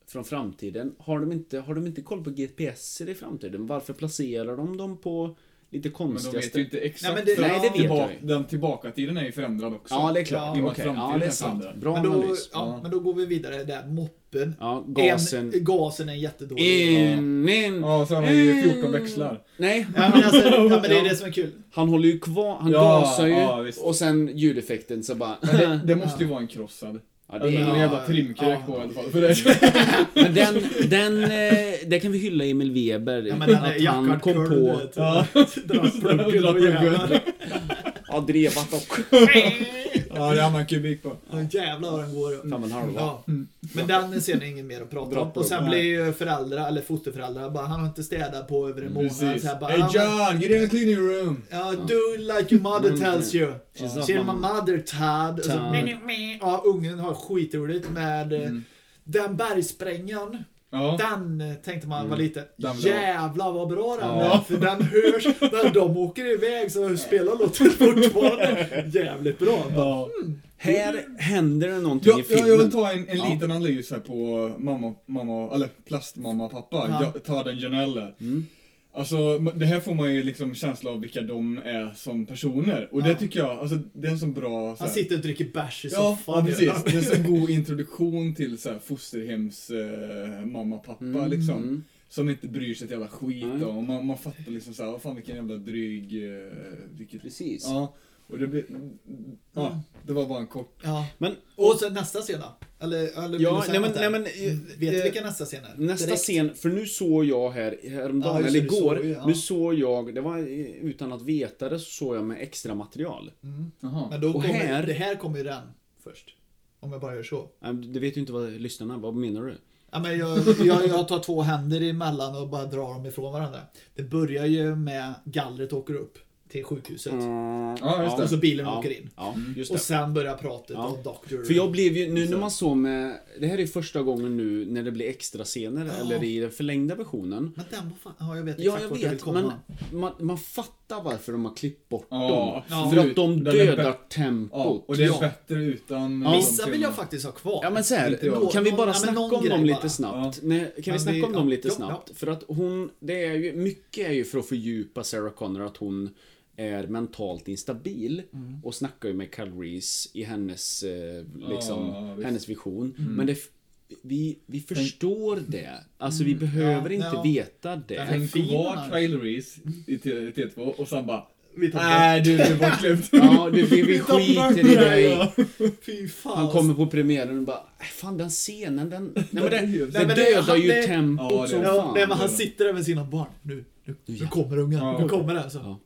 B: från framtiden, har de inte, har de inte koll på GPS i framtiden? Varför placerar de dem på lite
A: Men
B: konstiga
A: de vet ju inte exakt.
C: Nej, men det-
A: för
C: nej, det
A: att
B: vet
A: tillbaka,
B: jag.
A: Den tillbaka-tiden är ju förändrad också.
B: Ja, det är
C: Ja,
B: klart. Okej,
A: framtiden
B: Ja, det är sant. Bra
C: Men då,
B: analys.
C: ja, men då går vi vidare där. Moppen.
B: Ja, gasen.
C: En, gasen är jättedålig.
B: In, in.
A: Ja, så har man ju 14 växlar.
B: Nej,
C: Ja men, alltså, ja, men det är det som är kul.
B: han håller ju kvar, han
A: Ja,
B: gasar ju.
A: ja,
B: och sen ljudeffekten så bara...
A: Men det, det måste ju vara en krossad.
B: Ja,
A: Det är en jävla trimkrök
C: ja.
A: på i alla fall. För det.
B: men den, den, eh, det kan vi hylla Emil Weber.
C: Ja, men den
B: att han kom på...
A: Ja.
B: Ja, drevat och...
A: Ja, det är annan kubik på.
C: Ja, Jävlar vad den går.
B: Fem och en halv?
C: Ja. Men den scenen är ingen mer att prata om. Och sen blir ju föräldrar, eller fosterföräldrar, bara han har inte städat på över en månad.
A: Precis.
C: Så här, bara,
A: Hey John, get in the cleaning room!
C: Ja, do like your mother
B: Mm,
C: tells you.
B: She's
C: Ser
B: my-
C: mother Tad. Och så. Ja, ungen har skitroligt med eh,
A: Mm.
C: den bergsprängaren.
A: Ja.
C: Den eh, tänkte man var
B: Mm.
C: lite,
A: Den
C: jävlar vad bra den
B: Ja.
C: är. För den hörs, när de åker iväg så spelar låten fortfarande jävligt bra.
A: Ja.
B: Här händer det någonting
A: Jag,
B: i filmen.
A: jag vill ta en, en
B: Ja.
A: liten analys här på mamma, mamma, eller plastmamma och pappa.
C: Ja.
A: Jag tar den Janelle.
B: Mm.
A: Alltså, det här får man ju liksom känsla av vilka de är som personer. Och
C: Ja.
A: det tycker jag, alltså det är en sån bra... Så
C: Han sitter och dricker bärs i
A: Ja,
C: soffan.
A: ja, precis. Det är en sån god introduktion till så här, fosterhems eh, mamma pappa
B: Mm.
A: liksom.
B: Mm.
A: Som inte bryr sig ett jävla skit
B: Nej.
A: och man, man fattar liksom såhär, fan vilken jävla dryg... Eh, vilket,
B: Precis.
A: Ja, och det blir... Ja,
C: Mm.
A: det var bara en kort...
C: Ja.
B: Men
C: Och så nästa scen då? Eller, eller
B: Ja, nej, men- nej, men, eh,
C: Vet du
B: eh,
C: vilka nästa scen är?
B: nästa
C: Direkt.
B: scen, för nu såg jag här häromdagen,
C: Ja,
B: eller igår,
C: såg ja.
B: nu såg jag, det var eh, utan att veta det, så såg jag med extra material.
C: Mm. Men då
B: Och
C: kommer,
B: här-
C: det här kommer ju den först. Om jag bara gör så.
B: Du vet ju inte vad lyssnarna, vad menar du?
C: Ja, men jag, jag, jag tar två händer emellan och bara drar dem ifrån varandra. Det börjar ju med gallret åker upp till sjukhuset.
A: Ja, just det.
C: Och så bilen
B: ja,
C: åker in.
B: Ja, just
C: Och
B: det.
C: sen börjar pratet
B: Ja.
C: och Doctor...
B: För jag blev ju, nu när man såg med, det här är första gången nu när det blir extra scener
C: Ja.
B: eller i den förlängda versionen.
C: Men den var fan... Ja, jag vet
B: Ja,
C: exakt
B: jag
C: vart jag vill
B: vet,
C: komma.
B: men man, man fattar varför de har klippt bort
A: Ja,
B: dem.
C: Ja.
B: För att de dödar tempot.
A: Ja, och det är
C: Ja.
A: bättre utan...
B: Ja.
C: Vissa vill jag faktiskt ha kvar.
B: Ja men så här,
A: jag.
B: kan vi bara
C: ja,
B: snacka om dem lite
C: bara.
B: snabbt? Nej, kan vi snacka
C: vi-
B: om dem
C: ja,
B: lite
C: ja,
B: snabbt? För att hon, det är ju, mycket är ju för att fördjupa Sarah Connor att hon är mentalt instabil
C: Mm.
B: och snackar ju med Cal Reese i hennes, eh, liksom,
A: Ja,
B: hennes vision.
C: Mm.
B: Men det, vi, vi förstår det. Alltså vi behöver
C: Mm. Ja,
B: inte
C: ja.
B: veta
C: Den
B: det.
A: Tänk
C: fin
A: kvar Reese i T- T2 och sen bara...
C: Vi tar
A: Nej du, det var klippt.
B: Ja, du, vi, vi skiter i
C: det,
B: dig. Han kommer på premiären och bara, "Äh, fan den scenen, den, nej, men det, det
C: men det-
B: dödar
C: han-
B: ju
C: det-
B: tempot
A: Ja, det-
B: som
C: Ja,
B: fan.
C: nej, men han sitter där med sina barn. Nu, nu, nu kommer ungen.
A: Ja.
C: Nu kommer den. Så.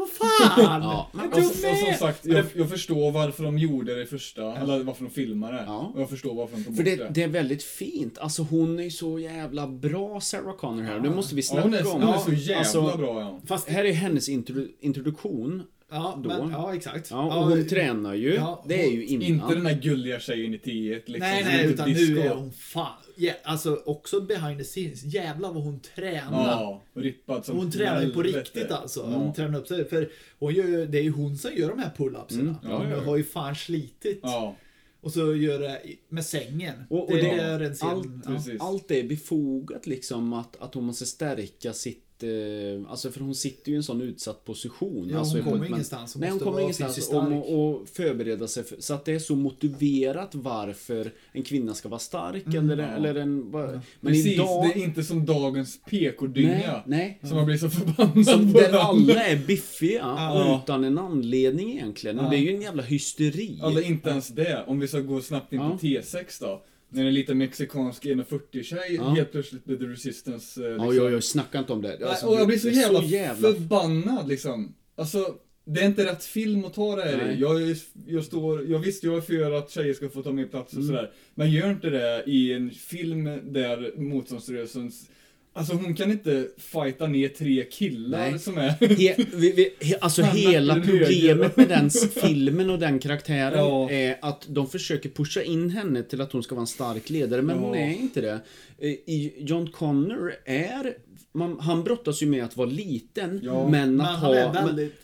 B: Ja.
C: Vad fan!
B: Ja, men-
C: Jag
A: Och, och som sagt, jag, jag förstår varför de gjorde det första, eller varför de filmade det.
B: Ja.
A: Och jag förstår varför de tog
B: För
A: bort
B: det,
A: det.
B: det är väldigt fint. Alltså hon är ju så jävla bra Sarah Connor här. Det måste vi
A: Ja,
B: snacka
A: hon, är,
B: om.
A: hon är så jävla
B: alltså,
A: bra ja.
C: Fast,
B: Här är hennes intro, introduktion.
C: ja,
B: då.
C: men, ja, exakt.
B: Ja, och hon tränar ju.
C: ja,
B: det är ju innan.
A: Inte den där gulliga tjejen i T1 liksom.
C: Nej, nej, utan
A: disco.
C: nu är hon fan... Ja, alltså också behind the scenes. Jävlar vad hon tränar.
A: Ja, rippad som
C: Hon tränar ju på
A: helvete.
C: riktigt alltså.
A: Ja.
C: Hon tränar upp sig. För hon gör, det är ju hon som gör de här pull-upsarna.
B: Mm, ja,
C: hon
A: ja, ja.
C: har ju fan slitit.
A: Ja,
C: Och så gör det i- med sängen.
B: Och, och
C: det,
B: det,
C: är en scen.
B: allt,
C: ja.
A: precis.
B: allt är befogat liksom att, att hon måste stärka sitt... Eh, alltså för hon sitter ju i en sån utsatt position.
C: Ja,
B: alltså,
C: hon kommer
B: men-
C: ingenstans. Hon
B: Nej, hon kommer ingenstans att och förbereda sig för, så att det är så motiverat varför en kvinna ska vara stark eller,
A: ja.
B: eller en... bara- Men
A: Precis,
B: idag...
A: det är inte som dagens PK-dynga.
B: nej, nej.
A: Som man blir så förbannad
B: Som
A: på.
B: där alla är biffiga
C: Ja.
B: utan en anledning egentligen. Och
A: Ja.
B: det är ju en jävla hysteri.
A: Eller inte ens det. Om vi ska gå snabbt in
B: Ja.
A: på T6 då. När en liten mexikansk 1,40-tjej
B: Ja.
A: helt plötsligt blir The Resistance. eh,
B: Oj, oj, oj, snacka inte om det. Alltså,
A: och jag blir så
B: det är
A: jävla, förbannad liksom. Alltså, det är inte rätt film att ta det här i. Jag, jag, står, jag visst, jag är för att tjejer ska få ta mer plats och
B: Mm.
A: sådär. Men gör inte det i en film där motståndsrörelsens... Alltså hon kan inte fighta ner tre killar
B: Nej.
A: som är...
B: He, vi, vi, he, alltså hela problemet med den filmen och den karaktären
A: Ja.
B: är att de försöker pusha in henne till att hon ska vara en stark ledare, men hon
A: Ja.
B: är inte det. Eh, John Connor är... Man, han brottas ju med att vara liten,
A: Ja.
B: men
C: Men
B: att
C: han
B: ha...
C: är väldigt...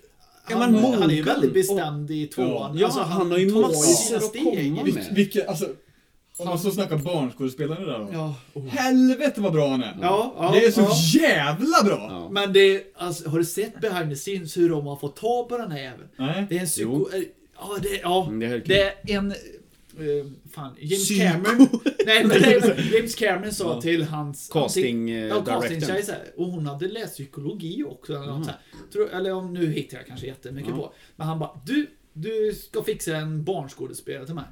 B: Ja,
C: Han,
B: men
C: han är ju väldigt bestämd i tvåan.
B: Ja,
C: Alltså,
B: han har ju massor att
C: steg.
B: komma med.
A: Vil- Vilka, alltså... Om man så snackar barnskådespelare där då.
C: Ja, oh.
A: Helvete vad bra han är!
C: Ja, ja,
A: det är så
C: ja.
A: jävla bra!
B: Ja.
C: Men det, alltså, har du sett behind the scenes hur de har fått ta på den här jäveln?
A: Nej.
C: Det är en psyko... eh, Ja, det, ja,
B: Mm, det är helt
C: det är en... eh, fan, James
B: Psyko.
C: Cameron... nej, men det James Cameron sa
B: Ja.
C: till hans...
B: Casting, eh,
C: Ja, casting här, Och hon hade läst psykologi också. Eller, något så här. Tror, eller om nu hittar jag kanske jättemycket
B: Ja.
C: på. Men han bara, du, du ska fixa en barnskådespelare till mig.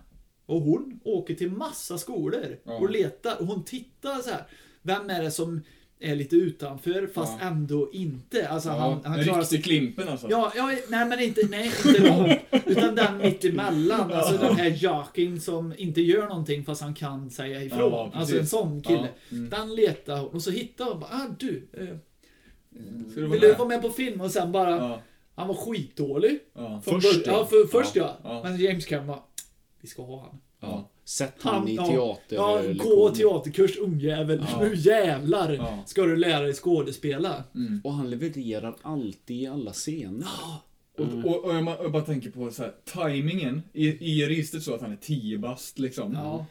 C: Och hon åker till massa skolor
A: Ja.
C: och letar. Och hon tittar så här. Vem är det som är lite utanför fast
A: Ja.
C: ändå inte? Alltså
A: Ja,
C: han, han klarar
A: riktig Klimpen alltså.
C: Ja, ja, nej men inte, nej, inte långt. Utan den mittemellan. Alltså den här jockey som inte gör någonting fast han kan säga ifrån.
A: Ja,
C: alltså en sån kille.
A: Ja, mm.
C: Den letar hon och så hittar hon bara, ah du. Eh,
A: Ska du
C: vill du
A: med?
C: vara med på film? Och sen bara,
A: Ja,
C: han var skitdålig.
A: ja,
B: Först, ja.
C: ja. För, först ja.
A: Ja.
C: Men James Cameron vi ska ha han.
A: ja.
B: Sätt han i
C: ja,
B: teater.
C: Ja, gå teaterkurs ungjävel.
A: Ja.
C: Nu jävlar
A: Ja.
C: ska du lära dig skådespela.
A: Mm.
B: Och han levererar alltid i alla scener.
A: Och, och, och jag, bara tänker på så här, timingen i, i registret så att han är 10 bast liksom.
C: Ja.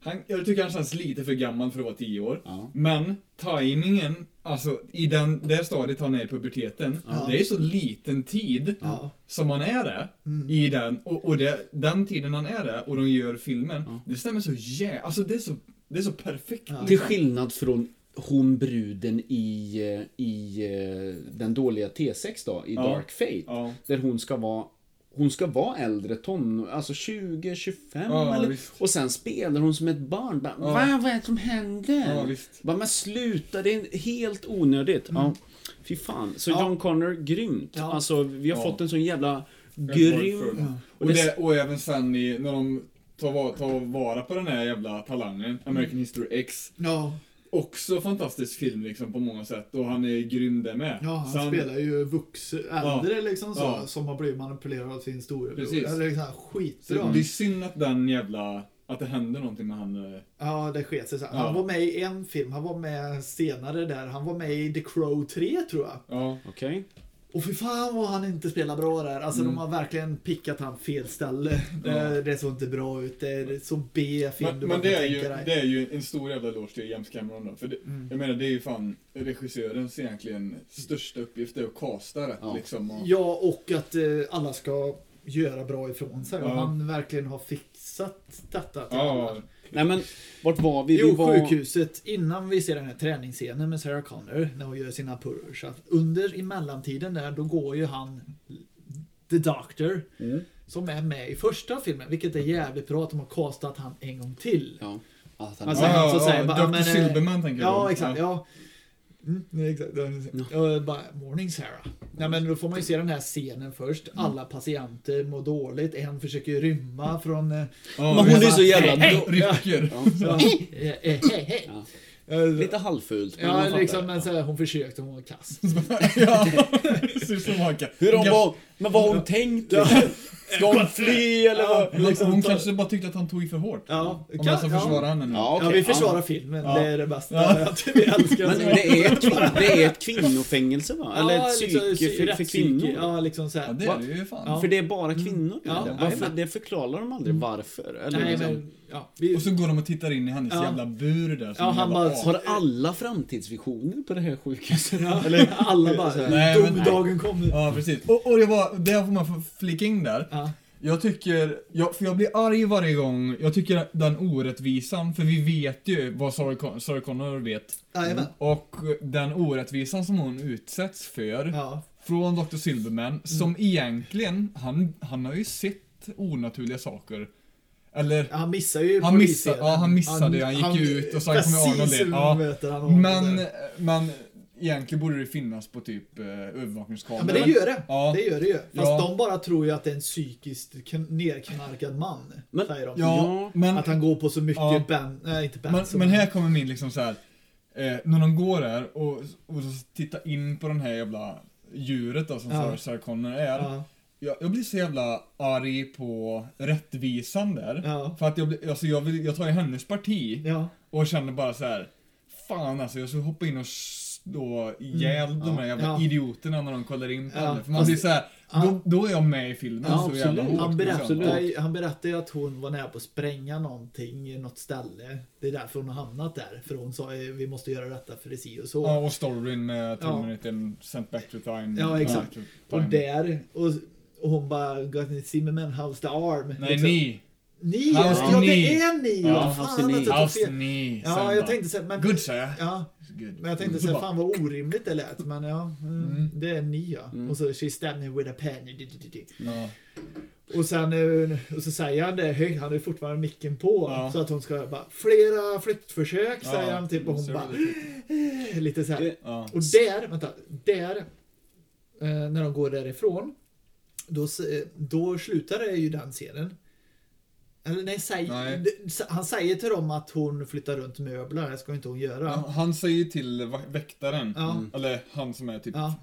A: Han, jag tycker han känns lite för gammal för att vara 10 år.
B: Ja.
A: Men timingen, alltså i den, det stadiet han är i puberteten,
C: Ja.
A: det är så liten tid
C: Ja.
A: som han är det.
C: Mm.
A: I den, och, och det, den tiden han är det och de gör filmen, det stämmer så jä... Alltså det är så, det är så perfekt.
C: Ja.
B: Till skillnad från hon bruden i, eh, i eh, den dåliga T6 då, i. Dark Fate. Där hon ska vara hon ska vara äldre ton, alltså 20, 25
A: Ja,
B: eller,
A: visst.
B: Och sen spelar hon som ett barn. Bara,
A: Ja.
B: Va, vad är det som händer?
A: Ja, visst.
B: Bara, men sluta, det är helt onödigt. Ja, fy fan. Så
C: Ja.
B: John Connor, grymt.
C: Ja.
B: Alltså, vi har
A: Ja.
B: fått en sån jävla grym...
C: Ja.
A: Och,
B: det-
A: det, och även sen i, när de tar, va- tar vara på den här jävla talangen, American History X.
C: Ja.
A: Också fantastisk film liksom på många sätt och han är grym där med.
C: Ja, han
A: Sen-
C: spelar ju vuxen, äldre liksom så,
A: Ja.
C: som har blivit manipulerad av sin storebror.
A: Precis.
C: Eller liksom skitbra.
A: det är synd att den jävla, att det händer någonting med han. eh,
C: Ja, det sket sig så.
A: Ja.
C: Han var med i en film, han var med senare där. Han var med i The Crow 3 tror jag.
A: Ja.
B: Okej.
C: Och för fan vad han inte spelar bra där. Alltså
A: Mm.
C: de har verkligen pickat han fel ställe. Det,
A: Ja.
C: det såg inte bra ut. Det är så B-film
A: Men,
C: du
A: men det, är ju,
C: dig.
A: det är ju en stor jävla eloge till James Cameron då. För det,
C: Mm.
A: jag menar det är ju fan regissörens egentligen största uppgift, det är att casta rätt
B: Ja.
A: liksom. Och,
C: Ja, och att eh, alla ska göra bra ifrån sig. Och
A: Ja.
C: han verkligen har fixat detta till
A: ja,
C: alla.
B: Nej men, vart var vi? vi
C: Jo,
B: var...
C: sjukhuset. Innan vi ser den här träningsscenen med Sarah Connor, när hon gör sina push Under i mellantiden där, då går ju han, The Doctor,
B: Mm.
C: som är med i första filmen. Vilket är jävligt bra att de har castat han en gång till.
B: Ja. Att han
C: Alltså,
A: ja,
C: han så
A: ja,
C: säger bara,
A: Dr.
C: men, eh,
A: Silverman tänker du?
C: Ja, exakt. Ja. Mm, nej, exakt. Ja. bara, Morning Sarah. Nej, men då får man ju se den här scenen först.
A: Mm.
C: Alla patienter mår dåligt. En försöker rymma från...
A: Ja,
B: Men hon är så jävla...
C: Hej!
A: Rycker.
B: Ja. Ja. Lite halvfult. men
C: Ja, liksom, men så här, hon försökte, hon var kass.
A: ja.
B: Hur hon var, men vad har hon tänkt? Ska hon fly eller vad?
A: Hon,
C: liksom,
A: hon kanske bara tyckte att han tog i för hårt.
C: Ja,
A: Om jag ska
C: ja.
A: försvara henne nu.
B: Ja,
C: Ja,
B: okej.
C: vi försvarar filmen.
A: Ja.
C: Det är det bästa.
A: Ja.
C: Vi älskar
B: Men det är, ett kvin- det är ett kvinnofängelse va? Eller
C: Ja,
B: ett psyke
C: liksom,
B: för, för kvinnor?
C: Ja, liksom så
A: Ja,
C: här.
A: det är det ju fan.
C: Ja.
B: För det är bara kvinnor?
C: Ja,
B: eller?
C: varför?
B: Det förklarar de aldrig varför. Eller
C: Nej,
B: liksom.
C: men, ja, vi,
A: Och så går de och tittar in i hennes
C: Ja.
A: jävla bur där. som
C: Ja, han bara.
B: Har alla framtidsvisioner på det här sjukhuset?
C: ja, eller, alla bara,
A: Nej,
C: domedagen kommer.
A: Ja, precis. Och, och det får man få flika in där.
C: Ja.
A: Jag tycker, jag, för jag blir arg varje gång, jag tycker den orättvisan, för vi vet ju vad Sarah, Con- Sarah Connor vet.
C: Jajamän.
A: Och den orättvisan som hon utsätts för
C: Ja.
A: från Dr. Silverman, som egentligen, han, han har ju sett onaturliga saker. Eller,
C: Han missar ju
A: Han missade- ja, han missade, han gick ut och sen kom
C: precis
A: Arnold in.
C: så
A: Ja.
C: möter han honom
A: men,
C: där.
A: men egentligen borde det finnas på typ eh, övervakningskameror.
C: Ja, men det gör det.
A: Ja.
C: Det gör det ju. Fast
A: Ja.
C: de bara tror ju att det är en psykiskt kn- nerknarkad man.
B: Men-
C: säger de.
A: Ja, men,
C: Att han går på så mycket
A: Ja.
C: band, nej inte band.
A: men,
C: som-
A: men här kommer min liksom så här. Eh, när de går där och, och så tittar in på den här jävla djuret då som
C: Ja.
A: Sarah Sarah Connor är.
C: Ja,
A: Jag, jag blir så jävla arg på rättvisan där.
C: Ja.
A: För att jag, blir, alltså jag, vill, jag tar ju hennes parti
C: ja.
A: och känner bara så här. Fan alltså, jag ska hoppa in och slå ihjäl de här jävla
C: Ja.
A: idioterna när de kollar in på
C: Ja,
A: henne. För man
C: fast-
A: blir så här,
C: Ja.
A: då, då är jag med i filmen
B: Ja,
A: så jävla
B: absolut.
A: hårt.
C: Han
A: liksom.
C: berättade, ju- han berättade ju att hon var nära på att spränga någonting i något ställe. Det är därför hon har hamnat där. För hon sa eh, vi måste göra detta för det si och så.
A: Ja, och storyn med
C: Ja.
A: Terminator Sent Back to Time.
C: Ja, exakt.
A: Time.
C: Och där, och, och hon bara, "Got Zimmerman, how's the arm?
A: Nej,
C: Liksom.
A: ni.
C: Ni, ja, ja det är ni!
A: Ja,
C: Ja, fan
A: ni.
C: Ja, jag tänkte så men...
A: Good sir.
C: Ja,
A: Good.
C: men jag tänkte så här, fan vad orimligt det lät. Men ja, mm,
A: Mm.
C: det är ni ja. Och så, she stabbed me with a pen.
A: Ja.
C: Och sen, eh, och så säger han det högt, han har fortfarande micken på.
A: Ja.
C: Så att hon ska bara, flera flyktförsök
A: Ja,
C: säger han typ och hon
A: så
C: bara, eh, lite så här.
A: Ja.
C: Och där, vänta, där, eh, när de går därifrån, då, eh, då slutar det ju den scenen. Eller nej, säg,
A: Nej.
C: han säger till dem att hon flyttar runt möbler, det ska inte hon göra.
A: Ja, Han säger till väktaren,
C: Ja.
A: eller han som är typ
C: Ja.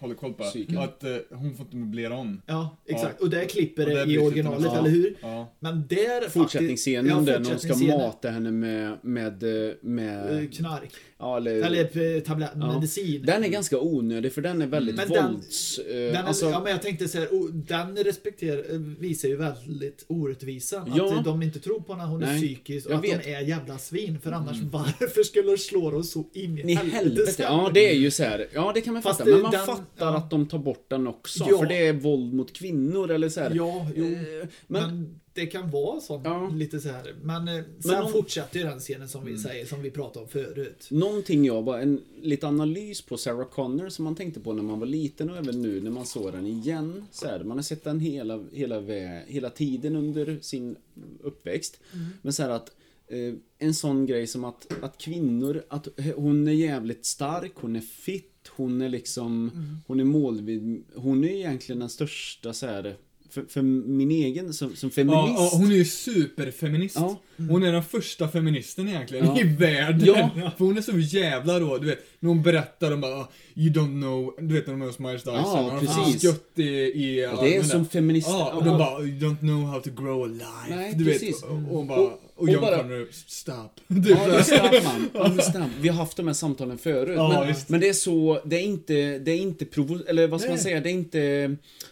A: Håller koll på
B: Psyken.
A: att eh, hon får inte möblera om.
C: Ja, exakt. Och där klipper det i originalet,
A: lite-
C: eller hur?
A: Ja.
C: Men där
B: Fortsättningsscenen
C: faktiskt-
B: där
C: ja,
B: när de ska mata henne med, med,
C: Eh,
B: med,
C: Knark.
B: ja, eller,
C: Eller eh, tablett,
B: Ja.
C: medicin.
B: Den är ganska onödig för den är väldigt
C: Men den-
B: vålds... eh,
C: Den, är,
B: alltså,
C: ja, men jag tänkte så här, o- den respekterar, visar ju väldigt orättvisan.
B: Ja.
C: Att de inte tror på när hon är
B: Nej,
C: psykisk och
B: jag
C: att
B: vet.
C: de är jävla svin. För annars, varför skulle de slå dem så in i
B: helvete.
C: ska
B: Ja,
C: de?
B: det är ju så här. Ja, det kan man
C: Fast
B: fatta. Men man
C: den-
B: fattar
C: ja.
B: att de tar bort den också.
C: Ja.
B: För det är våld mot kvinnor eller så här.
C: Ja, jo.
B: Eh,
C: Men,
B: Men,
C: det kan vara sånt,
B: Ja.
C: lite så här. Men eh, sen
B: om-
C: fortsätter ju den scenen som vi
B: Mm.
C: säger, som vi pratade om förut.
B: någonting jag bara, en lite analys på Sarah Connor som man tänkte på när man var liten och även nu när man såg den igen. Så här, man har sett den hela, hela, hela tiden under sin uppväxt. Men så här att eh, en sån grej som att, att kvinnor, att hon är jävligt stark, hon är fit, hon är liksom, hon är målvid, hon är egentligen den största så här för, för min egen, som, som feminist.
A: Ja, ja, hon är ju superfeminist.
B: Ja.
A: Hon är den första feministen egentligen
B: Ja.
A: i världen.
B: Ja.
A: För hon är så jävla rå, du vet. När hon berättar om bara, you don't know, du vet när de är hos Myers Dyson.
B: Ja,
A: får
B: precis.
A: skött i, i
B: Och det är som feminist.
A: Ja, och de bara, you don't know how to grow a life.
B: Nej,
A: du
B: precis.
A: vet, och, hon bara,
B: Och-
A: och, John
B: bara-
A: Connor, stop.
B: Ja,
A: Typ
B: det man. Snabbt. Vi har haft de här samtalen förut.
A: Ja,
B: men, men det är så, det är inte, det är inte provo... Eller vad ska man
A: Nej.
B: säga? Det är inte...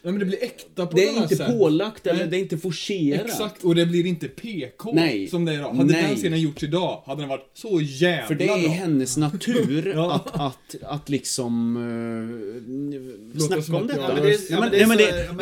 A: Ja, men det blir äkta på
B: Det är inte
A: sätt.
B: pålagt eller
A: Nej.
B: det är inte forcerat.
A: Exakt, och det blir inte PK
B: Nej.
A: som det är idag. Hade
B: Nej.
A: den scenen gjorts idag, hade den varit så jävla
B: För det är
A: bra.
B: hennes natur
A: Ja.
B: Att, att, att liksom uh, snacka om detta.
C: det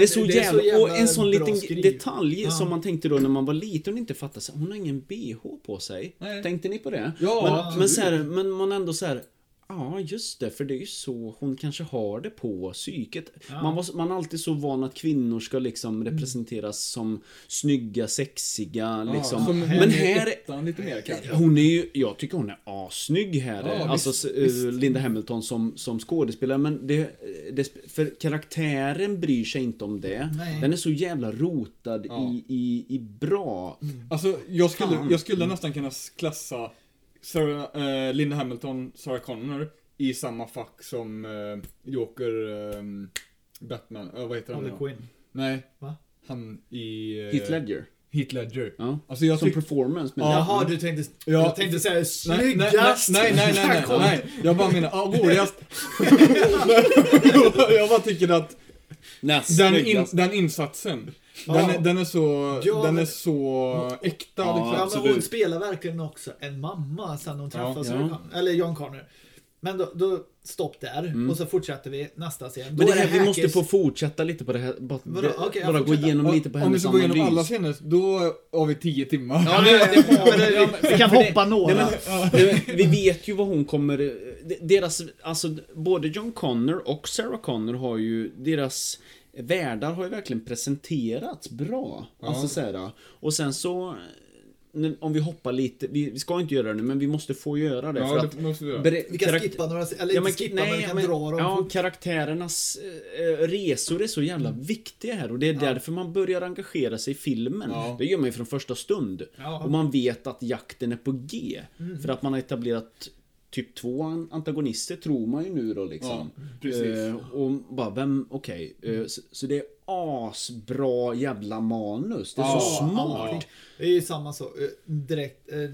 C: är- så-
B: jävla... Och en sån liten
C: skriv.
B: detalj
C: Ja.
B: som man tänkte då när man var liten och inte fattade. så, Hon har ingen bh på sig.
A: Nej.
B: Tänkte ni på det?
A: Ja,
B: men, men, så här, men man ändå så här. Ja, just det, för det är ju så hon kanske har det på psyket. Man, var, man är alltid så van att kvinnor ska liksom representeras som snygga, sexiga, liksom.
A: som
B: men här...
A: ettan lite mer kanske.
B: Hon är ju, jag tycker hon är assnygg här.
A: Ja,
B: alltså
A: visst,
B: s-
A: visst.
B: eh, Linda Hamilton som, som skådespelare. Men det, det, för karaktären bryr sig inte om det.
C: Nej.
B: Den är så jävla rotad
A: Ja.
B: i, i, i bra.
A: Alltså, jag skulle,
B: Fan.
A: jag skulle nästan kunna klassa Sarah, eh, Linda Hamilton, Sarah Connor i samma fack som eh, Joker, eh, Batman, eh, vad heter han
C: Harley
A: nu?
C: Quinn.
A: Nej,
C: Va?
A: han i... eh,
B: Heath Ledger.
A: Heath Ledger.
B: Ja.
A: Alltså jag
B: Som performance. Men
A: Ja.
C: Jaha, du tänkte,
A: Ja.
C: jag tänkte säga
A: Nej, nej, nej,
C: snyggast.
A: nej, nej, nej, nej. Jag bara menar, ah, roligast. jag bara tycker att den, in,
B: snyggast.
A: den insatsen,
C: Ja.
A: Den, är, den är så,
C: Ja,
A: den är så äkta
B: Ja,
A: liksom.
C: Ja, men
B: absolut.
C: hon spelar verkligen också en mamma sen hon
A: Ja.
C: träffas.
B: Ja.
C: Eller John Connor. Men då, då stopp där. Och så fortsätter vi nästa scen. Då
B: Men det
C: är
B: här, vi måste få fortsätta lite på det här. Bara,
C: Vadå? Jag
B: bara gå igenom lite på
A: Om vi
B: hennes
A: ska gå igenom alla
B: analys.
A: scener, då har vi tio timmar.
B: Ja, det, det har
C: Men det- vi kan
B: det-
C: hoppa några.
B: Nej, men, vi vet ju vad hon kommer... de- Deras, alltså både John Connor och Sarah Connor har ju, deras världar har ju verkligen presenterats bra.
A: Ja.
B: Alltså så här, och sen så... om vi hoppar lite, vi, ska inte göra det nu, men vi måste få göra det. för
A: Ja,
B: att
A: det måste vi göra.
C: Vi kan skippa några, eller
B: Ja, men,
C: skippa,
B: nej,
C: men vi kan
B: men,
C: dra dem
B: ja, karaktärernas eh, resor är så jävla viktiga här och det är därför man börjar engagera sig i filmen.
A: Ja.
B: Det gör man ju från första stund.
C: Ja.
B: Och man vet att jakten är på G. För att man har etablerat typ två an- antagonister tror man ju nu då liksom.
A: Ja, precis.
B: Eh, och bara, vem, okej. eh, så, så det är asbra jävla manus. Det är
A: Ja,
B: så smart.
C: Ja, det är ju samma sak. eh, Direkt, eh,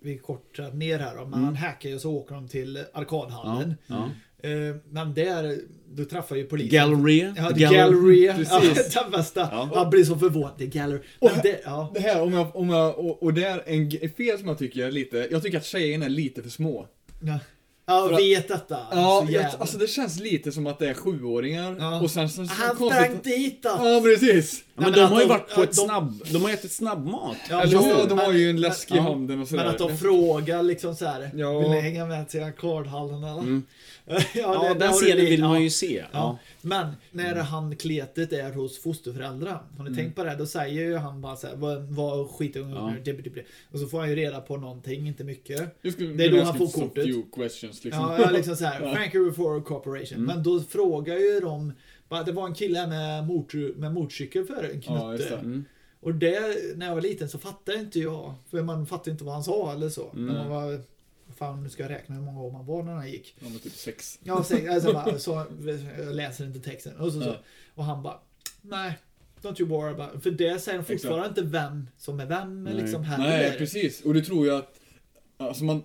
C: vi kortar ner här då, men han hackar ju och så åker de till arkadhallen. Men där, då träffar ju polisen.
B: Galleria.
C: Ja,
B: The
C: The Galleria. Ja,
A: Precis.
C: den bästa.
B: Ja.
C: Han blir så förvånad. The Gallery.
A: Och
C: det, ja.
A: Det här, om jag, om jag, och, och det är en fel som jag tycker är lite, jag tycker att tjejerna är lite för små.
C: Ja, ja vet detta.
A: Ja, jag, alltså det känns lite som att det är sjuåringar
C: Ja.
A: och sen så, så
C: Han sprang dit då.
A: Ja, precis.
B: Ja, men
C: men
B: de har ju
C: de-
B: varit på ett
C: de-
B: snabb... De har ätit snabbmat.
C: Ja,
A: Eller ja,
C: det.
A: de har ju en läsk i handen och sådär.
C: Men att de frågar liksom så här.
A: Ja.
C: Vill ni hänga med till arkadhallen eller?
B: Mm.
C: ja,
B: Ja,
C: det-
B: den scenen vill man
C: ja.
B: ju se.
C: Ja.
B: Ja.
C: Men när han kletet är hos fosterföräldrar. Har ni tänkt på det? Då säger ju han bara såhär, vad, vad skitungen
B: Ja.
C: ja. Och så får han ju reda på någonting, inte mycket.
A: Skulle
C: Det är då han får kortet.
A: few questions liksom.
C: Ja, ja liksom såhär,
A: Ja.
C: thank you for cooperation. Men då frågar ju de, bara, det var en kille med, motor, med motorcykel för en
A: Ja,
C: knutte.
A: det.
B: Mm.
C: och det, när jag var liten så fattade inte jag, för man fattade inte vad han sa eller så.
B: Mm.
C: När man var, fan nu ska jag räkna hur många år man var när han gick.
A: Ja, men typ sex.
C: Ja, så, alltså, bara, så, jag läser inte texten. Och, så, så, och han bara, nej, don't you worry about it. För det säger de fortfarande inte vem som är vem
B: Nej.
C: liksom heller.
A: Nej, precis. Och du tror ju att, alltså man,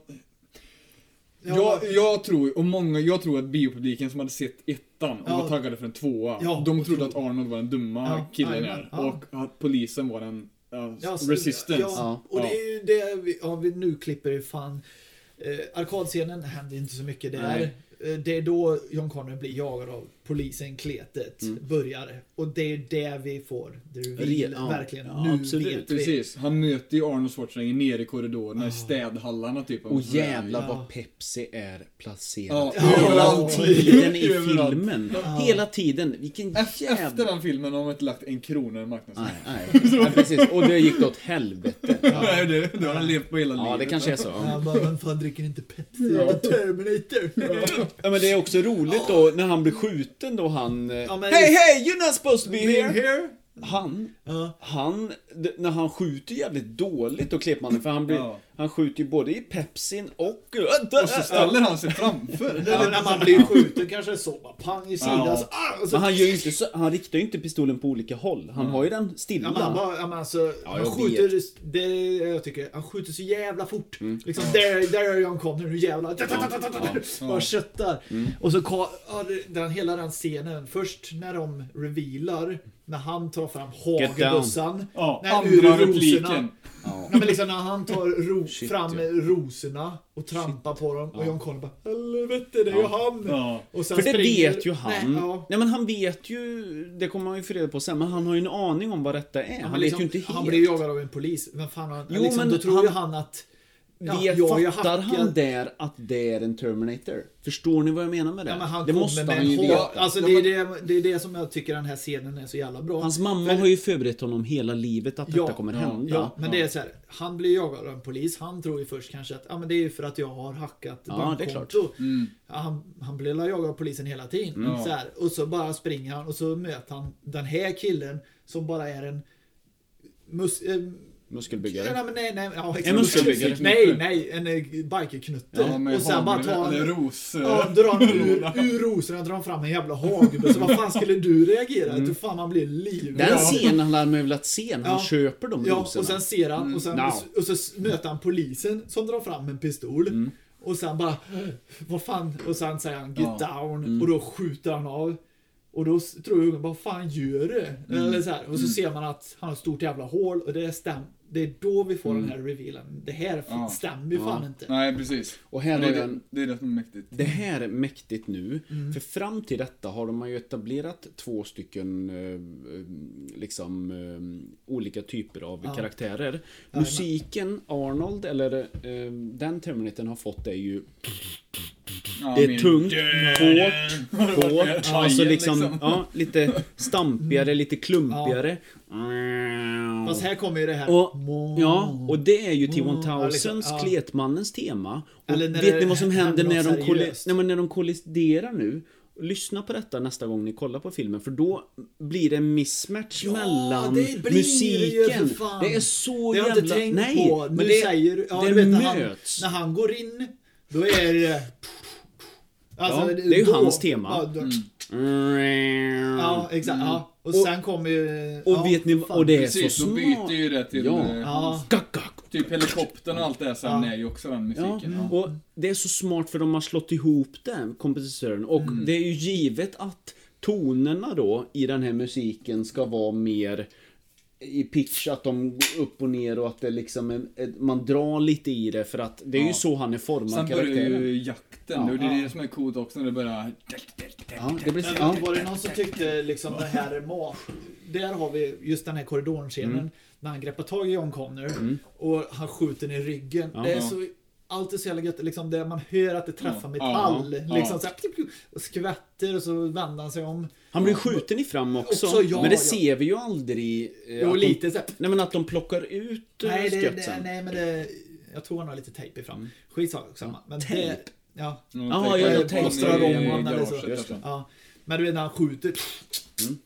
C: Ja,
A: jag, jag tror, och många, jag tror att biopubliken som hade sett ettan och
C: Ja.
A: var taggade för en tvåa,
C: Ja,
A: de trodde
C: tro-
A: att Arnold var den dumma killen här. Och att polisen var den
C: så-
A: resistance.
C: Ja, och det är ju det vi, ja, vi nu klipper ju fan. Eh, arkadscenen händer inte så mycket där. Eh, det är då John Connor blir jagad av polisen, kletet,
B: Mm.
C: börjar. Och det är det vi får. Det vi
B: ja,
C: verkligen.
B: ja,
C: nu
B: absolut,
C: vet vi.
A: Precis, han möter ju Arnold Schwarzenegger nere i korridorerna i städhallarna typ.
B: Och jävlar
C: Ja.
B: vad Pepsi är placerad.
A: Ja,
C: Ja.
B: Hela tiden i
A: Överallt.
B: filmen.
C: Ja.
B: Hela tiden. Vilken jävla...
A: efter den filmen har de inte lagt en krona i marknadsföring.
B: Nej, nej. nej, precis. Och det gick åt helvete.
A: Nej, det, det har han levt på hela livet.
B: Ja, det kanske är så.
C: Ja, bara, vem fan dricker inte Pepsi? Det är Terminator.
B: Ja, men det är också roligt då när han blir skjuten då han... eh,
C: Ja, men-
B: Hey, hey, you're not supposed to be here!
C: here?
B: Han,
C: Ja.
B: han, när han skjuter jävligt dåligt då Klipmannen, för han blir. Han skjuter ju både i Pepsin och...
A: Och så ställer han sig framför.
C: Ja, när man blir skjuten kanske så, bara pang i sidan.
A: Ja.
C: Så, ah, så,
B: Men han gör ju inte så, han riktar ju inte pistolen på olika håll. Han har ju den stilla.
C: Ja, men han, bara, ja, men alltså, han
B: jag
C: skjuter, det jag tycker, han skjuter så jävla fort. Liksom, där, där är John Connor, nu jävlar. Bara köttar. Och så ja, den, hela den scenen, först när de revealar, när han tar fram hagelbössan.
A: Ja, andra repliken.
B: Ja.
C: Nej, men liksom när han tar ro,
B: Shit,
C: fram
B: ja.
C: rosorna och trampar på dem och
B: Ja.
C: John Connor bara Helvete, det är ju han!
A: Ja.
C: Och sen
B: För det
C: springer-
B: vet ju han.
C: Nej, ja.
B: Nej men han vet ju, det kommer man ju få reda på sen, men han har ju en aning om vad detta är.
C: Ja,
B: han
C: men
B: vet
C: liksom,
B: ju inte helt.
C: Han blir jagad av en polis. Men fan, han,
B: Jo,
C: liksom,
B: men
C: då tror
B: han-
C: ju han att... Ja,
B: Vet,
C: ju
B: fattar
C: hackad.
B: han där att det är en Terminator? Förstår ni vad jag menar med det?
C: Ja, men han
B: det
C: kommer
B: måste
C: med
B: han ju veta.
C: Alltså det är det, det är det som jag tycker den här scenen är så jävla bra.
B: Hans mamma
C: För-
B: har ju förberett honom hela livet att detta kommer
C: ja,
B: hända.
C: Ja, men det är så här. Han blir jagad av en polis. Han tror ju först kanske att ja, men det är ju för att jag har hackat
B: Ja, det är klart.
C: bankkonto.
A: Mm.
C: Ja, han, han blir jagad av polisen hela tiden.
A: Mm.
C: Så här, och så bara springer han och så möter han den här killen som bara är en mus, eh,
B: Muskelbyggare.
C: Men nej, nej, ja,
B: En muskelbyggare.
C: Nej, nej, en eh, bikerknutte.
A: Ja,
C: och sen bara han...
A: eller ros.
C: Ja, drar han ur, ur rosorna han fram en jävla hagelbössa. Vad fan skulle du reagera? Mm. fan man blir livrädd.
B: Den scenen hade man ju velat se när han
C: Ja.
B: köper de
C: Ja,
B: rosorna.
C: och sen ser han och, sen,
B: Mm.
C: och så möter han polisen som drar fram en pistol.
B: Mm.
C: Och sen bara, vad fan? Och sen säger han get
A: Ja.
C: down.
B: Mm.
C: Och då skjuter han av. Och då tror ungen, vad fan gör du?
B: Mm.
C: Eller så här. Och så ser man att han har ett stort jävla hål och det stämmer. Det är då vi får den här revealen. Det här
A: Ja.
C: stämmer ju
B: Mm. Ja.
C: fan inte.
A: Nej, precis.
B: Och här
A: det, är det, det är det som är mäktigt.
B: Det här är mäktigt nu.
C: Mm.
B: För fram till detta har de ju etablerat två stycken eh, liksom eh, olika typer av
C: Ja.
B: karaktärer. Musiken Arnold, eller eh, den Terminatorn har fått är ju Det är tungt, hårt, hårt, alltså liksom,
A: liksom.
B: ja, lite stampigare, lite klumpigare.
C: Fast Fast här kommer ju det här...
B: Och, ja, och det är ju
C: Ja,
B: T-1000s
C: liksom, ja.
B: Kletmannens tema. Och vet
C: det
B: ni vad som händer när de,
C: seriöst.
B: nej, men när de kolliderar nu? Lyssna på detta nästa gång ni kollar på filmen för då blir det en mismatch
C: Ja,
B: mellan
C: det
B: musiken.
C: det.
B: Det är så
C: Det har jag
B: jävla...
C: inte tänkt
B: nej,
C: på.
B: men
C: Nu
B: det,
C: säger du... Ja,
B: det
C: du vet, när, han,
B: möts.
C: när han går in, då är det... Alltså,
B: Ja, det är ju
C: då-
B: hans tema.
C: Ja, då,
B: Mm.
C: Ja exakt. Ja. Och, sen kommer ju...
B: Och
C: ja,
B: vet ni,
C: fan.
B: och det är
A: Precis,
B: så smart.
A: byter ju det till
B: Ja.
A: eh,
C: Ja.
A: Typ helikoptern och allt det sen
C: Ja.
A: är ju också den
B: Ja,
A: musiken.
B: och det är så smart för de har slått ihop det, kompositören. Och
C: Mm.
B: det är ju givet att tonerna då i den här musiken ska vara mer i pitch, att de går upp och ner och att det liksom är, ett- man drar lite i det för att det är ju
A: Ja.
B: så han är formad
A: Sen börjar ju jakten,
B: Ja.
A: och det är
C: Ja.
A: det som är coolt också när det börjar...
B: Ja, det blir, ja.
C: var det någon som tyckte liksom det här ma- Där har vi just den här korridorscenen
B: Mm.
C: när han greppar tag i John Connor och han skjuter i ryggen.
B: Ja.
C: det är
A: Ja.
C: så allt är så jävla gött, liksom det man hör att det träffar
A: Ja.
C: metall.
A: Ja.
C: Liksom
A: Ja.
C: så här, och skvätter och så vänder han sig om.
B: Han blir skjuten i fram också,
C: Också, ja,
B: men det
C: ja.
B: ser vi ju aldrig. eh,
C: Jo, lite
B: de,
C: så
B: Nej men att de plockar ut eh,
C: Nej, det, det, nej men det, jag tror han har lite tejp i fram. Skitsamma. samma. Men
B: Tejp?
C: ja,
B: Ja, ja, ja, tänk-
C: Plåstrar om eller så.
B: Just det.
C: ja. Men du vet när han skjuter
B: Mm.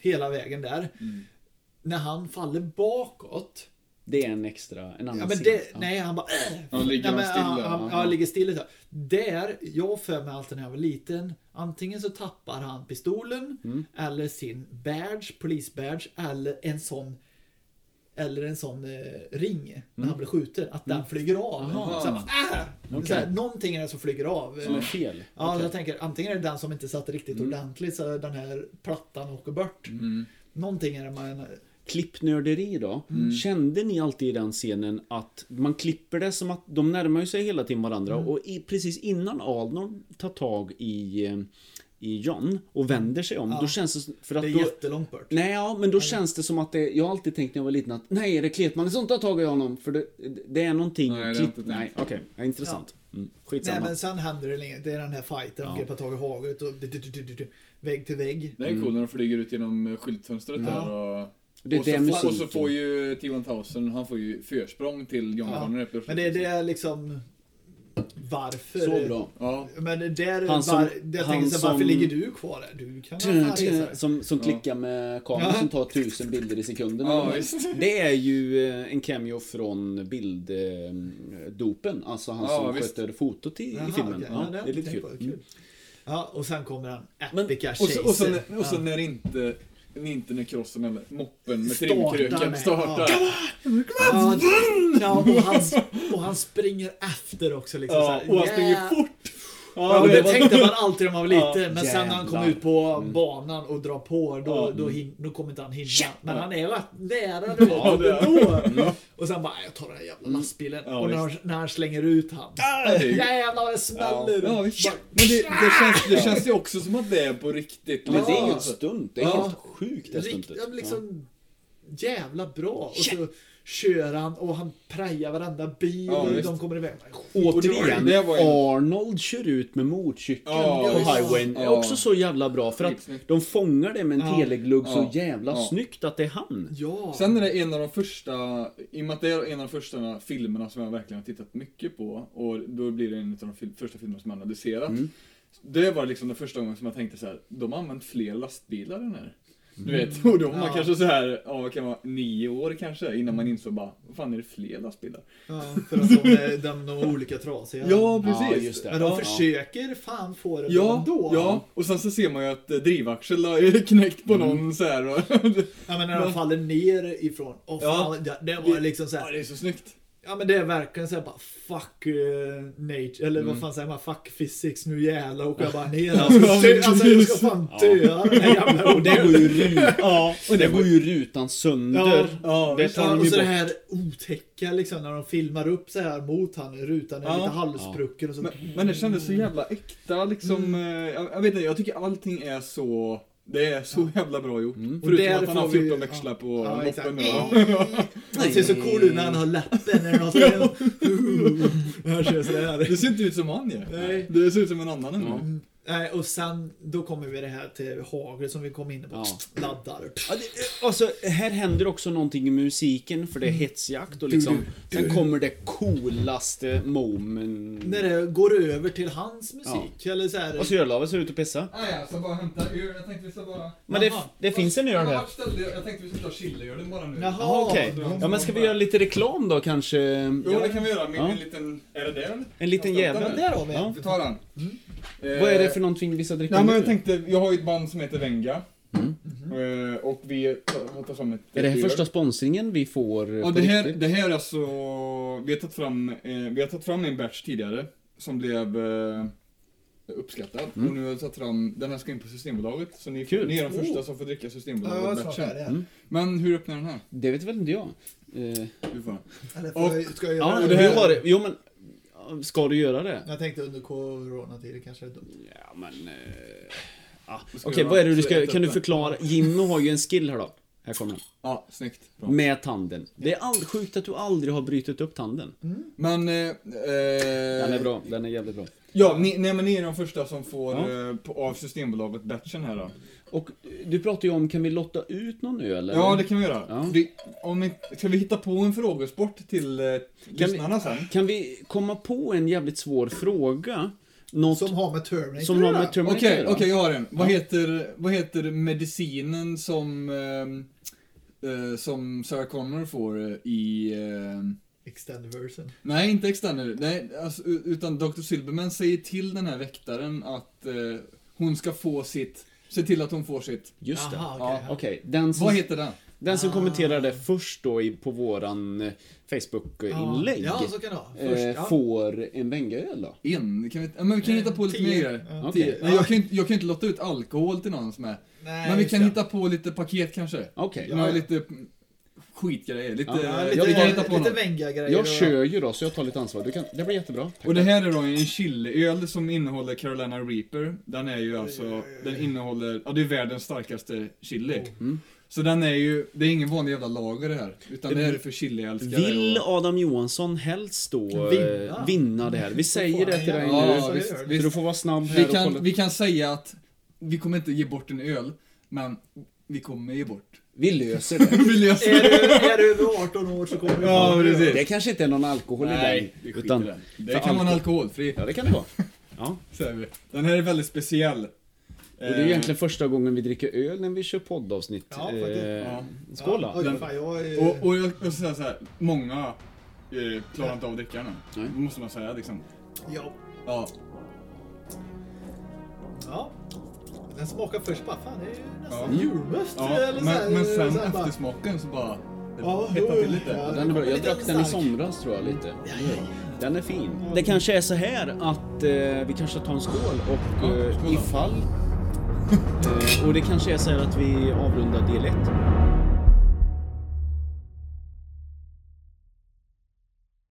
C: hela vägen där.
A: Mm.
C: När han faller bakåt.
B: Det är en extra, en annan
C: Ja, men
B: scen.
C: det,
B: Ja.
C: nej, han bara... Äh.
A: Han ligger
C: nej, men,
A: still
C: han,
A: där.
C: han,
B: Ja.
C: ja, ligger still. så. Där, jag för mig alltid när jag var liten. Antingen så tappar han pistolen
B: Mm.
C: eller sin badge, polisbadge eller en sån eller en sån eh, ring när han blir skjuten, att den flyger av.
B: Mm. Aha.
C: Så här, äh!
B: Okej.
C: så här, någonting är det som flyger av.
B: Som är fel.
C: Ja,
B: Okej.
C: jag tänker antingen är det den som inte satt riktigt
B: Mm.
C: ordentligt så den här plattan åker bort.
A: Mm.
C: Någonting är det man...
B: Klippnörderi då.
C: Mm.
B: Kände ni alltid i den scenen att man klipper det som att de närmar ju sig hela tiden varandra
C: Mm.
B: och i, precis innan Arnold tar tag i, i John och vänder sig om,
C: Ja.
B: då känns det för att
C: Det är
B: då,
C: jättelångt bort.
B: Nej, ja, men då känns det som att det, jag har alltid tänkt när jag var liten att nej, är det Kletmannen som tar tag i honom? För det, det är någonting
A: Nej,
B: klipp... Nej, okej, ja, intressant. Mm, skitsamma.
C: Nej men sen händer det länge. Det är den här fighten. De
B: Ja.
C: greppar tag i haget och du, du, du, du, du, vägg till vägg.
A: Det är coolt när de flyger ut genom skyltfönstret
C: Ja.
A: där och...
B: det är
A: och, så
B: det
A: får, och så får ju T-1000, han får ju försprång till John
C: Ja.
A: Connor.
C: Men det, det är liksom... Varför?
B: Så bra.
A: Ja.
C: Men det där...
B: Han som-
C: var, jag
B: han
C: så, varför
B: som-
C: ligger du kvar där? Du kan resa.
B: Som, som
A: Ja.
B: klickar med kameran
C: Ja.
B: som tar tusen bilder i sekunden.
A: Ja,
B: det är ju eh, en cameo från bilddopen. Alltså han
A: Ja,
B: som
A: visst.
B: sköter fotot i, i
C: Jaha,
B: filmen.
C: okej.
B: Ja,
C: Ja,
B: det är lite kul.
C: på.
B: Mm.
C: Ja, och sen kommer den
B: Men-
C: epica
A: Och så, och så,
C: chaser.
A: när- och så när inte, inte när crossen eller moppen med
C: Startar
A: trimkröken startar.
C: Ja, ja, och, han, och han springer efter också liksom
A: Ja,
C: så här,
A: och han springer fort.
C: Ja,
A: det var-
C: tänkte man alltid när man var liten,
B: Ja,
C: men sen när han kom ut på banan och drar på, då,
A: Ja.
C: då, hin, då kommer inte han hinna. Men
A: Ja.
C: han är rätt nära
A: det är
C: då. Och sen bara, jag tar den här jävla lastbilen.
A: Ja,
C: och när han, när han slänger ut han.
A: Är-
C: Jävlar vad det smäller!
A: Men det, det, känns, det känns ju också som att det är på riktigt.
B: Men det är ju
A: Ja.
B: ett stunt. Det är
A: Ja.
B: helt sjukt det
C: Rikt,
B: stuntet.
C: ja, liksom, jävla bra. Och så kör han och han prejar varenda bil
A: Ja,
C: och de kommer iväg.
B: Återigen,
A: det var ju-
B: Arnold kör ut med motorcykeln
A: Ja,
B: på highwayen. Det är
A: Ja.
B: också så jävla bra för att de fångar det med en
C: Ja.
B: teleglugg så jävla
A: Ja.
B: snyggt att det är han.
C: Ja.
A: Sen är det en av de första, i och med att det är en av de första filmerna som jag verkligen har tittat mycket på och då blir det en av de fil- första filmerna som jag har analyserat.
B: Mm.
A: Det var liksom den första gången som jag tänkte så här, de har använt fler lastbilar än här. Du vet, och då var man
C: Ja.
A: kanske så här, ja vad kan vara, nio år kanske innan man insåg bara, vad fan är det fler lastbilar?
C: Ja, för att de är, de, de är olika trasiga.
A: Ja,
B: Ja,
A: precis.
B: just det.
C: Men de
A: Ja.
C: försöker fan få det
A: Ja,
C: ändå.
A: ja, och sen så ser man ju att eh, drivaxel är knäckt på någon så här. Och,
C: Ja, men när de faller ner ifrån.
A: Ja.
C: fan, det, det var liksom så
A: ja,
C: här.
A: det är så snyggt.
C: Ja men det är verkligen såhär bara fuck uh, nature, eller
A: Mm.
C: vad fan säger man, fuck physics, nu jävlar åker jag bara ner. Alltså, alltså jag ska fan dö den här jävla
B: Och det går ju rutan,
C: Ja,
B: och det går ju rutan sönder.
C: Ja,
A: ja,
B: det tar
C: Ja,
B: de
C: och så det här otäcka liksom när de filmar upp så här mot han, rutan är
A: Ja.
C: lite halvsprucken och så.
A: Men, men det kändes så jävla äkta liksom. eh, Jag, jag vet inte, jag tycker allting är så... Det är så jävla bra gjort.
B: Mm.
A: Förutom att han har
C: får vi-
A: 14 växlar på
C: Ja,
A: moppen. Ja.
C: Han ser så cool ut när han har läppen sådär.
A: Det ser inte ut som han ju.
C: Nej.
A: Det ser ut som en annan än
B: Ja.
A: Ja.
C: Nej, och sen då kommer vi det här till hagel som vi kom in på.
B: Ja.
C: Laddar.
B: Ja, det, alltså, här händer också någonting i musiken för det är
C: Mm.
B: hetsjakt och liksom Sen kommer det coolaste moment.
C: När det går över till hans musik. Eller så här.
B: Vad ska du göra Lave? Ser ut att pissa?
A: Nej, jag ska bara hämta öl. Jag tänkte vi ska bara...
B: Men det,
C: Jaha.
B: det finns en öl här.
A: Jag? Tänkte vi skulle ta chiliölen bara nu.
C: Jaha.
B: Ja, okej. Ja, men ska vi göra lite reklam då kanske?
A: Jo, det kan vi göra. Med
B: Ja.
A: en liten... Är det den?
B: En liten
A: ska
B: jävel.
A: hämta
C: Där har vi
B: Ja.
C: en.
A: Vi tar den. Eh,
B: Vad är det för någonting vi ska dricka
A: Nej, men jag tänkte, jag har ju ett band som heter Venga. Eh, Och vi har tagit fram ett...
B: Är det här första sponsringen vi får
A: Ja, det här,
B: riktigt?
A: det här är alltså... Vi har tagit fram, eh, vi har tagit fram en batch tidigare. Som blev eh, uppskattad.
B: Mm.
A: Och nu har vi tagit fram, den här ska in på Systembolaget. Så ni,
B: Kul.
A: ni är de första
C: Oh.
A: som får dricka
C: Ja,
A: Systembolaget
C: så är
A: batchen.
C: det.
B: Mm.
A: Men hur öppnar den här?
B: Det vet väl inte jag? Eh,
A: Du får.
C: Eller får jag, ska jag göra
B: ja,
C: det?
A: här-.
B: Jo men, ja, ska du göra det?
C: Jag tänkte under coronatider kanske. Då.
B: Ja men... Eh, ja.
A: Ska
B: Okej,
A: jag
B: vad är det du ska... Kan du förklara? Jimmy har ju en skill här då. Här kommer den.
A: Ja, snyggt. Bra.
B: Med tanden. Det är all, sjukt att du aldrig har brutit upp tanden.
A: Men... Eh, eh,
B: Den är bra, den är jävligt bra.
A: Ja, ni, nej, men ni är de första som får
B: Ja.
A: eh, på, av Systembolaget batchen här då.
B: Och du pratar ju om, kan vi lotta ut någon öl? eller?
A: Ja, det kan vi göra.
B: Ja.
A: Vi, om vi, ska vi hitta på en frågesport till eh, lyssnarna sen?
B: Kan vi komma på en jävligt svår fråga? Något
C: Som har med Terminator
B: som har med. Terminator
A: Okej,
B: göra?
A: okej, jag har en. Vad,
B: Ja.
A: heter, vad heter medicinen som, ehm, eh, som Sarah Connor får eh, i...
C: Extended version.
A: nej, inte Extender. Nej, alltså, utan Dr. Silverman säger till den här väktaren att eh, hon ska få sitt... Se till att hon får sitt...
B: Just det.
C: Jaha,
B: ja,
C: okej.
B: Den som,
A: Vad heter den?
B: den som
C: Ah.
B: kommenterade först då i, på våran eh, Facebook-inlägg
C: Ja, så kan det vara. Först,
B: eh,
C: ja.
B: får en Venga-öl då?
A: En? Kan vi, ja, men vi kan
C: Eh,
A: hitta på lite
C: tio.
A: mer grejer.
C: Ja.
B: Okej.
A: Tio. Nej, jag, kan, inte- jag kan inte låta ut alkohol till någon som är...
C: Nej,
A: men vi
C: just
A: kan
C: det.
A: hitta på lite paket kanske.
B: Okej.
A: Ja, lite skitgrejer. Lite,
B: Ja,
C: lite,
A: vi kan hitta på
C: lite. Venga-grejer.
B: Jag
C: och-
B: kör ju då, så jag tar lite ansvar. Du kan, det blir jättebra.
A: Och det här är då en chiliöl som innehåller Carolina Reaper. Den är ju alltså, den innehåller, ja det är världens starkaste chili.
B: Mm.
A: Så den är ju, det är ingen vanlig jävla lager det här. Utan det här är för chiliälskare.
B: Vill
A: och,
B: Adam Johansson helst då
C: Vinna.
B: vinna, vinna det här? Vi säger det till dig
A: Ja,
B: nu.
A: visst,
B: Så
A: visst.
B: du får vara snabb här
A: vi,
B: och
A: kan,
B: kolla.
A: vi kan säga att vi kommer inte ge bort en öl, men vi kommer ge bort.
B: Vi löser det.
A: vi löser
C: Är
A: det.
C: du, är du över 18 år så kommer du
A: Ja,
C: det.
A: precis.
B: Det kanske inte är någon alkohol i
A: Nej,
B: den.
A: vi skiter
B: Utan,
A: i den. Det kan vara en
B: alkohol-
A: alkoholfri,
B: Ja, det kan det vara. Ja.
A: säger vi. Den här är väldigt speciell.
B: Och det är egentligen första gången vi dricker öl när vi kör poddavsnitt.
C: Ja.
B: Eh,
A: Ja.
B: Skål
C: Ja,
B: då.
A: Den-
C: fan, jag är...
A: Och, och jag, ska säga så här, många eh, klarar inte av att dricka den. Måste man säga liksom.
C: ja.
A: Ja.
C: ja. Den smakar först bara, fan det är ju nästan
A: Ja.
C: julmust.
A: ja
C: eller så här,
A: men, men sen
C: så
A: eftersmaken så bara...
C: Ja,
A: hettar till lite.
C: ja.
B: Den är bra. Jag drack den i somras tror jag lite.
C: Ja, ja, ja.
B: Den är fin. Det kanske är så här att eh, vi kanske tar en skål och
A: Ja,
B: eh, ifall... Eh, och det kanske är så här att vi avrundar del 1.